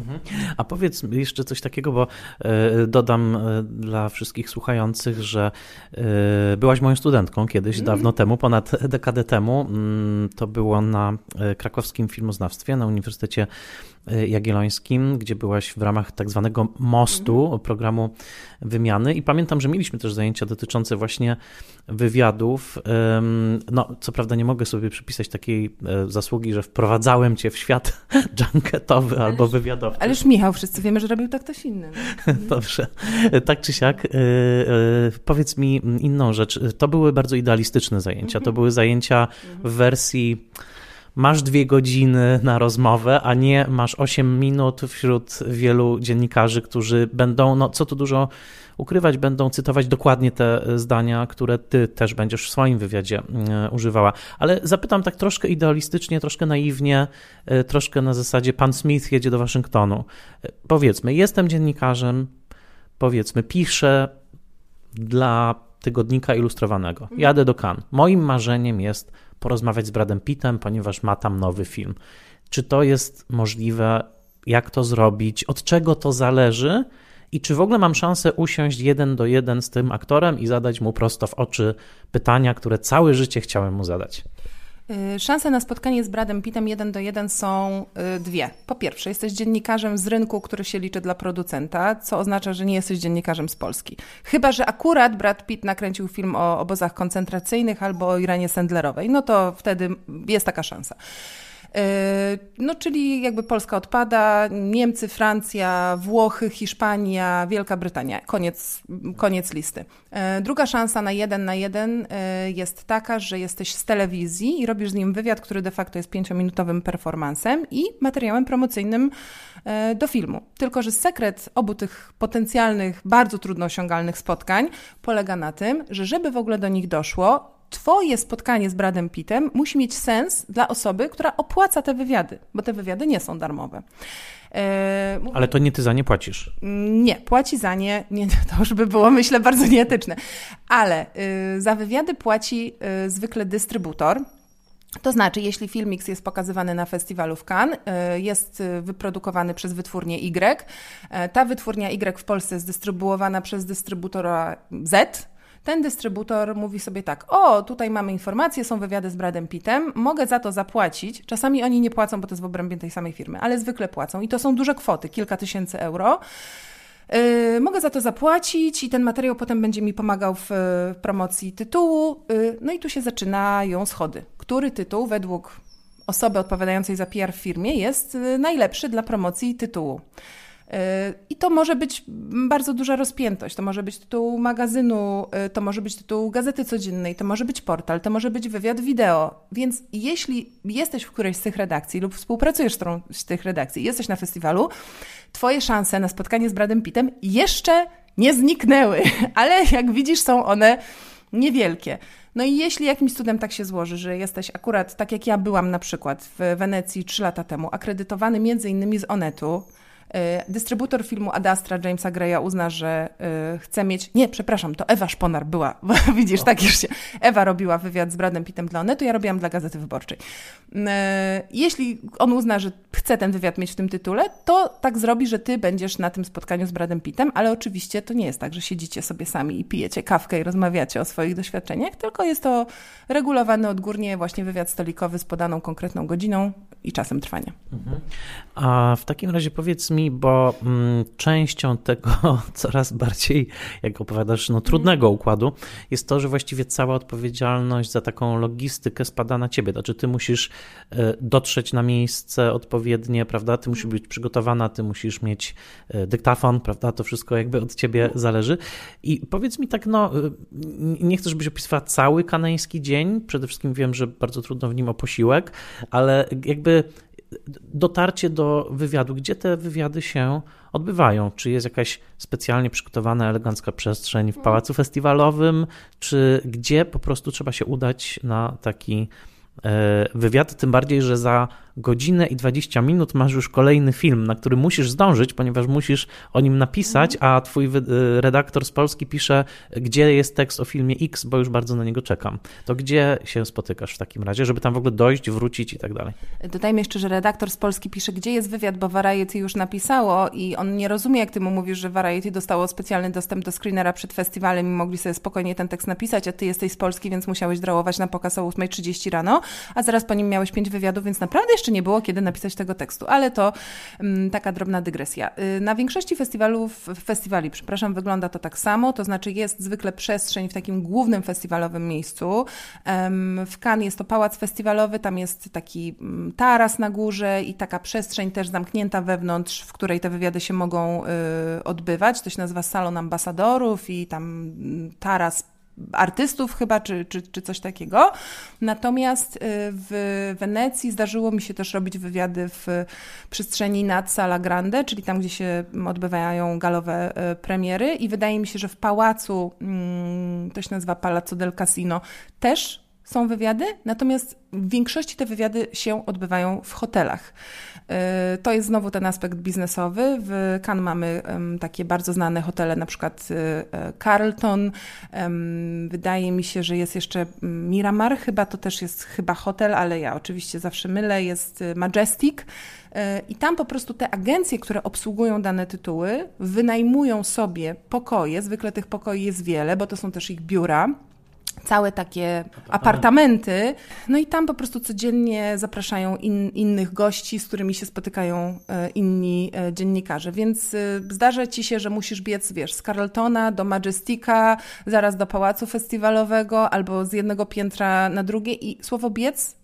Mhm. A powiedz jeszcze coś takiego, bo e, dodam e, dla wszystkich słuchających, że e, byłaś moją studentką kiedyś, mm. dawno temu, ponad dekadę temu. Mm, to było na krakowskim filmoznawstwie na Uniwersytecie Jagiellońskim, gdzie byłaś w ramach tak zwanego mostu, mm. programu wymiany i pamiętam, że mieliśmy też zajęcia dotyczące właśnie wywiadów. No, co prawda nie mogę sobie przypisać takiej zasługi, że wprowadzałem cię w świat junketowy albo wywiadowy, Ależ Michał, wszyscy wiemy, że robił tak ktoś inny. No. Dobrze. Tak czy siak, yy, powiedz mi inną rzecz. To były bardzo idealistyczne zajęcia. To mhm. były zajęcia w wersji masz dwie godziny na rozmowę, a nie masz osiem minut wśród wielu dziennikarzy, którzy będą, no co tu dużo ukrywać, będą cytować dokładnie te zdania, które ty też będziesz w swoim wywiadzie e, używała. Ale zapytam tak troszkę idealistycznie, troszkę naiwnie, e, troszkę na zasadzie pan Smith jedzie do Waszyngtonu. E, powiedzmy, jestem dziennikarzem, powiedzmy, piszę dla tygodnika ilustrowanego. Jadę do Cannes. Moim marzeniem jest porozmawiać z Bradem Pittem, ponieważ ma tam nowy film. Czy to jest możliwe? Jak to zrobić? Od czego to zależy? i czy w ogóle mam szansę usiąść jeden do jeden z tym aktorem i zadać mu prosto w oczy pytania, które całe życie chciałem mu zadać. Y, szanse na spotkanie z Bradem Pittem jeden do jeden są y, dwie. Po pierwsze, jesteś dziennikarzem z rynku, który się liczy dla producenta, co oznacza, że nie jesteś dziennikarzem z Polski. Chyba, że akurat Brad Pitt nakręcił film o obozach koncentracyjnych albo o Iranie Sandlerowej, no to wtedy jest taka szansa. E, no, czyli jakby Polska odpada, Niemcy, Francja, Włochy, Hiszpania, Wielka Brytania. Koniec, koniec listy. E, druga szansa na jeden na jeden e, jest taka, że jesteś z telewizji i robisz z nim wywiad, który de facto jest pięciominutowym performansem i materiałem promocyjnym do filmu. Tylko, że sekret obu tych potencjalnych, bardzo trudno osiągalnych spotkań polega na tym, że żeby w ogóle do nich doszło, Twoje spotkanie z Bradem Pittem musi mieć sens dla osoby, która opłaca te wywiady, bo te wywiady nie są darmowe. E, Ale to nie ty za nie płacisz? Nie, płaci za nie, nie to już by było myślę bardzo nieetyczne. Ale y, za wywiady płaci y, zwykle dystrybutor, to znaczy, jeśli Filmix jest pokazywany na festiwalu w Cannes, y, jest wyprodukowany przez wytwórnię Y, ta wytwórnia Y w Polsce jest dystrybuowana przez dystrybutora Z, ten dystrybutor mówi sobie tak: O, tutaj mamy informacje, są wywiady z Bradem Pittem, mogę za to zapłacić. Czasami oni nie płacą, bo to jest w obrębie tej samej firmy, ale zwykle płacą i to są duże kwoty kilka tysięcy euro. Yy, mogę za to zapłacić i ten materiał potem będzie mi pomagał w, w promocji tytułu. Yy, no i tu się zaczynają schody. Który tytuł według osoby odpowiadającej za PR w firmie jest yy, najlepszy dla promocji tytułu? I to może być bardzo duża rozpiętość. To może być tytuł magazynu, y, to może być tytuł gazety codziennej, to może być portal, to może być wywiad wideo. Więc jeśli jesteś w którejś z tych redakcji lub współpracujesz z którąś z tych redakcji, jesteś na festiwalu, twoje szanse na spotkanie z Bradem Pittem jeszcze nie zniknęły, ale jak widzisz, są one niewielkie. No i jeśli jakimś cudem tak się złoży, że jesteś akurat, tak jak ja byłam na przykład w Wenecji trzy lata temu, akredytowany między innymi z Onetu, dystrybutor filmu Adastra Jamesa Greya uzna, że e, chce mieć. Nie, przepraszam, to Ewa Szponar była. Widzisz, tak już się. Ewa robiła wywiad z Bradem Pittem dla Onetu, ja robiłam dla Gazety Wyborczej. E, jeśli on uzna, że chce ten wywiad mieć w tym tytule, to tak zrobi, że ty będziesz na tym spotkaniu z Bradem Pittem, ale oczywiście to nie jest tak, że siedzicie sobie sami i pijecie kawkę i rozmawiacie o swoich doświadczeniach, tylko jest to regulowany odgórnie właśnie wywiad stolikowy z podaną konkretną godziną i czasem trwania. Mhm. A w takim razie powiedz mi, bo mm, częścią tego coraz bardziej, jak opowiadasz, no, trudnego układu jest to, że właściwie cała odpowiedzialność za taką logistykę spada na ciebie. Znaczy, ty musisz e, dotrzeć na miejsce odpowiednie, prawda? Ty musisz być przygotowana, ty musisz mieć e, dyktafon, prawda? To wszystko jakby od ciebie zależy. I powiedz mi tak, no, e, nie chcę, żebyś opisywała cały kanański dzień. Przede wszystkim wiem, że bardzo trudno w nim o posiłek, ale jakby dotarcie do wywiadu, gdzie te wywiady się odbywają? Czy jest jakaś specjalnie przygotowana, elegancka przestrzeń w pałacu festiwalowym, czy gdzie po prostu trzeba się udać na taki e, wywiad? Tym bardziej, że za godzinę i 20 minut masz już kolejny film, na który musisz zdążyć, ponieważ musisz o nim napisać, a twój redaktor z Polski pisze, gdzie jest tekst o filmie X, bo już bardzo na niego czekam. To gdzie się spotykasz w takim razie, żeby tam w ogóle dojść, wrócić i tak dalej? Dodajmy jeszcze, że redaktor z Polski pisze, gdzie jest wywiad, bo Variety już napisało i on nie rozumie, jak ty mu mówisz, że Variety dostało specjalny dostęp do screenera przed festiwalem i mogli sobie spokojnie ten tekst napisać, a ty jesteś z Polski, więc musiałeś drałować na pokaz o 8.30 rano, a zaraz po nim miałeś pięć wywiadów, więc naprawdę jeszcze nie było kiedy napisać tego tekstu, ale to mm, taka drobna dygresja. Y, na większości festiwalów, festiwali, przepraszam, wygląda to tak samo, to znaczy jest zwykle przestrzeń w takim głównym festiwalowym miejscu. W Cannes jest to pałac festiwalowy, tam jest taki mm, taras na górze i taka przestrzeń też zamknięta wewnątrz, w której te wywiady się mogą y, odbywać. To się nazywa Salon Ambasadorów i tam mm, taras artystów chyba, czy, czy, czy coś takiego. Natomiast y, w Wenecji zdarzyło mi się też robić wywiady w przestrzeni nad Sala Grande, czyli tam, gdzie się odbywają galowe y, premiery i wydaje mi się, że w pałacu, mm, to się nazywa Palazzo del Casino, też są wywiady, natomiast w większości te wywiady się odbywają w hotelach. Y, to jest znowu ten aspekt biznesowy. W Cannes mamy takie bardzo znane hotele, na przykład y, Carlton. Wydaje mi się, że jest jeszcze Miramar, chyba to też jest chyba hotel, ale ja oczywiście zawsze mylę, jest Majestic. I tam po prostu te agencje, które obsługują dane tytuły, wynajmują sobie pokoje. Zwykle tych pokoi jest wiele, bo to są też ich biura całe takie apartamenty. No i tam po prostu codziennie zapraszają in, innych gości, z którymi się spotykają e, inni e, dziennikarze. Więc e, zdarza ci się, że musisz biec, wiesz, z Carltona do Majestika, zaraz do pałacu festiwalowego albo z jednego piętra na drugie i słowo biec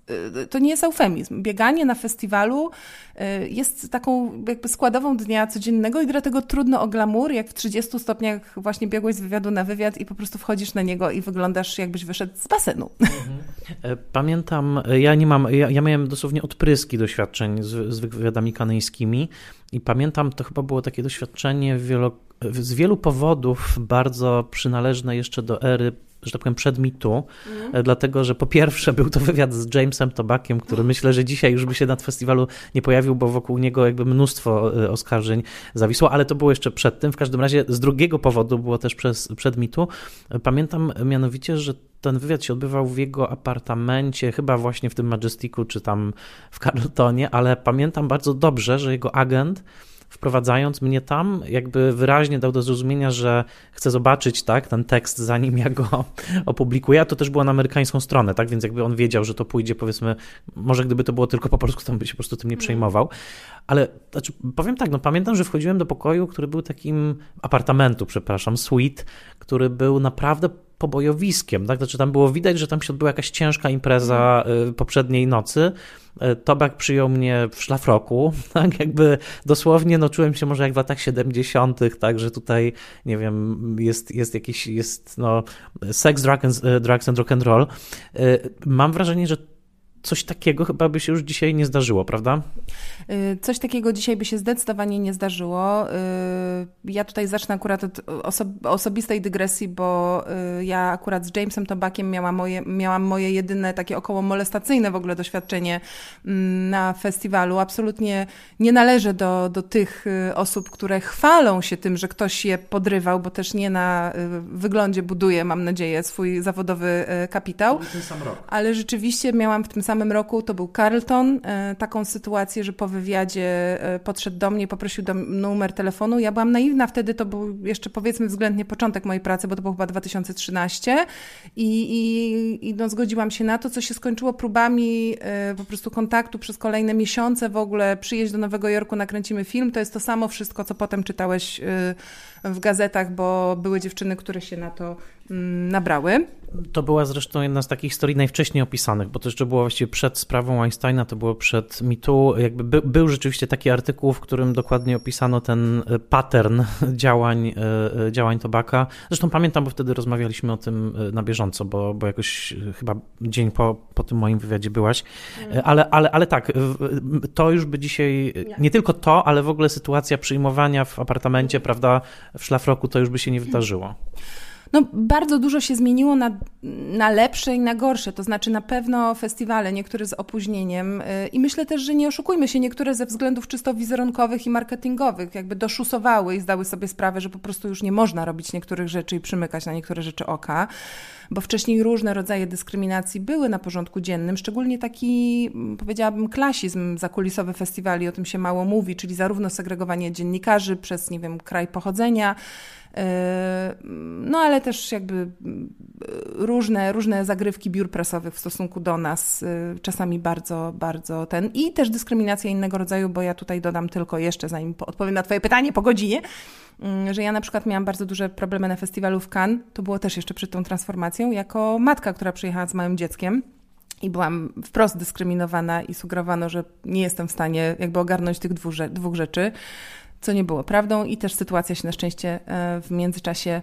to nie jest eufemizm. Bieganie na festiwalu y, jest taką jakby składową dnia codziennego i dlatego trudno o glamour, jak w 30 stopniach właśnie biegłeś z wywiadu na wywiad i po prostu wchodzisz na niego i wyglądasz jakbyś wyszedł z basenu. Mhm. E, pamiętam, e, ja nie mam, ja, ja miałem dosłownie odpryski doświadczeń z, z wywiadami kanańskimi i pamiętam, to chyba było takie doświadczenie z wielu powodów bardzo przynależne jeszcze do ery że tak powiem, przed mitu, mm. dlatego że po pierwsze był to wywiad z Jamesem Tobakiem, który myślę, że dzisiaj już by się na festiwalu nie pojawił, bo wokół niego jakby mnóstwo e, oskarżeń zawisło, ale to było jeszcze przed tym. W każdym razie z drugiego powodu było też przez, przed mitu. Pamiętam mianowicie, że ten wywiad się odbywał w jego apartamencie, chyba właśnie w tym Majesticu, czy tam w Carltonie, ale pamiętam bardzo dobrze, że jego agent wprowadzając mnie tam, jakby wyraźnie dał do zrozumienia, że chce zobaczyć tak, ten tekst, zanim ja go opublikuję. A to też było na amerykańską stronę, tak? Więc jakby on wiedział, że to pójdzie, powiedzmy, może gdyby to było tylko po polsku, to by się po prostu tym nie mhm. przejmował. Ale znaczy, powiem tak, no pamiętam, że wchodziłem do pokoju, który był takim apartamentu, przepraszam, suite, który był naprawdę pobojowiskiem, tak? Znaczy tam było widać, że tam się odbyła jakaś ciężka impreza mhm. y, poprzedniej nocy. Y, Tobak przyjął mnie w szlafroku, tak? Jakby dosłownie no czułem się może jak w latach 70., tak? Że tutaj, nie wiem, jest, jest jakiś, jest no sex, drugs, y, drugs and rock and roll. Mam wrażenie, że coś takiego chyba by się już dzisiaj nie zdarzyło, prawda? Y, coś takiego dzisiaj by się zdecydowanie nie zdarzyło. Y, ja tutaj zacznę akurat od osobistej dygresji, bo y, ja akurat z Jamesem Tobakiem miałam moje, miałam moje jedyne takie około molestacyjne w ogóle doświadczenie mm, na festiwalu. Absolutnie nie należę do, do tych osób, które chwalą się tym, że ktoś je podrywał, bo też nie na wyglądzie buduje, mam nadzieję, swój zawodowy kapitał. Ale rzeczywiście miałam w tym samym roku, to był Carlton, e, taką sytuację, że po wywiadzie e, podszedł do mnie, poprosił do numer telefonu. Ja byłam naiwna wtedy, to był jeszcze powiedzmy względnie początek mojej pracy, bo to był chyba 2013 i, i, i no, zgodziłam się na to, co się skończyło próbami e, po prostu kontaktu przez kolejne miesiące w ogóle, przyjeźdź do Nowego Jorku, nakręcimy film, to jest to samo wszystko, co potem czytałeś w gazetach, bo były dziewczyny, które się na to mm, nabrały. To była zresztą jedna z takich historii najwcześniej opisanych, bo to jeszcze było właściwie przed sprawą Einsteina, to było przed MeToo. Jakby by, był rzeczywiście taki artykuł, w którym dokładnie opisano ten e, pattern działań, e, e, działań Tobaka. Zresztą pamiętam, bo wtedy rozmawialiśmy o tym na bieżąco, bo, bo jakoś chyba dzień po, po tym moim wywiadzie byłaś. Mm. Ale, ale, ale tak, to już by dzisiaj, nie tylko to, ale w ogóle sytuacja przyjmowania w apartamencie, prawda, w szlafroku, to już by się nie wydarzyło. No, bardzo dużo się zmieniło na, na lepsze i na gorsze. To znaczy, na pewno festiwale, niektóre z opóźnieniem, yy, i myślę też, że nie oszukujmy się, niektóre ze względów czysto wizerunkowych i marketingowych, jakby doszusowały i zdały sobie sprawę, że po prostu już nie można robić niektórych rzeczy i przymykać na niektóre rzeczy oka, bo wcześniej różne rodzaje dyskryminacji były na porządku dziennym, szczególnie taki, powiedziałabym, klasizm zakulisowy festiwali, o tym się mało mówi, czyli zarówno segregowanie dziennikarzy przez, nie wiem, kraj pochodzenia, no ale też jakby różne, różne zagrywki biur prasowych w stosunku do nas, czasami bardzo, bardzo ten. I też dyskryminacja innego rodzaju, bo ja tutaj dodam tylko jeszcze, zanim odpowiem na Twoje pytanie po godzinie, że ja na przykład miałam bardzo duże problemy na festiwalu w Cannes, to było też jeszcze przed tą transformacją, jako matka, która przyjechała z małym dzieckiem. I byłam wprost dyskryminowana i sugerowano, że nie jestem w stanie jakby ogarnąć tych dwóch, dwóch rzeczy co nie było prawdą i też sytuacja się na szczęście e, w międzyczasie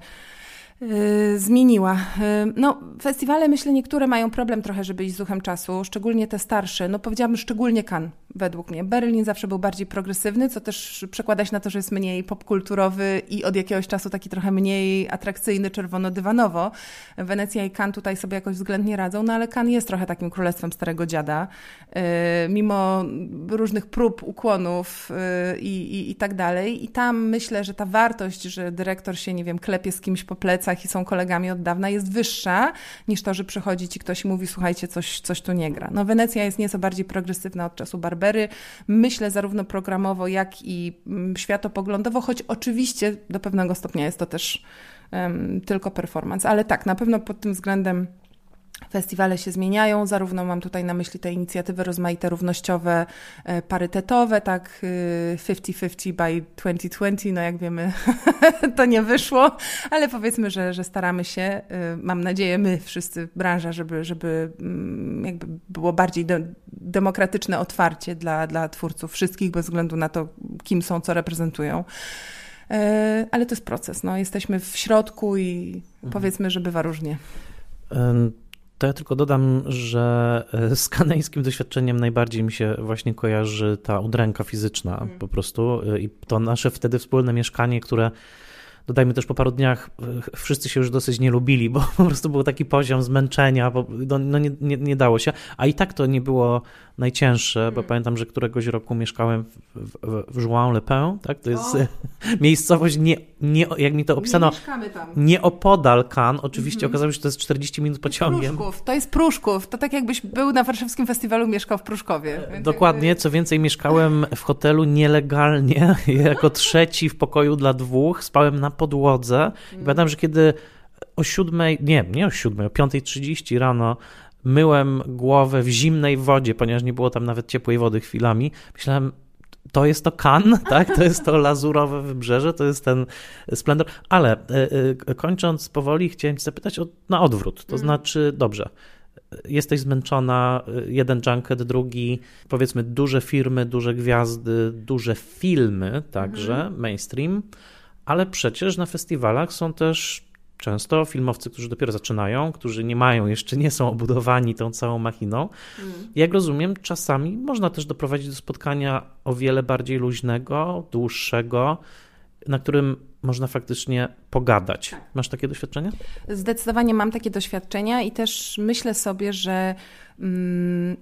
zmieniła. Y, no, festiwale, myślę, niektóre mają problem trochę, żeby iść z duchem czasu, szczególnie te starsze. No, powiedziałabym szczególnie Cannes, według mnie. Berlin zawsze był bardziej progresywny, co też przekłada się na to, że jest mniej popkulturowy i od jakiegoś czasu taki trochę mniej atrakcyjny, czerwono-dywanowo. Wenecja i Cannes tutaj sobie jakoś względnie radzą, no ale Cannes jest trochę takim królestwem starego dziada. Y, mimo różnych prób, ukłonów i, i, i tak dalej. I tam myślę, że ta wartość, że dyrektor się, nie wiem, klepie z kimś po plecach, i są kolegami od dawna, jest wyższa niż to, że przychodzi ci ktoś i mówi, słuchajcie, coś, coś tu nie gra. No Wenecja jest nieco bardziej progresywna od czasu Barbery. Myślę zarówno programowo, jak i mm, światopoglądowo, choć oczywiście do pewnego stopnia jest to też um, tylko performance. Ale tak, na pewno pod tym względem Festiwale się zmieniają, zarówno mam tutaj na myśli te inicjatywy rozmaite, równościowe, e, parytetowe, tak 50-50 y, by 2020, no jak wiemy to nie wyszło, ale powiedzmy, że, że staramy się, y, mam nadzieję my wszyscy, branża, żeby, żeby mm, jakby było bardziej de demokratyczne otwarcie dla, dla twórców wszystkich, bez względu na to, kim są, co reprezentują. E, ale to jest proces, no, jesteśmy w środku i mhm. powiedzmy, że bywa różnie. To ja tylko dodam, że e, z kanańskim doświadczeniem najbardziej mi się właśnie kojarzy ta udręka fizyczna mm. po prostu e, i to nasze wtedy wspólne mieszkanie, które dodajmy też po paru dniach e, wszyscy się już dosyć nie lubili, bo po prostu był taki poziom zmęczenia, bo no, no nie, nie, nie, dało się, a i tak to nie było najcięższe, bo mm. pamiętam, że któregoś roku mieszkałem w, w, w Jouan-le-Pin, tak? To jest o. miejscowość, nie, nie, jak mi to opisano, nie, nie opodal Cannes. Oczywiście mm -hmm. okazało się, że to jest 40 minut pociągiem. Pruszków, to jest Pruszków. To tak jakbyś był na warszawskim festiwalu mieszkał w Pruszkowie. Dokładnie, co więcej mieszkałem w hotelu nielegalnie, jako trzeci w pokoju dla dwóch, spałem na podłodze. I pamiętam, że kiedy o siódmej, nie, nie o siódmej, o piątej trzydzieści rano myłem głowę w zimnej wodzie, ponieważ nie było tam nawet ciepłej wody chwilami. Myślałem, to jest to kan, tak? To jest to lazurowe wybrzeże, to jest ten splendor. Ale y, y, kończąc powoli, chciałem zapytać o, na odwrót. To mm. znaczy, dobrze, jesteś zmęczona, jeden junket, drugi, powiedzmy duże firmy, duże gwiazdy, duże filmy także, mm. mainstream, ale przecież na festiwalach są też często filmowcy, którzy dopiero zaczynają, którzy nie mają jeszcze, nie są obudowani tą całą machiną. Mm. Jak rozumiem, czasami można też doprowadzić do spotkania o wiele bardziej luźnego, dłuższego, na którym można faktycznie pogadać. Tak. Masz takie doświadczenia? Zdecydowanie mam takie doświadczenia i też myślę sobie, że. Mm,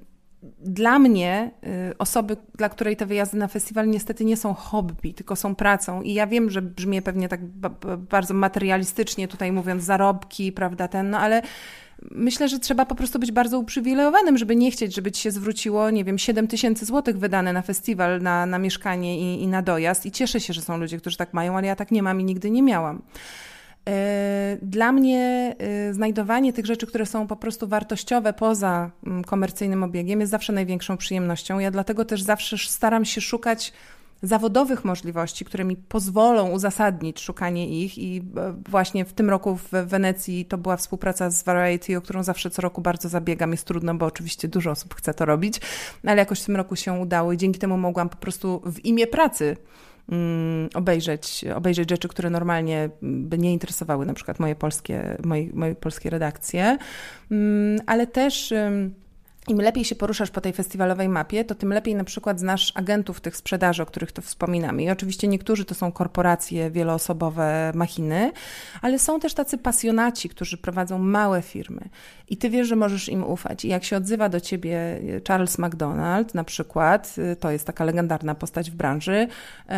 dla mnie y, osoby, dla której te wyjazdy na festiwal niestety nie są hobby, tylko są pracą. I ja wiem, że brzmi pewnie tak bardzo materialistycznie, tutaj mówiąc zarobki, prawda, ten, no ale myślę, że trzeba po prostu być bardzo uprzywilejowanym, żeby nie chcieć, żeby ci się zwróciło, nie wiem, 7 tysięcy złotych wydane na festiwal, na, na mieszkanie i, i na dojazd. I cieszę się, że są ludzie, którzy tak mają, ale ja tak nie mam i nigdy nie miałam. E, dla mnie e, znajdowanie tych rzeczy, które są po prostu wartościowe poza mm, komercyjnym obiegiem, jest zawsze największą przyjemnością. Ja dlatego też zawsze staram się szukać zawodowych możliwości, które mi pozwolą uzasadnić szukanie ich. I e, właśnie w tym roku w Wenecji to była współpraca z Variety, o którą zawsze co roku bardzo zabiegam. Jest trudno, bo oczywiście dużo osób chce to robić, ale jakoś w tym roku się udało i dzięki temu mogłam po prostu w imię pracy obejrzeć, obejrzeć rzeczy, które normalnie by nie interesowały na przykład moje polskie, moje, moje polskie redakcje, mm, ale też im lepiej się poruszasz po tej festiwalowej mapie, to tym lepiej na przykład znasz agentów tych sprzedaży, o których tu wspominamy. I oczywiście niektórzy to są korporacje wieloosobowe, machiny, ale są też tacy pasjonaci, którzy prowadzą małe firmy. I ty wiesz, że możesz im ufać. I jak się odzywa do ciebie Charles McDonald, na przykład, y, to jest taka legendarna postać w branży, y,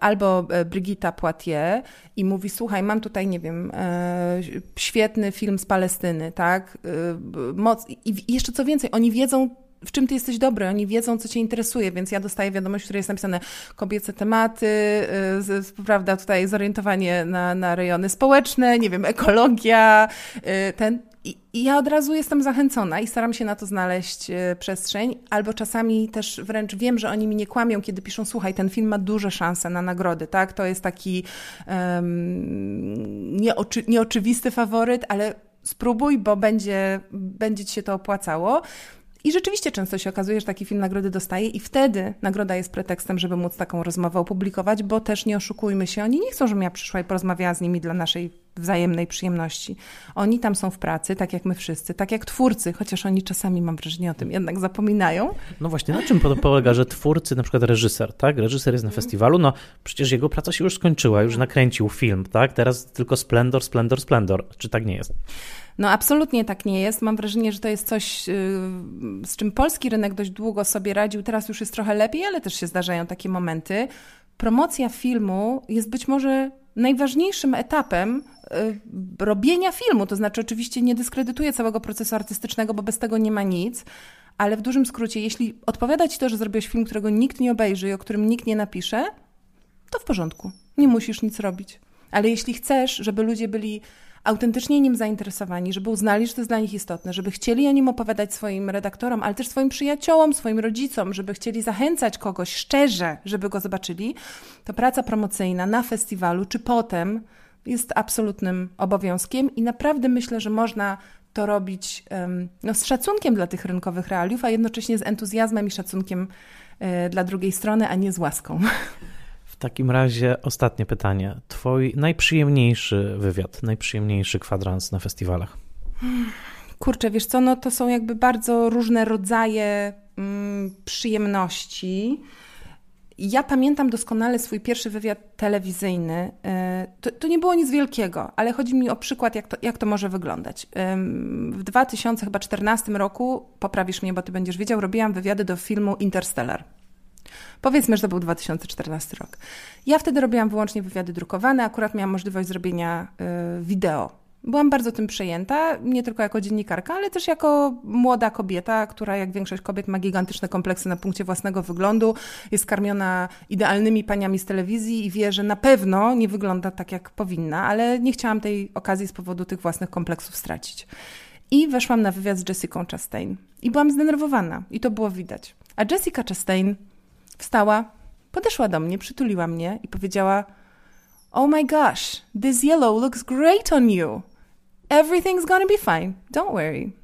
albo y, Brigitta Poitier i mówi, słuchaj, mam tutaj, nie wiem, świetny film z Palestyny, tak? Moc... I jeszcze co więcej, oni wiedzą, w czym ty jesteś dobry, oni wiedzą, co cię interesuje, więc ja dostaję wiadomość, w której jest napisane kobiece tematy, yy, prawda, tutaj zorientowanie na, na rejony społeczne, nie wiem, ekologia, yy, ten. I, I ja od razu jestem zachęcona i staram się na to znaleźć yy, przestrzeń, albo czasami też wręcz wiem, że oni mi nie kłamią, kiedy piszą, słuchaj, ten film ma duże szanse na nagrody, tak? To jest taki um, nieoczy, nieoczywisty faworyt, ale spróbuj, bo będzie, będzie ci się to opłacało. I rzeczywiście często się okazuje, że taki film nagrody dostaje i wtedy nagroda jest pretekstem, żeby móc taką rozmowę opublikować, bo też nie oszukujmy się, oni nie chcą, żebym ja przyszła i porozmawiała z nimi dla naszej wzajemnej przyjemności. Oni tam są w pracy, tak jak my wszyscy, tak jak twórcy, chociaż oni czasami, mam wrażenie, o tym jednak zapominają. No właśnie, na czym polega, że twórcy, na przykład reżyser, tak? Reżyser jest na festiwalu, no przecież jego praca się już skończyła, już nakręcił film, tak? Teraz tylko splendor, splendor, splendor. Czy tak nie jest? No absolutnie tak nie jest. Mam wrażenie, że to jest coś, y, z czym polski rynek dość długo sobie radził. Teraz już jest trochę lepiej, ale też się zdarzają takie momenty. Promocja filmu jest być może najważniejszym etapem y, robienia filmu. To znaczy, oczywiście nie dyskredytuję całego procesu artystycznego, bo bez tego nie ma nic. Ale w dużym skrócie, jeśli odpowiada ci to, że zrobiłeś film, którego nikt nie obejrzy i o którym nikt nie napisze, to w porządku. Nie musisz nic robić. Ale jeśli chcesz, żeby ludzie byli autentycznie nim zainteresowani, żeby uznali, że to jest dla nich istotne, żeby chcieli o nim opowiadać swoim redaktorom, ale też swoim przyjaciołom, swoim rodzicom, żeby chcieli zachęcać kogoś szczerze, żeby go zobaczyli, to praca promocyjna na festiwalu czy potem jest absolutnym obowiązkiem i naprawdę myślę, że można to robić no, z szacunkiem dla tych rynkowych realiów, a jednocześnie z entuzjazmem i szacunkiem e, dla drugiej strony, a nie z łaską. takim razie ostatnie pytanie. Twój najprzyjemniejszy wywiad, najprzyjemniejszy kwadrans na festiwalach? Kurczę, wiesz co, no to są jakby bardzo różne rodzaje mm, przyjemności. Ja pamiętam doskonale swój pierwszy wywiad telewizyjny. E, to, to, nie było nic wielkiego, ale chodzi mi o przykład, jak to, jak to może wyglądać. W 2014 roku, poprawisz mnie, bo ty będziesz wiedział, robiłam wywiady do filmu Interstellar. Powiedzmy, że to był 2014 rok. Ja wtedy robiłam wyłącznie wywiady drukowane, akurat miałam możliwość zrobienia y, wideo. Byłam bardzo tym przejęta, nie tylko jako dziennikarka, ale też jako młoda kobieta, która jak większość kobiet ma gigantyczne kompleksy na punkcie własnego wyglądu, jest karmiona idealnymi paniami z telewizji i wie, że na pewno nie wygląda tak, jak powinna, ale nie chciałam tej okazji z powodu tych własnych kompleksów stracić. I weszłam na wywiad z Jessica Chastain. I byłam zdenerwowana. I to było widać. A Jessica Chastain Wstała, podeszła do mnie, przytuliła mnie i powiedziała: Oh my gosh, this yellow looks great on you. Everything's gonna be fine. Don't worry.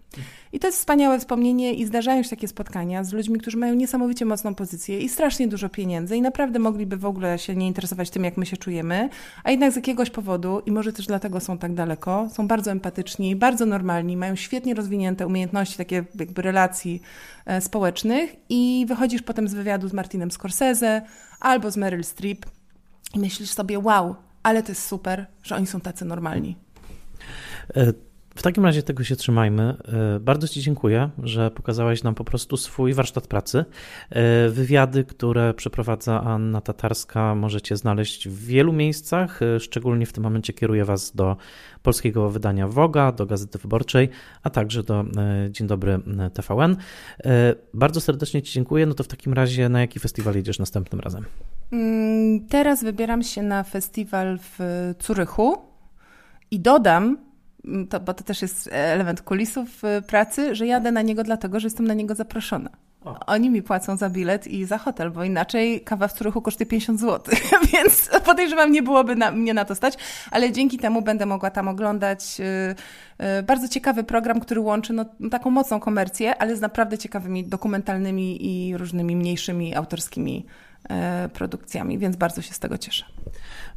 I to jest wspaniałe wspomnienie i zdarzają się takie spotkania z ludźmi, którzy mają niesamowicie mocną pozycję i strasznie dużo pieniędzy i naprawdę mogliby w ogóle się nie interesować tym, jak my się czujemy, a jednak z jakiegoś powodu, i może też dlatego są tak daleko, są bardzo empatyczni, bardzo normalni, mają świetnie rozwinięte umiejętności takie jakby relacji e, społecznych i wychodzisz potem z wywiadu z Martinem Scorsese albo z Meryl Streep i myślisz sobie, wow, ale to jest super, że oni są tacy normalni. E, w takim razie tego się trzymajmy. E, bardzo Ci dziękuję, że pokazałaś nam po prostu swój warsztat pracy. E, wywiady, które przeprowadza Anna Tatarska, możecie znaleźć w wielu miejscach. E, szczególnie w tym momencie kieruję Was do polskiego wydania Woga, do Gazety Wyborczej, a także do Dzień Dobry TVN. Bardzo serdecznie Ci dziękuję. No to w takim razie na jaki festiwal jedziesz następnym razem? Mm, teraz wybieram się na festiwal w Curychu i dodam, to, bo to też jest element kulisów y, pracy, że jadę na niego dlatego, że jestem na niego zaproszona. O. Oni mi płacą za bilet i za hotel, bo inaczej kawa w Curychu kosztuje 50 zł, więc podejrzewam, nie byłoby na, mnie na to stać, ale dzięki temu będę mogła tam oglądać y, y, bardzo ciekawy program, który łączy no, taką mocną komercję, ale z naprawdę ciekawymi dokumentalnymi i różnymi mniejszymi autorskimi produkcjami, więc bardzo się z tego cieszę.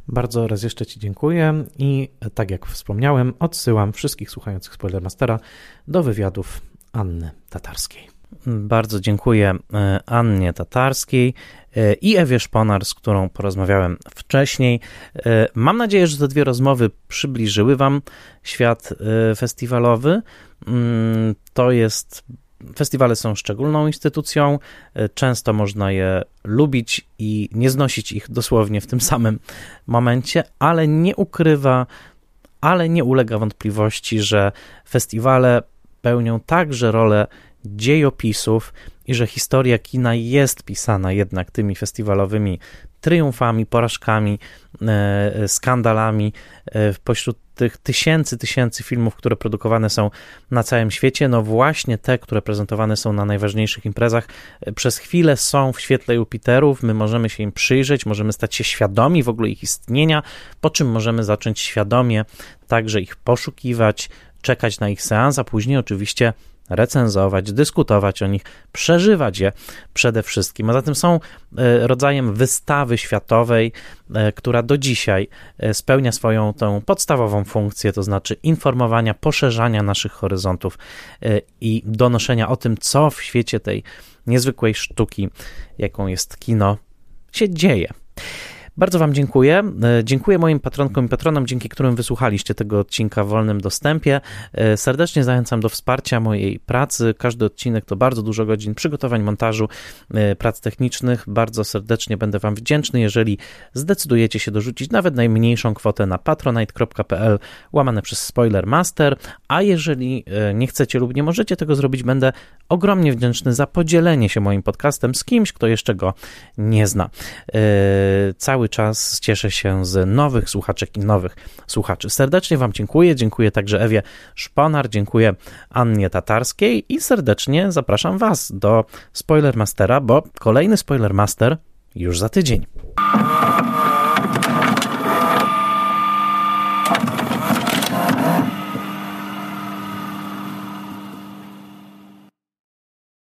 Bardzo raz jeszcze Ci dziękuję i tak jak wspomniałem, odsyłam wszystkich słuchających Spoilermastera do wywiadów Anny Tatarskiej. Bardzo dziękuję e, Annie Tatarskiej e, i Ewie Szponar, z którą porozmawiałem wcześniej. E, mam nadzieję, że te dwie rozmowy przybliżyły Wam świat festiwalowy. Mm, to jest. Festiwale są szczególną instytucją. Często można je lubić i nie znosić ich dosłownie w tym samym momencie, ale nie ukrywa, ale nie ulega wątpliwości, że festiwale pełnią także rolę dziejopisów i że historia kina jest pisana jednak tymi festiwalowymi triumfami, porażkami, e, skandalami e, pośród tych tysięcy, tysięcy filmów, które produkowane są na całym świecie, no właśnie te, które prezentowane są na najważniejszych imprezach, e, przez chwilę są w świetle Jupiterów, my możemy się im przyjrzeć, możemy stać się świadomi w ogóle ich istnienia, po czym możemy zacząć świadomie także ich poszukiwać, czekać na ich seans, a później oczywiście recenzować, dyskutować o nich, przeżywać je przede wszystkim. A zatem są e, rodzajem wystawy światowej, e, która do dzisiaj e, spełnia swoją tą podstawową funkcję, to znaczy informowania, poszerzania naszych horyzontów i donoszenia o tym, co w świecie tej niezwykłej sztuki, jaką jest kino, się dzieje. Bardzo Wam dziękuję. E, dziękuję moim patronkom i patronom, dzięki którym wysłuchaliście tego odcinka w wolnym dostępie. E, serdecznie zachęcam do wsparcia mojej pracy. Każdy odcinek to bardzo dużo godzin przygotowań, montażu, e, prac technicznych. Bardzo serdecznie będę Wam wdzięczny, jeżeli zdecydujecie się dorzucić nawet najmniejszą kwotę na patronite.pl łamane przez Spoilermaster, a jeżeli nie chcecie lub nie możecie tego zrobić, będę ogromnie wdzięczny za podzielenie się moim podcastem z kimś, kto jeszcze go nie zna. Cały cały czas cieszę się z nowych słuchaczek i nowych słuchaczy. Serdecznie Wam dziękuję. Dziękuję także Ewie Szponar, dziękuję Annie Tatarskiej i serdecznie zapraszam Was do Spoilermastera, bo kolejny Spoilermaster już za tydzień.